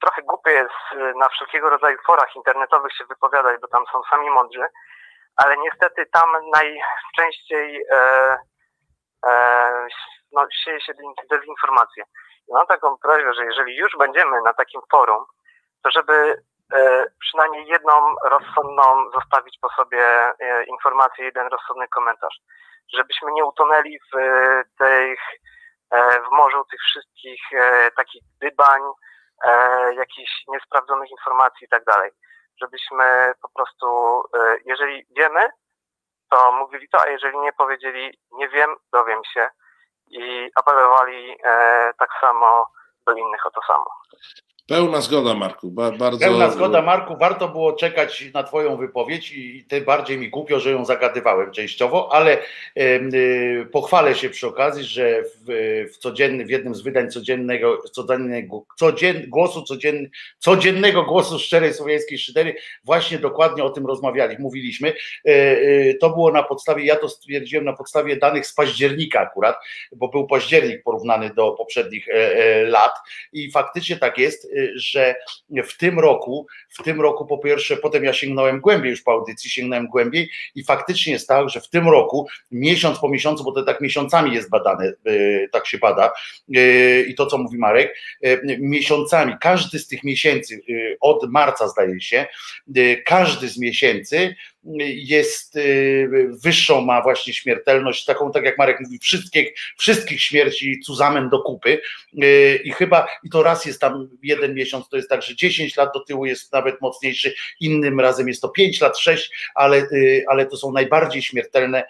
trochę głupie jest na wszelkiego rodzaju forach internetowych się wypowiadać, bo tam są sami mądrzy, ale niestety tam najczęściej e, e, no, sieje się dezinformację. I mam taką prośbę, że jeżeli już będziemy na takim forum, to żeby e, przynajmniej jedną rozsądną zostawić po sobie e, informację, jeden rozsądny komentarz. Żebyśmy nie utonęli w tych, e, w morzu tych wszystkich e, takich dybań, jakichś niesprawdzonych informacji i tak dalej żebyśmy po prostu, e, jeżeli wiemy, to mówili to, a jeżeli nie powiedzieli, nie wiem, dowiem się i apelowali e, tak samo do innych o to samo. Pełna zgoda, Marku. Ba, bardzo... Pełna zgoda, Marku. Warto było czekać na Twoją wypowiedź i tym bardziej mi głupio, że ją zagadywałem częściowo, ale y, pochwalę się przy okazji, że w, w codzienny, w jednym z wydań codziennego, codziennego codzien, głosu codzienny, codziennego głosu szczerej słowiańskiej szydery właśnie dokładnie o tym rozmawiali, mówiliśmy. Y, y, to było na podstawie, ja to stwierdziłem na podstawie danych z października akurat, bo był październik porównany do poprzednich e, lat i faktycznie tak jest że w tym roku, w tym roku po pierwsze, potem ja sięgnąłem głębiej, już po audycji sięgnąłem głębiej i faktycznie jest tak, że w tym roku, miesiąc po miesiącu, bo to tak miesiącami jest badane, y, tak się bada y, i to, co mówi Marek, y, miesiącami, każdy z tych miesięcy, od marca zdaje się, każdy z miesięcy jest wyższą, ma właśnie śmiertelność, taką, tak jak Marek mówi, wszystkich, wszystkich śmierci cuzamen do kupy i chyba, i to raz jest tam jeden miesiąc, to jest tak, że 10 lat do tyłu jest nawet mocniejszy, innym razem jest to 5 lat, 6, ale, ale to są najbardziej śmiertelne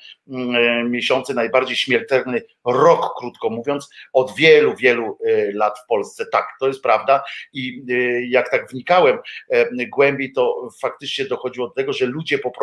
miesiące, najbardziej śmiertelny rok, krótko mówiąc, od wielu, wielu lat w Polsce. Tak, to jest prawda i jak tak wnikałem głębiej, to faktycznie dochodziło do tego, że ludzie po prostu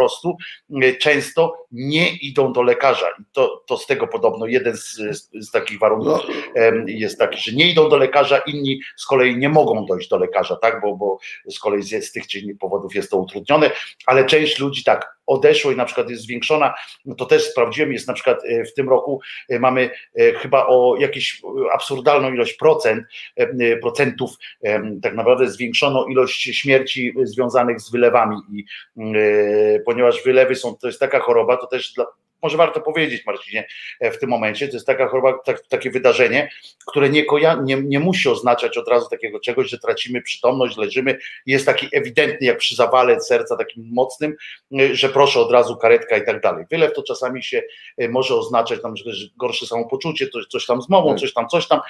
często nie idą do lekarza. I to, to z tego podobno jeden z, z takich warunków no. jest taki, że nie idą do lekarza, inni z kolei nie mogą dojść do lekarza, tak, bo, bo z kolei z, z tych powodów jest to utrudnione, ale część ludzi tak odeszło i na przykład jest zwiększona, no to też sprawdziłem, jest na przykład e, w tym roku e, mamy e, chyba o jakieś absurdalną ilość procent, procentów tak naprawdę zwiększono ilość śmierci związanych z wylewami i ponieważ wylewy są, to jest taka choroba, to też dla, może warto powiedzieć, Marcinie, e, w tym momencie, to jest taka choroba, tak, takie wydarzenie, które nie, nie, nie musi oznaczać od razu takiego czegoś, że tracimy przytomność, leżymy, jest taki ewidentny, jak przy zawale serca takim mocnym, e, że proszę od razu karetka i tak dalej. Wylew to czasami się e, może oznaczać tam, że gorsze samopoczucie, coś, coś tam z mową, tak. coś tam, coś tam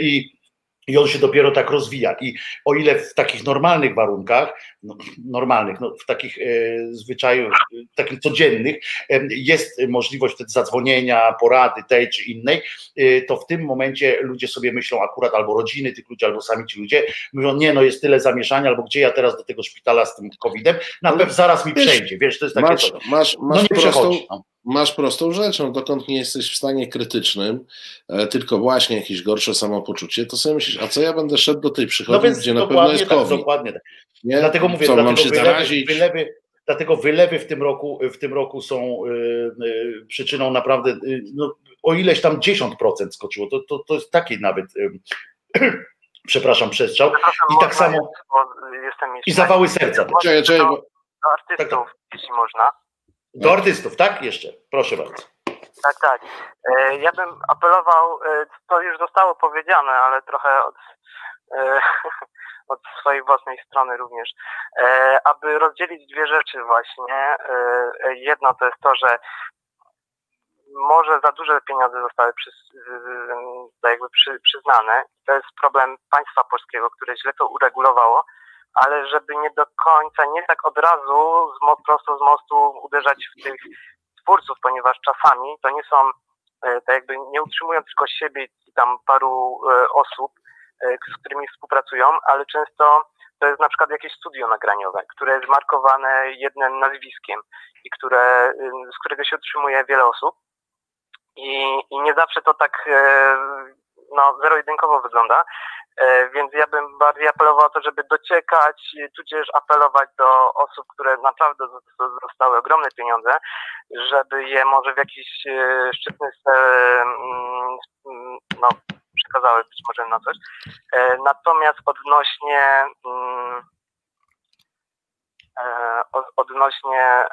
i i on się dopiero tak rozwija. I o ile w takich normalnych warunkach, no, normalnych, no, w takich e, zwyczajach, takich codziennych, e, jest możliwość wtedy zadzwonienia, porady tej czy innej, e, to w tym momencie ludzie sobie myślą akurat albo rodziny tych ludzi, albo sami ci ludzie, mówią, nie no, jest tyle zamieszania, albo gdzie ja teraz do tego szpitala z tym COVID-em, na pewno zaraz mi przejdzie, wiesz, to jest takie masz, Masz, masz no nie prostą, no masz prostą rzeczą, dokąd nie jesteś w stanie krytycznym, e, tylko właśnie jakieś gorsze samopoczucie, to sobie myślisz, a co ja będę szedł do tej przychodni, no gdzie na pewno jest tak, COVID. Dokładnie tak. Nie? Dlatego mówię, co, dlatego, się wylewy, wylewy, dlatego wylewy w tym roku, w tym roku są y, y, przyczyną naprawdę, y, no, o ileś tam 10% skoczyło, to, to, to jest taki nawet przepraszam, przestrzał. I tak samo i zawały serca. Czekaj, czekaj, bo... artystów, tak, tak. jeśli można. Do artystów, tak? Jeszcze, proszę bardzo. Tak, tak. E, ja bym apelował, e, to już zostało powiedziane, ale trochę od, e, od swojej własnej strony również, aby rozdzielić dwie rzeczy właśnie. Jedno to jest to, że może za duże pieniądze zostały przy, jakby przy, przyznane. To jest problem państwa polskiego, które źle to uregulowało ale żeby nie do końca, nie tak od razu z, prosto z mostu uderzać w tych twórców, ponieważ czasami to nie są, e, tak jakby nie utrzymują tylko siebie i tam paru e, osób, e, z którymi współpracują, ale często to jest na przykład jakieś studio nagraniowe, które jest markowane jednym nazwiskiem i które, z którego się utrzymuje wiele osób. I, i nie zawsze to tak no, zero-jedynkowo wygląda. E, więc ja bym bardziej apelował o to, żeby dociekać, tudzież apelować do osób, które naprawdę dostały ogromne pieniądze, żeby je może w jakiś e, szczytny mm, no, przekazały być może na coś. E, natomiast odnośnie mm, E, odnośnie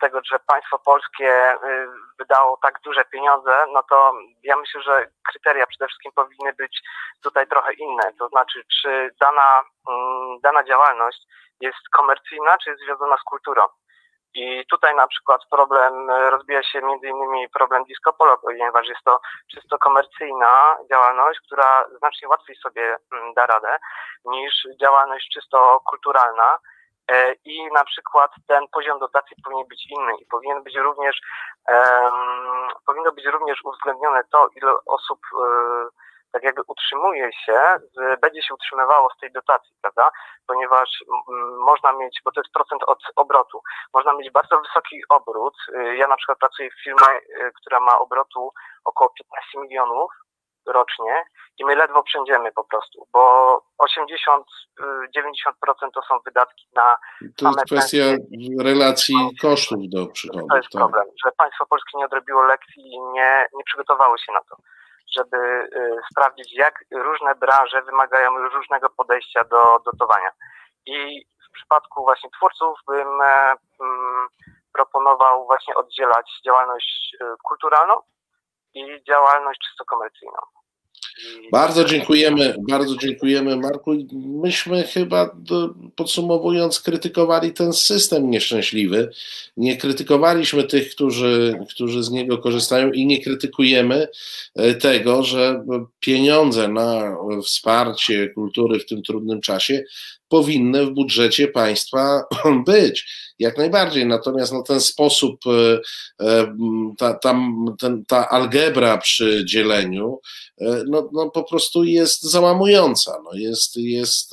tego, że państwo polskie y, wydało tak duże pieniądze, no to ja myślę, że kryteria przede wszystkim powinny być tutaj trochę inne. To znaczy, czy dana, mm, dana działalność jest komercyjna, czy jest związana z kulturą. I tutaj na przykład problem rozbija się między innymi problem disco polo, ponieważ jest to czysto komercyjna działalność, która znacznie łatwiej sobie mm, da radę niż działalność czysto kulturalna E, i na przykład ten poziom dotacji powinien być inny i powinien być również um, powinno być również uwzględnione to, ile osób tak jakby utrzymuje się, z, będzie się utrzymywało z tej dotacji, prawda? Ponieważ można mieć, bo to jest procent od obrotu, można mieć bardzo wysoki obrót. Y, ja na przykład pracuję w firmie, która ma obrotu około 15 milionów rocznie i my ledwo przędziemy po prostu, bo 80-90% to są wydatki na To jest kwestia relacji kosztów do przychodów. To jest tak. problem, że państwo polskie nie odrobiło lekcji i nie, nie przygotowało się na to, żeby y, sprawdzić, jak różne branże wymagają różnego podejścia do dotowania. I w przypadku właśnie twórców bym e, mm, proponował właśnie oddzielać działalność y, kulturalną i działalność czysto komercyjną. Bardzo dziękujemy, bardzo dziękujemy Marku. Myśmy chyba podsumowując krytykowali ten system nieszczęśliwy. Nie krytykowaliśmy tych, którzy, którzy z niego korzystają i nie krytykujemy e, tego, że pieniądze na wsparcie kultury w tym trudnym czasie powinny w budżecie państwa być. Jak najbardziej. Natomiast no, ten sposób, e, e, ta, tam, ten, ta algebra przy dzieleniu, e, no, no po prostu jest załamująca. No jest, jest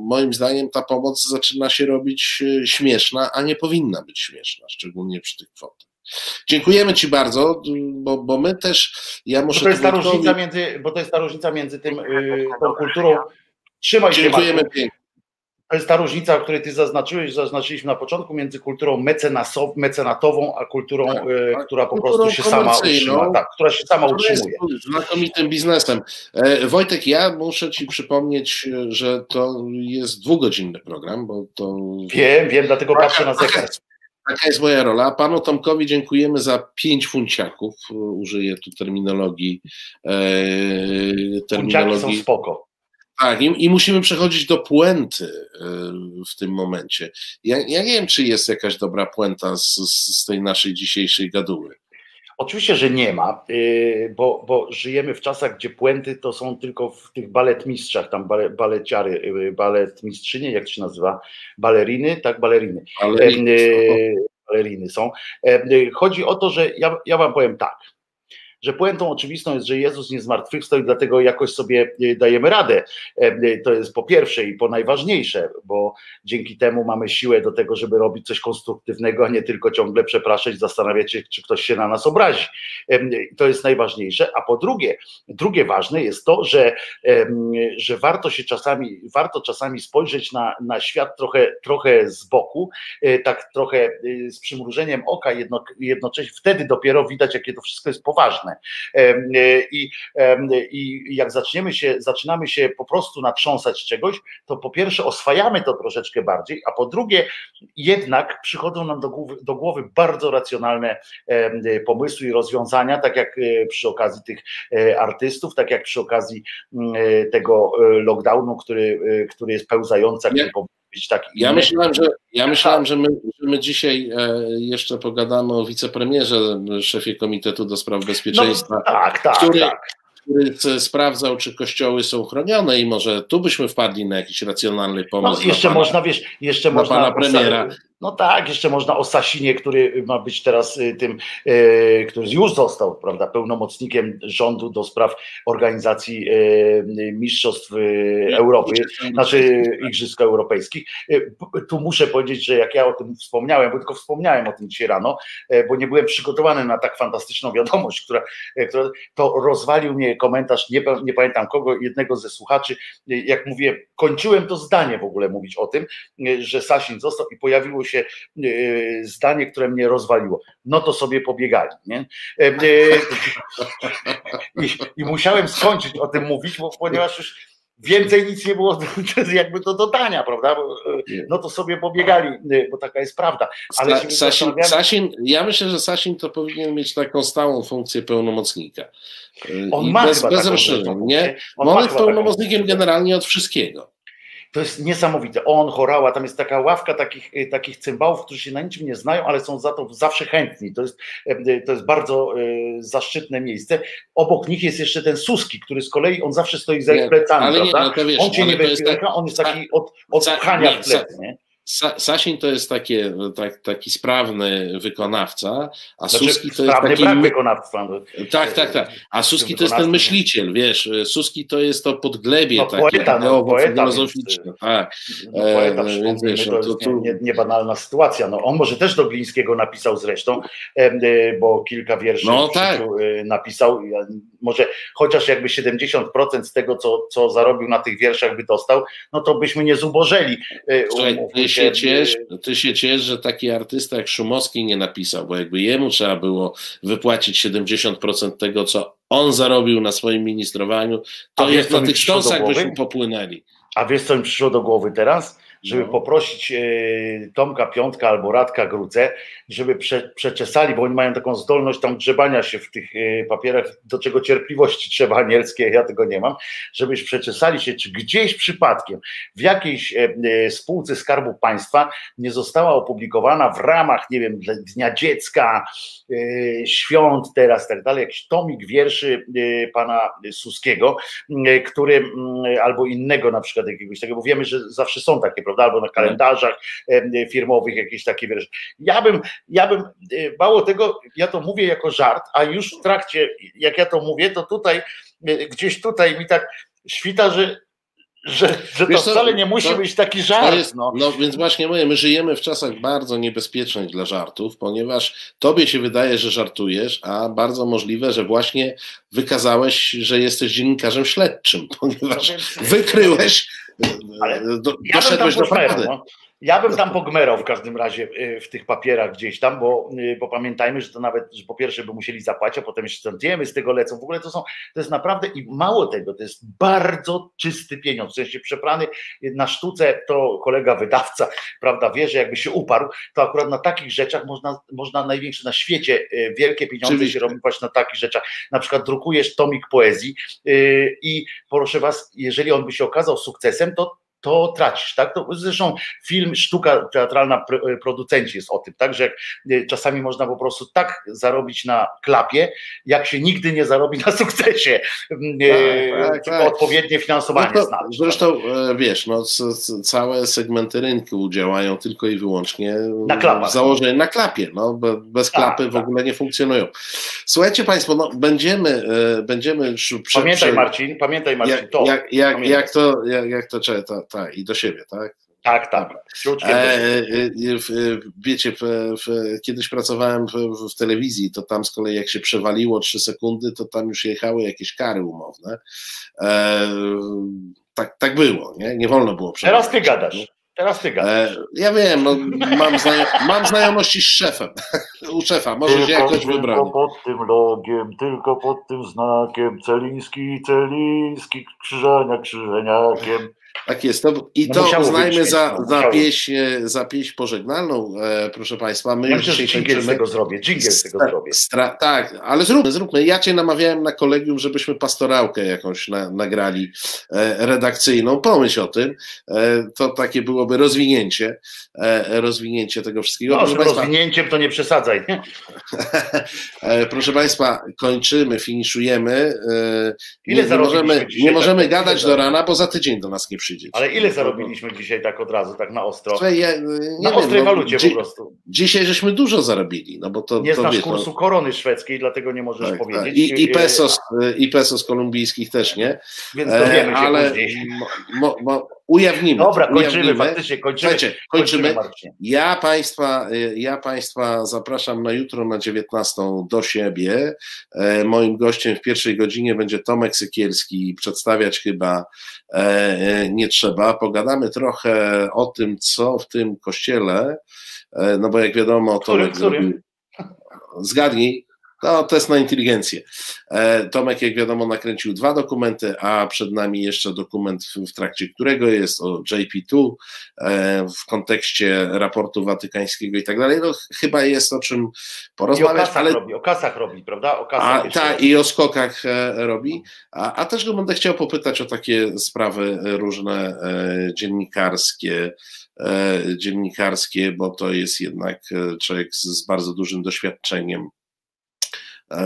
moim zdaniem ta pomoc zaczyna się robić śmieszna, a nie powinna być śmieszna, szczególnie przy tych kwotach. Dziękujemy Ci bardzo, bo, bo my też, ja muszę... Bo to jest ta różnica między, bo to jest ta różnica między tym, y, tą kulturą. Trzymaj się, Dziękujemy. To jest ta różnica, o której ty zaznaczyłeś, zaznaczyliśmy na początku, między kulturą mecenatową, a kulturą, Tak, y, tak. która po Kulturą prostu się sama utrzyma. Tak, która się sama utrzymuje. znakomitym biznesem. E, Wojtek, ja muszę Ci przypomnieć, e, że to jest dwugodzinny program, bo to Wiem, wiem, dlatego patrzę na zegar. taka jest moja rola. Panu Tomkowi dziękujemy za pięć funciaków. E, Użyję tu terminologii. E, Funciaki są terminologii. spoko. Tak, i, i musimy przechodzić do puenty e, w tym momencie. Ja, ja nie wiem, czy jest jakaś dobra puenta z, z tej naszej dzisiejszej gaduły. Oczywiście, że nie ma, y, bo, bo żyjemy w czasach, gdzie puenty to są tylko w tych baletmistrzach, tam bale, baleciary, y, baletmistrzynie, jak się nazywa, baleriny, tak, baleriny. Ale E, baleriny są. E, Chodzi o to, że ja, ja wam powiem tak, że puentą oczywistą jest, że Jezus nie zmartwychwstał i dlatego jakoś sobie y, dajemy radę. E, y, To jest po pierwsze i po najważniejsze, bo dzięki temu mamy siłę do tego, żeby robić coś konstruktywnego, a nie tylko ciągle przepraszać, zastanawiać się, czy ktoś się na nas obrazi. To jest najważniejsze. A po drugie, drugie ważne jest to, że, że warto się czasami, warto czasami spojrzeć na, na świat trochę, trochę z boku, e, tak trochę e, z przymrużeniem oka, jedno, jednocześnie wtedy dopiero widać, jakie to wszystko jest poważne. E, I, i jak zaczniemy się, zaczynamy się po prostu natrząsać czegoś, to po pierwsze oswajamy to troszeczkę bardziej, a po drugie jednak przychodzą nam do głowy, do głowy bardzo racjonalne pomysły i rozwiązania, tak jak e, przy okazji tych e, artystów, tak jak przy okazji mm, tego lockdownu, który, który jest pełzający, być taki Ja myślałem, że, ja myślałem, że, my, że my dzisiaj e, jeszcze pogadamy o wicepremierze, szefie Komitetu do Spraw Bezpieczeństwa, No, tak, tak, który, tak. który sprawdzał, czy kościoły są chronione i może tu byśmy wpadli na jakiś racjonalny No, pomysł. dla jeszcze pana. można, wiesz, jeszcze można. pana premiera. No tak, jeszcze można o Sasinie, który ma być teraz y, tym, y, który już został, prawda, pełnomocnikiem rządu do spraw organizacji y, Mistrzostw Europy, znaczy Igrzysk Europejskich. Tu muszę powiedzieć, że jak ja o tym wspomniałem, bo tylko wspomniałem o tym dzisiaj rano, bo nie byłem przygotowany na tak fantastyczną wiadomość, która, która to rozwalił mnie komentarz, nie, nie pamiętam kogo, jednego ze słuchaczy, jak mówię, kończyłem to zdanie w ogóle mówić o tym, że Sasin został i pojawiło się y, zdanie, które mnie rozwaliło. No to sobie pobiegali, nie? E, e, I, i musiałem skończyć o tym mówić, bo ponieważ już więcej nic nie było jakby do dodania, prawda? E, No to sobie pobiegali, e, bo taka jest prawda. Ale się Sa, Sasin, Sasin, ja myślę, że Sasin to powinien mieć taką stałą funkcję pełnomocnika. E, On I ma bez, chyba bez taką nie? On on jest pełnomocnikiem generalnie od wszystkiego. To jest niesamowite. On, Chorała, tam jest taka ławka takich, y, takich cymbałów, którzy się na niczym nie znają, ale są za to zawsze chętni. To jest, y, to jest bardzo y, zaszczytne miejsce. Obok nich jest jeszcze ten Suski, który z kolei, on zawsze stoi za Nie, ich plecami, nie, prawda? no to wiesz, on cię nie weźmie tak- on jest taki od, od Sa- pchania nie, w plecy, nie? Sasin to jest takie, tak, taki sprawny wykonawca, a znaczy, Suski to jest taki... brak wykonawstwa. No. Tak, tak, tak. A Suski to jest ten myśliciel, wiesz, Suski to jest to podglebie no, takie poeta, no, poeta, filozoficzne. Więc, tak. No, poeta, e, więc, wiesz, to, to, to nie, niebanalna sytuacja. No, on może też do Glińskiego napisał zresztą, e, bo kilka wierszy no, tak. E, napisał. Może chociaż jakby 70% z tego, co, co zarobił na tych wierszach by dostał, no to byśmy nie zubożeli. Słuchaj, się ciesz, ty się ciesz, że taki artysta jak Szumowski nie napisał, bo jakby jemu trzeba było wypłacić 70% tego, co on zarobił na swoim ministrowaniu, to jest na tych stosach byśmy popłynęli. A wiesz, co mi przyszło do głowy teraz? Żeby no. poprosić e, Tomka Piątka albo Radka Grucę, żeby prze, przeczesali, bo oni mają taką zdolność tam grzebania się w tych e, papierach, do czego cierpliwości trzeba anielskie, ja tego nie mam, żebyś przeczesali się, czy gdzieś przypadkiem w jakiejś e, spółce Skarbu Państwa nie została opublikowana w ramach, nie wiem, Dnia Dziecka, świąt teraz, tak dalej, jakiś tomik wierszy pana Suskiego, który albo innego na przykład jakiegoś takiego, bo wiemy, że zawsze są takie prawda, albo na kalendarzach firmowych jakieś takie wiesz. Ja bym, ja bym, e, mało tego, ja to mówię jako żart, a już w trakcie, jak ja to mówię, to tutaj, e, gdzieś tutaj mi tak świta, że że, że to wcale nie musi to, być taki żart. Jest, no. no więc właśnie mówię, my żyjemy w czasach bardzo niebezpiecznych dla żartów, ponieważ tobie się wydaje, że żartujesz, a bardzo możliwe, że właśnie wykazałeś, że jesteś dziennikarzem śledczym, ponieważ no wykryłeś ale do, ja doszedłeś do prawdy. No. Ja bym tam pogmerał w każdym razie y, w tych papierach gdzieś tam, bo, y, bo pamiętajmy, że to nawet, że po pierwsze by musieli zapłacić, a potem jeszcze tantiemy z tego lecą. W ogóle to są, to jest naprawdę i mało tego, to jest bardzo czysty pieniądz, w sensie przeprany na sztuce, to kolega wydawca, prawda, wie, że jakby się uparł, to akurat na takich rzeczach można, można największe na świecie y, wielkie pieniądze Czyli... się robić na takich rzeczach. Na przykład drukujesz tomik poezji i proszę was, jeżeli on by się okazał sukcesem, to to tracisz, tak? To zresztą film, sztuka teatralna, e, producenci jest o tym, tak? Że e, czasami można po prostu tak zarobić na klapie, jak się nigdy nie zarobi na sukcesie. Mm, e, tak, tak, tak. Odpowiednie finansowanie no to, znaleźć. Zresztą wiesz, no, całe segmenty rynku działają tylko i wyłącznie na klapach. założeniu na klapie. No, bez tak, klapy w tak. ogóle nie funkcjonują. Słuchajcie Państwo, no, będziemy, będziemy Pamiętaj Marcin, pamiętaj Marcin, jak, to. Jak, jak, jak to, jak, jak to, to, tak, i do siebie, tak? Tak, tak. E, e, wiecie, w, w, kiedyś pracowałem w, w, telewizji, to tam z kolei jak się przewaliło 3 sekundy, to tam już jechały jakieś kary umowne. E, tak, tak było, nie? Nie wolno było przewalić. Teraz ty gadasz. Teraz ty gadasz. E, ja wiem, no, mam, mam znajomości z szefem. U szefa, może tylko, się jakoś wybrać. Tylko pod tym logiem, tylko pod tym znakiem, Celiński, Celiński, krzyżania, krzyżeniakiem. Tak jest. To, I no to uznajmy za, no, za, pieśń, za pieśń pożegnalną, e, proszę Państwa. My ja myślę, że dżingiel z tego zrobię. Dżingiel z tego zrobię. Stra, tak, ale zróbmy, zróbmy. Ja Cię namawiałem na kolegium, żebyśmy pastorałkę jakąś na, nagrali e, redakcyjną. Pomyśl o tym. E, to takie byłoby rozwinięcie, e, rozwinięcie tego wszystkiego. No, proszę rozwinięciem to nie przesadzaj. Nie? E, proszę Państwa, kończymy, finiszujemy. E, Ile nie, możemy, nie możemy tak, gadać do rana, bo za tydzień do nas nie przyjdzie. Ale ile zarobiliśmy dzisiaj tak od razu, tak na ostro? Słuchaj, ja, na wiem, ostrej no, walucie dzi- po prostu. Dzisiaj żeśmy dużo zarobili. No bo to, nie to znasz wiesz, kursu no. korony szwedzkiej, dlatego nie możesz tak, tak. powiedzieć. Tak. I, I, pesos, I pesos kolumbijskich też nie. Więc dowiemy się ale później. Mo, mo, ujawnimy. Dobra, kończymy, ujawnimy. faktycznie kończymy. Słuchajcie, kończymy. kończymy ja, państwa, ja Państwa zapraszam na jutro na 19 do siebie. E, moim gościem w pierwszej godzinie będzie Tomek Sykielski, przedstawiać chyba e, e, nie trzeba. Pogadamy trochę o tym, co w tym kościele, no bo jak wiadomo, Tomek zrobił... Zgadnij. No, test na inteligencję. E, Tomek, jak wiadomo, nakręcił dwa dokumenty, a przed nami jeszcze dokument, w trakcie którego jest o JP2 e, w kontekście raportu watykańskiego i tak dalej. No, chyba jest o czym porozmawiać. I o kasach ale... robi, o kasach robi, prawda? O kasach a, tak, i o skokach e, robi. A, a też go będę chciał popytać o takie sprawy różne dziennikarskie, dziennikarskie, bo to jest jednak człowiek z, z bardzo dużym doświadczeniem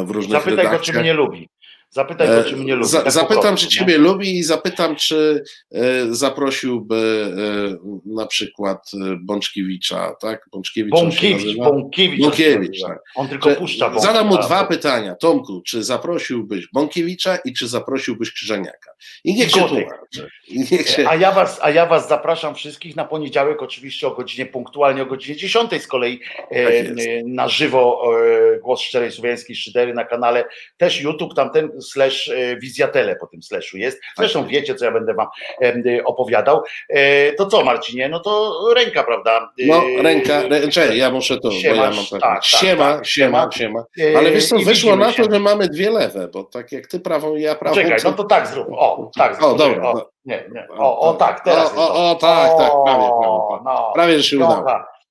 w różnych Zapytaj redakcjach. go, czy mnie lubi. Zapytaj go, czy mnie lubi. Za, tak zapytam, prostu, czy nie? ciebie lubi i zapytam, czy e, zaprosiłby e, na przykład e, Bączkiewicza, tak? Bączkiewicz Bąkiewicz? Bąkiewicz. Bąkiewicz, on, tak. on tylko puszcza Bąka. Zadam mu dwa pytania. Tomku, czy zaprosiłbyś Bąkiewicza i czy zaprosiłbyś Krzyżaniaka? I niech się tłumaczy. Niech się... A ja, was, a ja was zapraszam wszystkich na poniedziałek, oczywiście o godzinie punktualnie o godzinie 10 z kolei e, Tak e, na żywo e, Głos Szczerej Słowiańskiej Szydery na kanale też YouTube, tamten slash e, Wizjatele po tym slashu jest. Zresztą wiecie, co ja będę wam e, opowiadał. E, to co Marcinie? No to ręka, prawda? No, ręka, rę, czekaj, ja muszę to, bo ja mam tak. tak, tak, siema, tak, siema, siema. siema. Ale wiesz co, i wyszło na się. to, że mamy dwie lewe, bo tak jak ty prawą, ja prawą. Czekaj, co- no to tak zrób. O, tak zrób. O, dobra, O, no. nie, nie. O, o tak, teraz. O, o, o, tak, tak, prawie, prawie, no. Prawie, że się udało.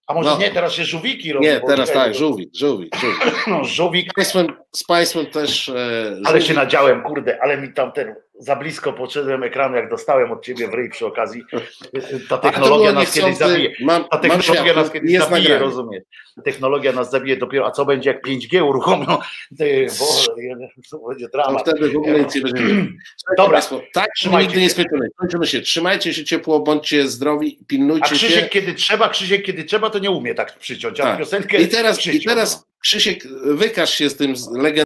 A może No. nie, teraz się żółwiki robi. Nie, teraz tak, bo- żółwik, żółwik, żółwik. No, żółwik, Z państwem, z państwem też. E, ale się nadziałem, kurde, ale mi tam ten za blisko podszedłem ekranu, jak dostałem od ciebie w ryj przy okazji. Ta to technologia nas kiedyś zabije. Mam, Ta mam technologia światło, nas kiedyś zabije, nagranie. rozumiesz? Technologia nas zabije dopiero, a co będzie jak 5G uruchomią? Ty, Bo to będzie No dramat. wtedy w ogóle nic nie będzie. Dobra, Państwo, tak trzymajcie nigdy nie się. skończymy. Kończymy się. Trzymajcie się ciepło, bądźcie zdrowi, A pilnujcie Krzysiek się. kiedy trzeba, Krzysiek kiedy trzeba, to nie umie tak przyciąć, a Tak. piosenkę I teraz, I teraz Krzysiek, wykaż się z tym legendą.